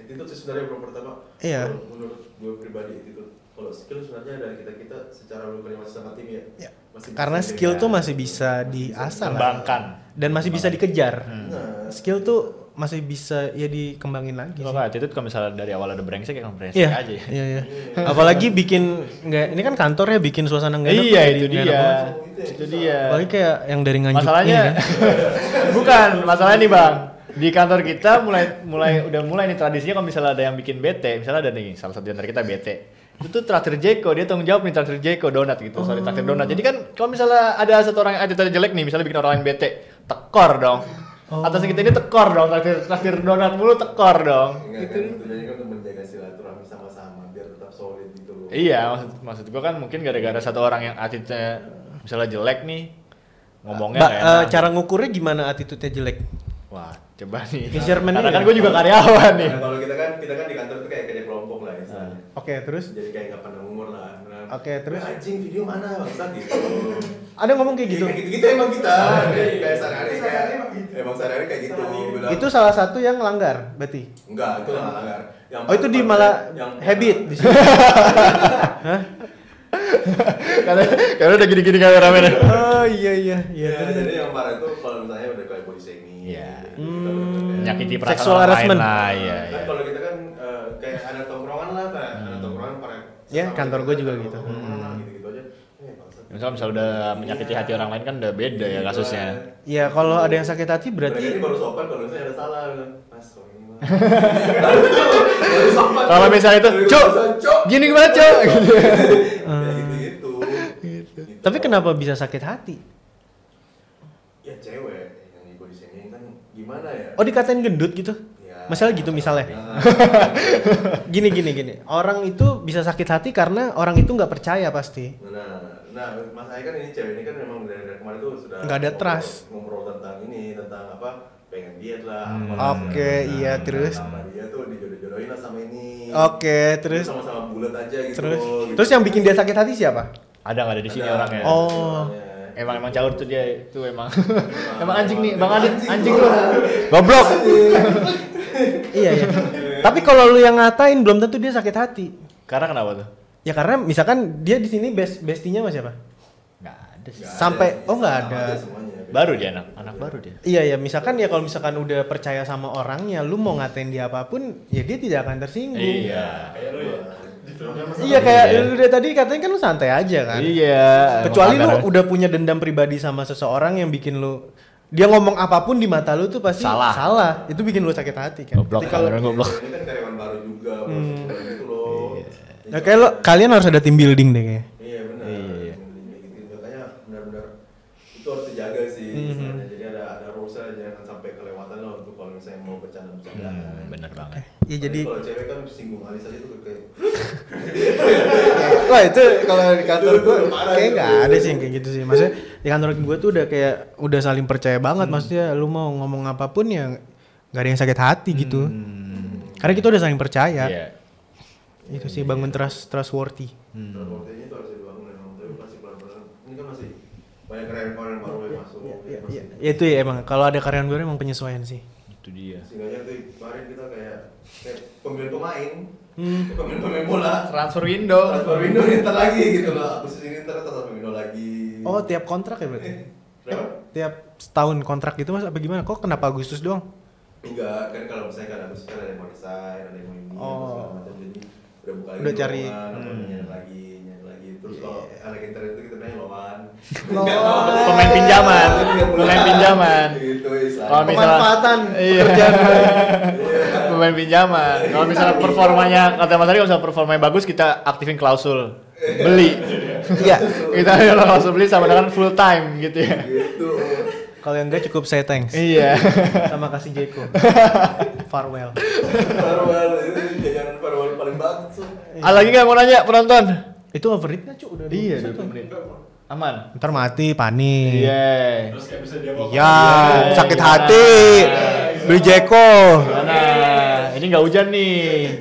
[SPEAKER 8] itu sih sebenarnya yang pertama
[SPEAKER 1] Iya.
[SPEAKER 8] kalau menurut gue pribadi itu kalau skill sebenarnya dari kita kita secara lu kerja masih sama tim ya
[SPEAKER 1] Iya.
[SPEAKER 8] masih
[SPEAKER 1] Karena skill tuh masih bisa diasah.
[SPEAKER 2] Kembangkan.
[SPEAKER 1] dan masih bisa dikejar.
[SPEAKER 8] Nah,
[SPEAKER 1] Skill tuh masih bisa ya dikembangin lagi.
[SPEAKER 2] Kalau attitude kalau misalnya dari awal ada brengsek ya brengsek
[SPEAKER 1] Iya,
[SPEAKER 2] aja. ya.
[SPEAKER 1] iya, iya. Apalagi bikin nggak, ini kan kantor ya bikin suasana nggak enak.
[SPEAKER 2] Iya itu
[SPEAKER 1] nggak
[SPEAKER 2] dia. Itu dia.
[SPEAKER 1] Apalagi kayak yang dari nganjuk
[SPEAKER 2] Masalahnya
[SPEAKER 1] ini kan.
[SPEAKER 2] bukan, masalahnya nih Bang. Di kantor kita mulai mulai udah mulai nih tradisinya kalau misalnya ada yang bikin bete, misalnya ada nih salah satu di antara kita bete. Itu tuh traktir Jeko, dia tanggung jawab nih traktir Jeko donat gitu, sorry traktir donat. Jadi kan kalau misalnya ada satu orang yang attitude jelek nih, misalnya bikin orang lain bete, tekor dong. Atas kita ini tekor dong, traktir traktir donat mulu tekor dong.
[SPEAKER 8] Enggak kan tujuannya kan untuk menjaga silaturahmi sama-sama biar tetap solid gitu loh.
[SPEAKER 2] Iya, maksud maksud gua kan mungkin gara-gara satu orang yang attitude misalnya jelek nih, ngomongnya
[SPEAKER 1] Ba-
[SPEAKER 2] nggak
[SPEAKER 1] eh,
[SPEAKER 2] enak.
[SPEAKER 1] cara ngukurnya gimana attitude-nya jelek?
[SPEAKER 2] Wah, coba nih.
[SPEAKER 1] Measurement
[SPEAKER 2] Karena kan
[SPEAKER 1] ya?
[SPEAKER 2] gue juga karyawan nih.
[SPEAKER 8] Nah, kalau kita kan kita kan di kantor tuh kayak kerja kelompok lah istilahnya.
[SPEAKER 1] Oke, terus
[SPEAKER 8] Jadi kayak nggak pandang umur lah.
[SPEAKER 1] Oke, terus?
[SPEAKER 8] "Eh, anjing video mana bangsat gitu.
[SPEAKER 1] ada ngomong kayak gitu.
[SPEAKER 8] Kayak gitu-gitu emang kita. Kayak kayak sehari-hari kayak emang sehari-hari kayak gitu. Bilang,
[SPEAKER 1] Itu salah satu yang langgar berarti.
[SPEAKER 8] enggak, itu nggak langgar. Yang
[SPEAKER 1] Oh, itu di malah
[SPEAKER 8] yang
[SPEAKER 1] habit di sini. Hah?
[SPEAKER 2] Karena karena udah gini-gini kameramennya.
[SPEAKER 1] Oh iya iya iya.
[SPEAKER 8] Ya,
[SPEAKER 1] terus.
[SPEAKER 8] jadi yang parah itu kalau misalnya udah kayak body shaming.
[SPEAKER 2] Iya.
[SPEAKER 8] gitu, gitu, kayak-
[SPEAKER 2] Menyakiti perasaan lain
[SPEAKER 1] harassment.
[SPEAKER 2] lah, iya,
[SPEAKER 8] Kan
[SPEAKER 2] iya.
[SPEAKER 8] kalau kita kan eh, kayak ada tongkrongan lah, kayak ada tongkrongan para
[SPEAKER 1] Ya, kantor
[SPEAKER 8] kan
[SPEAKER 1] juga gitu.
[SPEAKER 8] aja. Eh, bangsat.
[SPEAKER 2] Misalnya misalnya udah menyakiti hati orang lain kan udah beda ya kasusnya.
[SPEAKER 1] Ya kalau ada yang sakit hati
[SPEAKER 8] Mereka ini
[SPEAKER 1] berarti
[SPEAKER 8] baru sopan kalau misalnya ada salah Mas.
[SPEAKER 2] Kalau misalnya itu, "Cuk,
[SPEAKER 8] Cuk.
[SPEAKER 2] Gini gimana,
[SPEAKER 8] gitu-gitu. Gitu
[SPEAKER 1] Tapi kenapa bisa sakit hati?
[SPEAKER 8] Ya cewek yang gue di sini kan gimana ya?
[SPEAKER 1] Oh dikatain gendut gitu? Masalah gitu misalnya.
[SPEAKER 8] Nah,
[SPEAKER 1] Gini gini gini. Orang itu bisa sakit hati karena orang itu nggak percaya pasti.
[SPEAKER 8] Nah, nah, masalahnya kan ini cewek ini kan memang dari, dari kemarin tuh sudah
[SPEAKER 1] Nggak ada trust.
[SPEAKER 8] Ngobrol tentang ini, tentang apa? Pengen diet lah.
[SPEAKER 1] Hmm. Oke,
[SPEAKER 8] segala
[SPEAKER 1] iya,
[SPEAKER 8] macam.
[SPEAKER 1] terus?
[SPEAKER 8] Sama dia tuh dijodoh-jodohin lah sama ini.
[SPEAKER 1] Oke, terus
[SPEAKER 8] sama-sama bulat aja gitu.
[SPEAKER 1] terus
[SPEAKER 8] gitu.
[SPEAKER 1] terus yang bikin dia sakit hati siapa?
[SPEAKER 2] Ada nggak ada di sini
[SPEAKER 8] Ada.
[SPEAKER 2] orangnya?
[SPEAKER 1] Oh.
[SPEAKER 8] Orangnya.
[SPEAKER 2] Emang emang caur tuh dia itu emang. emang anjing nih, Bang Adit, anjing lu. Goblok.
[SPEAKER 1] iya iya. Tapi kalau lu yang ngatain belum tentu dia sakit hati.
[SPEAKER 2] Karena kenapa tuh?
[SPEAKER 1] Ya karena misalkan dia di sini best bestinya sama siapa?
[SPEAKER 2] Nggak ada sih.
[SPEAKER 1] Sampai oh nggak ada.
[SPEAKER 2] Baru dia anak, anak baru dia.
[SPEAKER 1] Iya ya, misalkan ya kalau misalkan udah percaya sama orangnya, lu mau ngatain dia apa pun, ya dia tidak akan tersinggung.
[SPEAKER 2] Iya.
[SPEAKER 4] Ya.
[SPEAKER 1] Iya kayak
[SPEAKER 2] Iya.
[SPEAKER 1] lu dari tadi katanya kan lu santai aja kan.
[SPEAKER 2] Iya.
[SPEAKER 1] Kecuali lu udah punya dendam pribadi sama seseorang yang bikin lu dia ngomong apa pun di mata lu tuh pasti
[SPEAKER 2] Salah.
[SPEAKER 1] salah. Itu bikin lu sakit hati kan.
[SPEAKER 2] Goblok,
[SPEAKER 1] kalau
[SPEAKER 2] goblok.
[SPEAKER 8] Ini kan karyawan baru juga,
[SPEAKER 1] Hmm.
[SPEAKER 8] gitu loh.
[SPEAKER 1] ya kayak lo kalian harus ada tim building deh kayaknya.
[SPEAKER 2] Hmm, bener banget.
[SPEAKER 1] Iya jadi
[SPEAKER 8] kalau cewek kan singgung alis aja tuh kayak
[SPEAKER 1] Wah itu kalau di kantor gue kayak nggak ada sih yang kayak gitu sih. Maksudnya di kantor gue tuh udah kayak udah saling percaya banget.
[SPEAKER 2] Hmm.
[SPEAKER 1] Maksudnya lu mau ngomong apa pun ya nggak ada yang sakit hati gitu.
[SPEAKER 2] Hmm.
[SPEAKER 1] Karena kita udah saling percaya.
[SPEAKER 2] Iya.
[SPEAKER 1] Itu sih bangun trust trustworthy.
[SPEAKER 2] Hmm.
[SPEAKER 8] transportasinya itu harus dibangun tapi masih pelan-pelan. Ini kan masih banyak karyawan baru yang masuk.
[SPEAKER 1] Ya,
[SPEAKER 8] masih-
[SPEAKER 1] ya itu ya emang kalau ada karyawan baru emang penyesuaian sih.
[SPEAKER 2] Itu dia.
[SPEAKER 8] Sehingga tuh kemarin kita kayak kayak pemilihan pemain,
[SPEAKER 1] Hmm.
[SPEAKER 8] pemain pemain bola.
[SPEAKER 2] Transfer window.
[SPEAKER 8] Transfer window ntar lagi gitu loh. Agustus ini ntar transfer window lagi.
[SPEAKER 1] Oh tiap kontrak ya berarti?
[SPEAKER 8] Kenapa?
[SPEAKER 1] Tiap setahun kontrak gitu mas apa gimana? Kok kenapa Agustus doang?
[SPEAKER 8] Enggak, kan kalau misalnya kan Agustus kan ada yang mau resign, ada yang mau ini,
[SPEAKER 1] Oh.
[SPEAKER 8] segala macam. Jadi udah buka lagi
[SPEAKER 1] Udah cari.
[SPEAKER 2] Hmm.
[SPEAKER 8] lagi. Terus
[SPEAKER 1] Iya.
[SPEAKER 8] kalau anak internet itu kita bilangnya loan.
[SPEAKER 2] Pemain pinjaman. Pemain pinjaman.
[SPEAKER 8] Gitu istilahnya.
[SPEAKER 2] Kalau misalnya
[SPEAKER 1] Pemanfaatan
[SPEAKER 2] Iya. Pemain pinjaman. Kalau misalnya performanya kata Mas Ari kalau misalnya performanya bagus kita aktifin klausul beli.
[SPEAKER 1] Iya.
[SPEAKER 2] kita klausul beli sama dengan full time gitu ya.
[SPEAKER 8] Gitu.
[SPEAKER 1] Kalau yang enggak cukup saya thanks.
[SPEAKER 2] Iya.
[SPEAKER 1] Sama kasih Jeko. Farewell.
[SPEAKER 8] Farewell, itu jajanan farewell paling bagus.
[SPEAKER 2] Ah, lagi nggak mau nanya penonton?
[SPEAKER 1] Itu overrate nggak cu? Udah
[SPEAKER 2] Iya,
[SPEAKER 1] 21.
[SPEAKER 2] 20 menit. Aman.
[SPEAKER 1] Ntar mati panik.
[SPEAKER 2] Iya.
[SPEAKER 4] Terus kayak bisa dia bawa
[SPEAKER 1] Iya,
[SPEAKER 2] Iya.
[SPEAKER 1] sakit hati. Beli Jeko.
[SPEAKER 2] Nah, ini nggak hujan nih.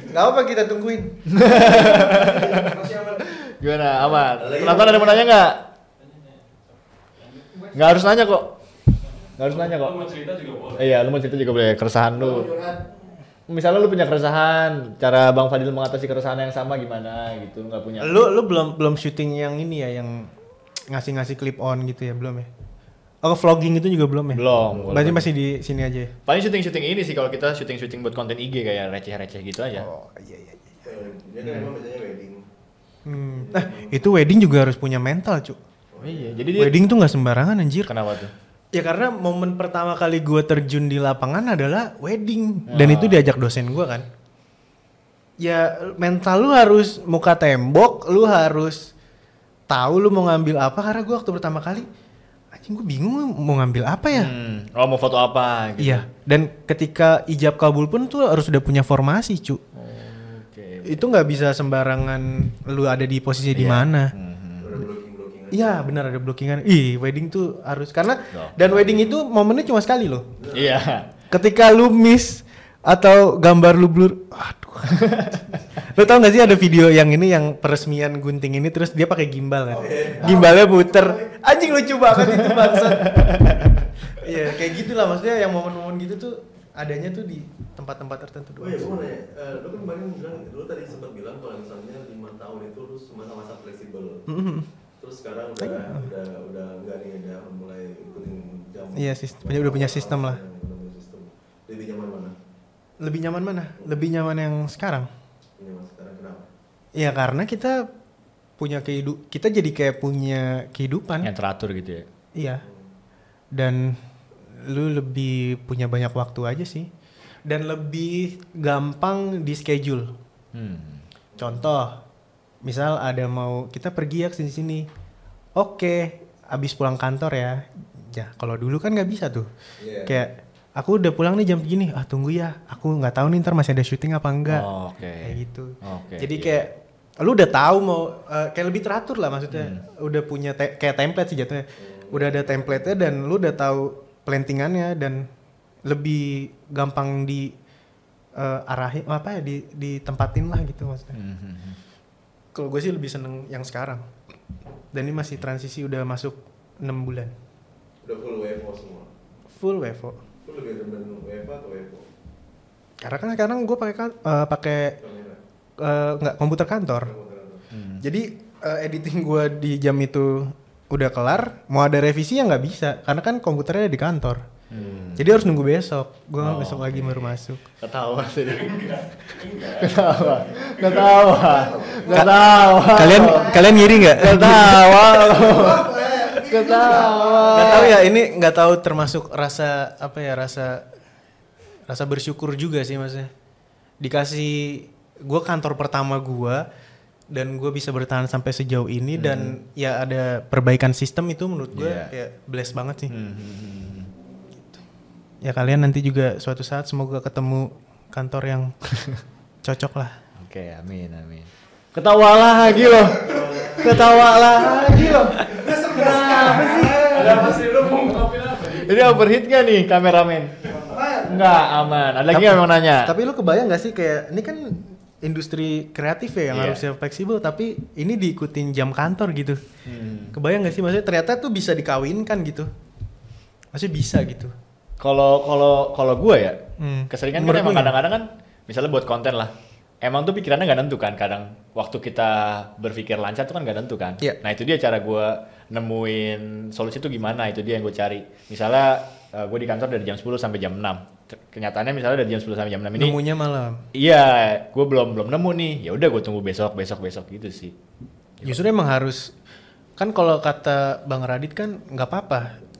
[SPEAKER 1] Gak apa kita tungguin.
[SPEAKER 2] Gimana? Aman. Penonton ada yang mau nanya nggak? Nggak harus nanya kok. Nggak harus nanya kok.
[SPEAKER 4] Lu mau cerita juga boleh.
[SPEAKER 2] Iya, lu mau cerita juga boleh keresahan lu. Misalnya lu punya keresahan, cara Bang Fadil mengatasi keresahan yang sama gimana gitu, nggak punya.
[SPEAKER 1] Lu lu belum belum syuting yang ini ya yang ngasih-ngasih clip on gitu ya, belum ya? Oh, vlogging itu juga belum ya?
[SPEAKER 2] Belum.
[SPEAKER 1] Berarti masih di sini aja ya?
[SPEAKER 2] Paling syuting-syuting ini sih kalau kita syuting-syuting buat konten IG kayak receh-receh gitu aja.
[SPEAKER 1] Oh, iya iya.
[SPEAKER 8] Eh, Dia kan emang biasanya wedding.
[SPEAKER 1] Hmm. Eh, itu wedding juga harus punya mental, cu.
[SPEAKER 2] Oh, iya, jadi dia
[SPEAKER 1] Wedding tuh nggak sembarangan anjir.
[SPEAKER 2] kenapa tuh?
[SPEAKER 1] Ya karena momen pertama kali gue terjun di lapangan adalah wedding dan itu diajak dosen gue kan. Ya mental lu harus muka tembok, lu harus tahu lu mau ngambil apa karena gue waktu pertama kali anjing gue bingung mau ngambil apa ya.
[SPEAKER 2] Hmm, oh mau foto apa gitu.
[SPEAKER 1] Iya, dan ketika ijab kabul pun tuh harus udah punya formasi, cu.
[SPEAKER 2] Oke.
[SPEAKER 1] Itu nggak bisa sembarangan lu ada di posisi di mana.
[SPEAKER 2] Mhm.
[SPEAKER 1] Iya, benar ada blockingan. Ih, wedding tuh harus karena
[SPEAKER 2] Loh.
[SPEAKER 1] dan wedding itu momennya cuma sekali loh.
[SPEAKER 2] Iya.
[SPEAKER 1] ketika lu miss atau gambar lu blur aduh lu tau gak sih ada video yang ini yang peresmian gunting ini terus dia pakai gimbal kan gimbalnya muter anjing lucu banget itu bangsat iya kayak gitulah maksudnya yang momen-momen gitu tuh adanya tuh di tempat-tempat tertentu
[SPEAKER 8] Oh iya, gue
[SPEAKER 1] doang
[SPEAKER 8] mau nanya, eh, lu kan kemarin bilang, lu tadi sempat bilang kalau misalnya lima tahun itu lu masa-masa fleksibel.
[SPEAKER 1] Mhm.
[SPEAKER 8] Terus sekarang udah udah udah enggak nih udah mulai ikutin jam.
[SPEAKER 1] Iya, sis- punya- udah punya sistem lah.
[SPEAKER 8] Udah punya sistem. Lebih nyaman mana?
[SPEAKER 1] lebih nyaman mana lebih nyaman yang sekarang
[SPEAKER 8] Nyaman sekarang kenapa?
[SPEAKER 1] Iya karena kita punya kehidup kita jadi kayak punya kehidupan
[SPEAKER 2] Yang teratur gitu ya.
[SPEAKER 1] Iya. Dan lu lebih punya banyak waktu aja sih. Dan lebih gampang di schedule.
[SPEAKER 2] Hmm.
[SPEAKER 1] Contoh, misal ada mau kita pergi ya ke sini sini. oke abis pulang kantor ya ya kalau dulu kan nggak bisa tuh
[SPEAKER 8] Iya.
[SPEAKER 1] kayak aku udah pulang nih jam segini ah tunggu ya aku nggak tahu nih ntar masih ada syuting apa enggak
[SPEAKER 2] Oh, Oke.
[SPEAKER 1] kayak gitu
[SPEAKER 2] Oke,
[SPEAKER 1] jadi
[SPEAKER 2] iya.
[SPEAKER 1] kayak lu udah tahu mau eh, kayak lebih teratur lah maksudnya
[SPEAKER 2] Hmm.
[SPEAKER 1] udah punya te- kayak template sih jatuhnya udah ada template-nya dan lu udah tahu plantingannya dan lebih gampang di eh, arahin apa ya di ditempatin lah gitu maksudnya
[SPEAKER 2] Mhm.
[SPEAKER 1] Kalau gue sih lebih seneng yang sekarang. Dan ini masih transisi udah masuk 6 bulan.
[SPEAKER 8] Udah full WFO semua.
[SPEAKER 1] full WFO
[SPEAKER 8] Lu lebih demen WFO atau WFO?
[SPEAKER 1] karena kan sekarang gue pakai kan eh, pakai eh, nggak komputer kantor.
[SPEAKER 2] Hmm.
[SPEAKER 1] jadi eh, editing gue di jam itu udah kelar mau ada revisi ya nggak bisa. Karena kan komputernya di kantor
[SPEAKER 2] Hmm.
[SPEAKER 1] jadi harus nunggu besok gue
[SPEAKER 2] Oh,
[SPEAKER 1] besok lagi baru masuk
[SPEAKER 2] Ketawa sih. Ketawa. Ketawa. Ketawa.
[SPEAKER 1] kalian kalian ngiri nggak
[SPEAKER 2] Ketawa. Ketawa.
[SPEAKER 1] nggak tahu ya ini nggak tahu termasuk rasa apa ya rasa rasa bersyukur juga sih maksudnya dikasih gue kantor pertama gue dan gue bisa bertahan sampai sejauh ini dan ya ada perbaikan sistem itu menurut gue
[SPEAKER 2] Iya.
[SPEAKER 1] kayak bless banget sih
[SPEAKER 2] Hmm.
[SPEAKER 1] Ya kalian nanti juga suatu saat semoga ketemu kantor yang cocok lah
[SPEAKER 2] Oke, amin, amin. Ketawa lagi loh. Ketawa lagi loh. Kenapa sih?
[SPEAKER 4] Ada apa sih lu mau apa?
[SPEAKER 2] Ini overheat gak nih kameramen? Enggak, aman. Ada lagi yang mau nanya?
[SPEAKER 1] tapi lu kebayang gak sih kayak ini kan industri kreatif ya yang
[SPEAKER 2] Iya.
[SPEAKER 1] harusnya fleksibel tapi ini diikutin jam kantor gitu
[SPEAKER 2] Hmm.
[SPEAKER 1] kebayang gak sih maksudnya ternyata tuh bisa dikawinkan gitu maksudnya bisa gitu
[SPEAKER 2] Kalau kalau kalau gue ya,
[SPEAKER 1] Hmm.
[SPEAKER 2] keseringan kan emang kadang-kadang kan misalnya buat konten lah. Emang tuh pikirannya nggak nentu kan kadang waktu kita berpikir lancar tuh kan nggak nentu kan.
[SPEAKER 1] Iya.
[SPEAKER 2] Nah itu dia cara gue nemuin solusi tuh gimana itu dia yang gue cari. Misalnya gue di kantor dari jam 10 sampai jam 6. Ter- Kenyataannya misalnya dari jam 10 sampai jam 6 ini.
[SPEAKER 1] nemunya malam
[SPEAKER 2] Iya, gue belum belum nemu nih. Ya udah gue tunggu besok besok besok gitu sih.
[SPEAKER 1] justru emang harus kan kalau kata bang Radit kan nggak apa-apa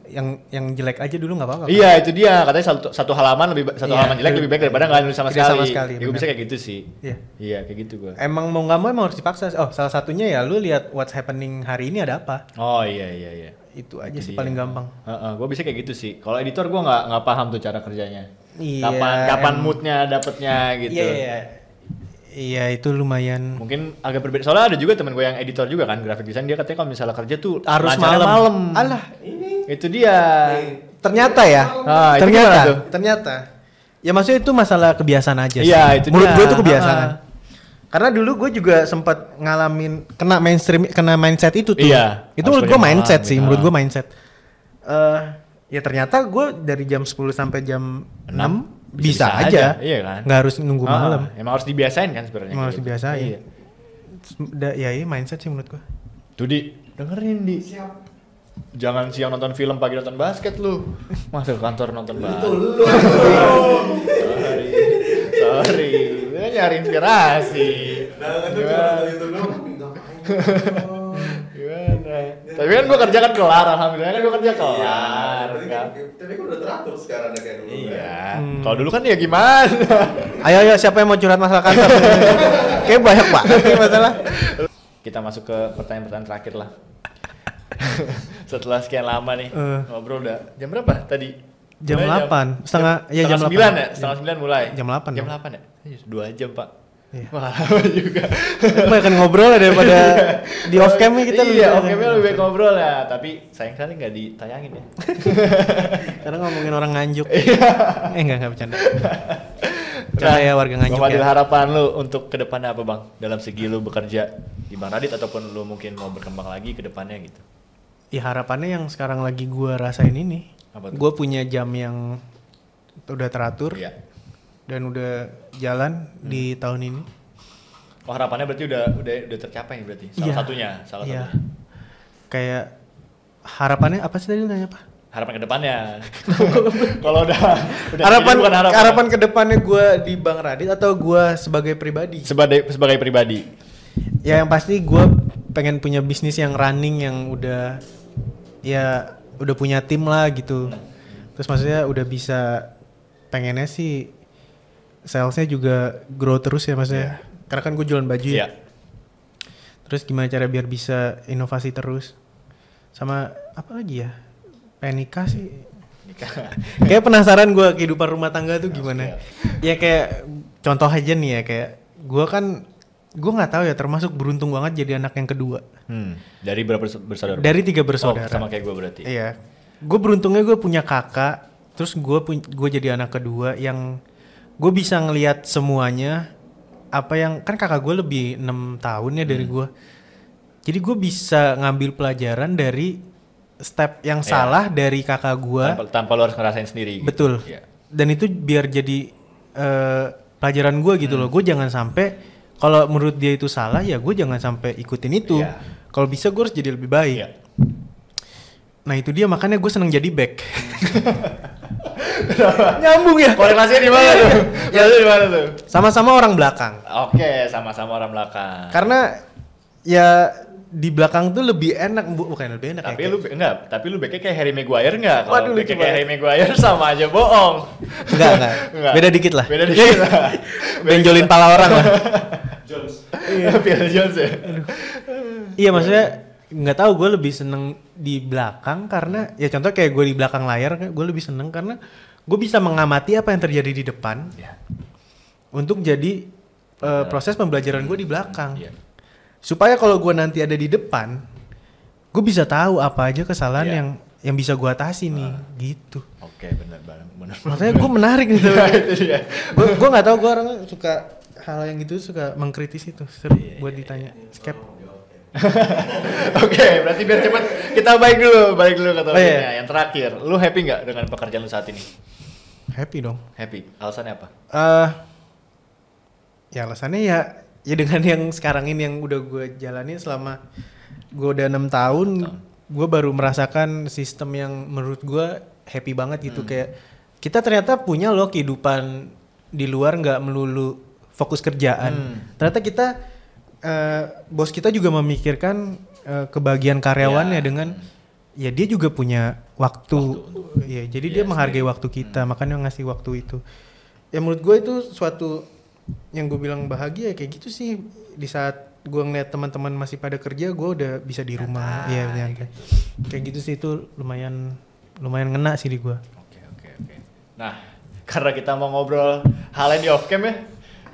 [SPEAKER 1] yang yang jelek aja dulu nggak apa-apa kan?
[SPEAKER 2] Iya itu dia katanya satu, satu halaman lebih satu
[SPEAKER 1] Iya,
[SPEAKER 2] halaman jelek lebih baik daripada nggak nulis sama sekali.
[SPEAKER 1] sama sekali,
[SPEAKER 2] Ya, gue bisa kayak gitu sih.
[SPEAKER 1] Iya.
[SPEAKER 2] Iya kayak gitu gue.
[SPEAKER 1] emang mau nggak mau emang harus dipaksa oh salah satunya ya lu lihat what's happening hari ini ada apa
[SPEAKER 2] Oh iya iya iya.
[SPEAKER 1] itu aja
[SPEAKER 2] Itu
[SPEAKER 1] sih
[SPEAKER 2] dia.
[SPEAKER 1] paling gampang
[SPEAKER 2] gue bisa kayak gitu sih. Kalau editor gue nggak nggak paham tuh cara kerjanya.
[SPEAKER 1] Iya,
[SPEAKER 2] Kapan kapan moodnya dapetnya gitu.
[SPEAKER 1] iya iya iya itu lumayan
[SPEAKER 2] Mungkin agak berbeda. Soalnya ada juga temen gue yang editor juga kan, graphic design dia katanya kalau misalnya kerja tuh
[SPEAKER 1] harus malam.
[SPEAKER 2] malam.
[SPEAKER 1] alah
[SPEAKER 2] Itu dia.
[SPEAKER 1] ternyata ya
[SPEAKER 2] Ah, itu
[SPEAKER 1] ternyata
[SPEAKER 2] tuh?
[SPEAKER 1] ternyata ya maksudnya itu masalah kebiasaan aja sih.
[SPEAKER 2] Iya, itu
[SPEAKER 1] menurut
[SPEAKER 2] dia.
[SPEAKER 1] gue itu kebiasaan
[SPEAKER 2] Ah.
[SPEAKER 1] karena dulu gue juga sempat ngalamin kena mainstream kena mindset itu tuh
[SPEAKER 2] Iya,
[SPEAKER 1] itu menurut gue
[SPEAKER 2] kerja malam
[SPEAKER 1] mindset
[SPEAKER 2] gitu.
[SPEAKER 1] sih menurut
[SPEAKER 2] Ah.
[SPEAKER 1] gue mindset Eh ya ternyata gue dari jam 10 sampai jam 6 bisa,
[SPEAKER 2] Bisa-bisa
[SPEAKER 1] aja,
[SPEAKER 2] aja, iya kan?
[SPEAKER 1] nggak harus nunggu
[SPEAKER 2] Ah,
[SPEAKER 1] malam
[SPEAKER 2] Emang harus dibiasain kan sebenarnya.
[SPEAKER 1] Harus
[SPEAKER 2] gitu.
[SPEAKER 1] dibiasain.
[SPEAKER 2] Iya.
[SPEAKER 1] Da- ya ini mindset sih menurut gue
[SPEAKER 2] Tuh di dengerin di.
[SPEAKER 7] Siap.
[SPEAKER 2] Jangan siang nonton film pagi nonton basket lu. Masuk ke kantor nonton basket. Sorry. Sorry. Lu kan nyari inspirasi.
[SPEAKER 8] Nah, kan tuh cuma nonton YouTube doang.
[SPEAKER 2] Tapi kan gua kerja kan kelar, alhamdulillah kan gua kerja kelar.
[SPEAKER 8] Tapi
[SPEAKER 2] kan?
[SPEAKER 8] kan, tapi kan udah teratur sekarang ya kayak dulu.
[SPEAKER 2] Iya.
[SPEAKER 1] Hmm.
[SPEAKER 2] Kalau dulu kan ya gimana?
[SPEAKER 1] ayo ayo siapa yang mau curhat masalah kantor kayak banyak banget masalah
[SPEAKER 2] Kita masuk ke pertanyaan-pertanyaan terakhir lah. Setelah sekian lama nih
[SPEAKER 1] Eh.
[SPEAKER 2] ngobrol udah jam berapa tadi?
[SPEAKER 1] Jam
[SPEAKER 2] Mulai
[SPEAKER 1] 8, setengah- ya, jam
[SPEAKER 2] setengah 9
[SPEAKER 1] 8.
[SPEAKER 2] ya? Setengah 9 mulai.
[SPEAKER 1] Jam 8
[SPEAKER 2] Jam. 8 ya? Iya, Dua jam pak.
[SPEAKER 1] Iya.
[SPEAKER 2] Wah lama juga.
[SPEAKER 1] banyak ngobrol ya daripada di off cam kita lebih
[SPEAKER 2] Iya off camnya lebih baik ngobrol ya. Tapi sayang sekali nggak ditayangin ya.
[SPEAKER 1] karena ngomongin orang nganjuk
[SPEAKER 2] Iya.
[SPEAKER 1] eh enggak enggak bercanda bercanda ya warga nganjuk
[SPEAKER 2] Bang
[SPEAKER 1] ya
[SPEAKER 2] harapan lu untuk ke depannya apa bang? Dalam segi lu bekerja di Bang Radit ataupun lu mungkin mau berkembang lagi ke depannya gitu.
[SPEAKER 1] ya harapannya yang sekarang lagi gua rasain ini gue punya jam yang udah teratur
[SPEAKER 2] Iya.
[SPEAKER 1] Dan udah jalan di tahun ini
[SPEAKER 2] Oh harapannya berarti udah udah udah tercapai nih berarti. Salah
[SPEAKER 1] Iya.
[SPEAKER 2] satunya, salah
[SPEAKER 1] Iya.
[SPEAKER 2] satunya.
[SPEAKER 1] kayak harapannya apa sih tadi nanya apa
[SPEAKER 2] Harapan ke depannya. Kalau udah udah
[SPEAKER 1] harapan
[SPEAKER 2] bukan harapan.
[SPEAKER 1] harapan ke depannya gue di Bang Radit atau gue sebagai pribadi
[SPEAKER 2] sebagai sebagai pribadi.
[SPEAKER 1] ya yang pasti gue pengen punya bisnis yang running yang udah ya udah punya tim lah gitu terus maksudnya udah bisa pengennya sih salesnya juga grow terus ya maksudnya karena kan gue jualan baju ya.
[SPEAKER 2] Iya.
[SPEAKER 1] terus gimana cara biar bisa inovasi terus? Sama apa lagi ya? Pengen nikah sih. Kayak penasaran gue kehidupan rumah tangga tuh gimana. Ya kayak contoh aja nih ya kayak gue kan gue nggak tahu ya termasuk beruntung banget jadi anak yang kedua.
[SPEAKER 2] Hmm. Dari berapa bersa- bersaudara?
[SPEAKER 1] dari tiga bersaudara.
[SPEAKER 2] Oh, sama kayak gue berarti.
[SPEAKER 1] Iya. Gue beruntungnya gue punya kakak, terus gue gue jadi anak kedua yang gue bisa ngelihat semuanya apa yang kan kakak gue lebih enam tahun ya dari
[SPEAKER 2] Hmm.
[SPEAKER 1] gue. Jadi gue bisa ngambil pelajaran dari step yang
[SPEAKER 2] Iya.
[SPEAKER 1] salah dari kakak gue.
[SPEAKER 2] Tanpa, tanpa lu harus ngerasain sendiri. gitu.
[SPEAKER 1] Betul.
[SPEAKER 2] Iya.
[SPEAKER 1] Dan itu biar jadi eh, pelajaran gue gitu
[SPEAKER 2] Hmm.
[SPEAKER 1] loh. Gue jangan sampai kalau menurut dia itu salah ya gue jangan sampai ikutin itu.
[SPEAKER 2] Iya.
[SPEAKER 1] Kalau bisa gue harus jadi lebih baik.
[SPEAKER 2] Iya.
[SPEAKER 1] Nah itu dia makanya gue seneng jadi back. Nyambung ya.
[SPEAKER 2] Korelasinya di mana tuh? Korelasinya di mana tuh?
[SPEAKER 1] Sama-sama orang belakang.
[SPEAKER 2] Oke, sama-sama orang belakang.
[SPEAKER 1] Karena ya di belakang tuh lebih enak, bu bukan lebih enak
[SPEAKER 2] tapi
[SPEAKER 1] ya.
[SPEAKER 2] lu enggak, tapi lu backnya kayak Harry Maguire enggak? Kalau backnya
[SPEAKER 1] lucu
[SPEAKER 2] kayak Harry Maguire sama aja bohong.
[SPEAKER 1] Enggak, enggak.
[SPEAKER 2] Enggak.
[SPEAKER 1] Beda dikit lah.
[SPEAKER 2] Beda dikit lah.
[SPEAKER 1] Benjolin pala orang lah.
[SPEAKER 2] Iya, Phil Jones ya.
[SPEAKER 1] iya maksudnya nggak tahu gue lebih seneng di belakang karena ya contoh kayak gue di belakang layar gue lebih seneng karena gue bisa mengamati apa yang terjadi di depan
[SPEAKER 2] Iya.
[SPEAKER 1] untuk jadi eh, proses pembelajaran gue di belakang.
[SPEAKER 2] Iya.
[SPEAKER 1] supaya kalau gue nanti ada di depan gue bisa tahu apa aja kesalahan
[SPEAKER 2] Iya.
[SPEAKER 1] yang yang bisa gue atasi nih gitu
[SPEAKER 2] Oke, benar benar benar.
[SPEAKER 1] makanya gue menarik gitu
[SPEAKER 2] itu dia.
[SPEAKER 1] gue gue nggak tahu gue orangnya suka hal yang gitu suka mengkritis itu seru
[SPEAKER 2] Iya,
[SPEAKER 1] buat ditanya skep
[SPEAKER 2] Oke, berarti biar cepet kita balik dulu, balik dulu topiknya.
[SPEAKER 1] Oh, iya.
[SPEAKER 2] Yang terakhir, lu happy nggak dengan pekerjaan lu saat ini?
[SPEAKER 1] happy dong
[SPEAKER 2] Happy. Alasannya apa?
[SPEAKER 1] eh ya alasannya ya ya dengan yang sekarang ini yang udah gue jalani selama gue udah enam tahun gue baru merasakan sistem yang menurut gue happy banget gitu kayak kita ternyata punya loh kehidupan di luar nggak melulu fokus kerjaan ternyata kita eh, bos kita juga memikirkan eh, kebahagiaan karyawannya dengan ya dia juga punya waktu, ya jadi dia menghargai waktu kita makanya ngasih waktu itu. Ya menurut gue itu suatu yang gue bilang bahagia ya kayak gitu sih. Di saat gue ngeliat teman-teman masih pada kerja gue udah bisa di rumah. Ya nyantai. Kayak gitu sih itu lumayan lumayan ngena sih di gue
[SPEAKER 2] Oke, oke, oke. Nah, karena kita mau ngobrol hal yang di off cam ya,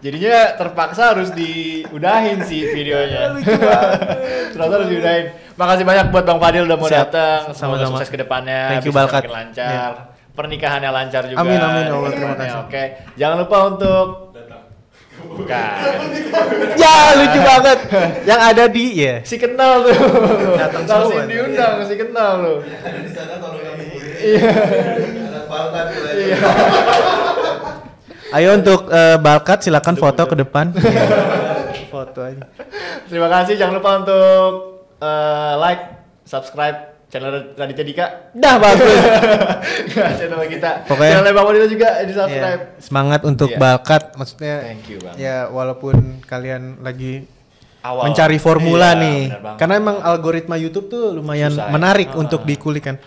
[SPEAKER 2] jadinya terpaksa harus diudahin sih videonya. Ternyata harus diudahin. Makasih banyak buat Bang Fadil udah mau
[SPEAKER 1] Siap.
[SPEAKER 2] datang. Semoga
[SPEAKER 1] Sama-sama.
[SPEAKER 2] sukses ke depannya.
[SPEAKER 1] Thank you,
[SPEAKER 2] bisa lancar. Pernikahannya lancar juga.
[SPEAKER 1] Amin, amin, ya Allah, terima
[SPEAKER 2] depannya.
[SPEAKER 1] kasih.
[SPEAKER 2] Oke, jangan lupa untuk Bukan.
[SPEAKER 1] ya lucu banget yang ada di ya
[SPEAKER 2] Si kenal tuh.
[SPEAKER 1] Datang
[SPEAKER 2] Tahu
[SPEAKER 1] semua.
[SPEAKER 2] sih diundang si kenal lu.
[SPEAKER 8] Ada di sana kalau nggak Iya. Anak Balkan tuh lagi.
[SPEAKER 1] Ayo untuk eh, Balkat silakan foto ke depan foto aja
[SPEAKER 2] Terima kasih. Jangan lupa untuk eh, like, subscribe channel Raditya Dika.
[SPEAKER 1] dah bagus
[SPEAKER 2] Nggak, channel kita.
[SPEAKER 1] Pokoknya-
[SPEAKER 2] channel Bang Wadida juga di subscribe.
[SPEAKER 1] Ya, semangat untuk
[SPEAKER 2] Iya.
[SPEAKER 1] Balkat maksudnya
[SPEAKER 2] Thank you, Bang.
[SPEAKER 1] ya walaupun kalian lagi
[SPEAKER 2] Awal.
[SPEAKER 1] mencari formula
[SPEAKER 2] Iya,
[SPEAKER 1] nih karena emang algoritma YouTube tuh lumayan
[SPEAKER 2] Susah ya.
[SPEAKER 1] menarik
[SPEAKER 2] Ah.
[SPEAKER 1] untuk dikulik kan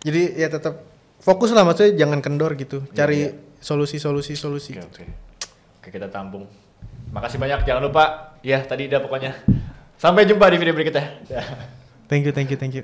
[SPEAKER 1] jadi ya tetap fokus lah maksudnya jangan kendor gitu
[SPEAKER 2] Iya,
[SPEAKER 1] cari solusi-solusi solusi
[SPEAKER 2] Oke, oke. Oke, kita tampung. Makasih banyak. Jangan lupa. Ya, tadi udah pokoknya. Sampai jumpa di video berikutnya.
[SPEAKER 1] thank you thank you thank you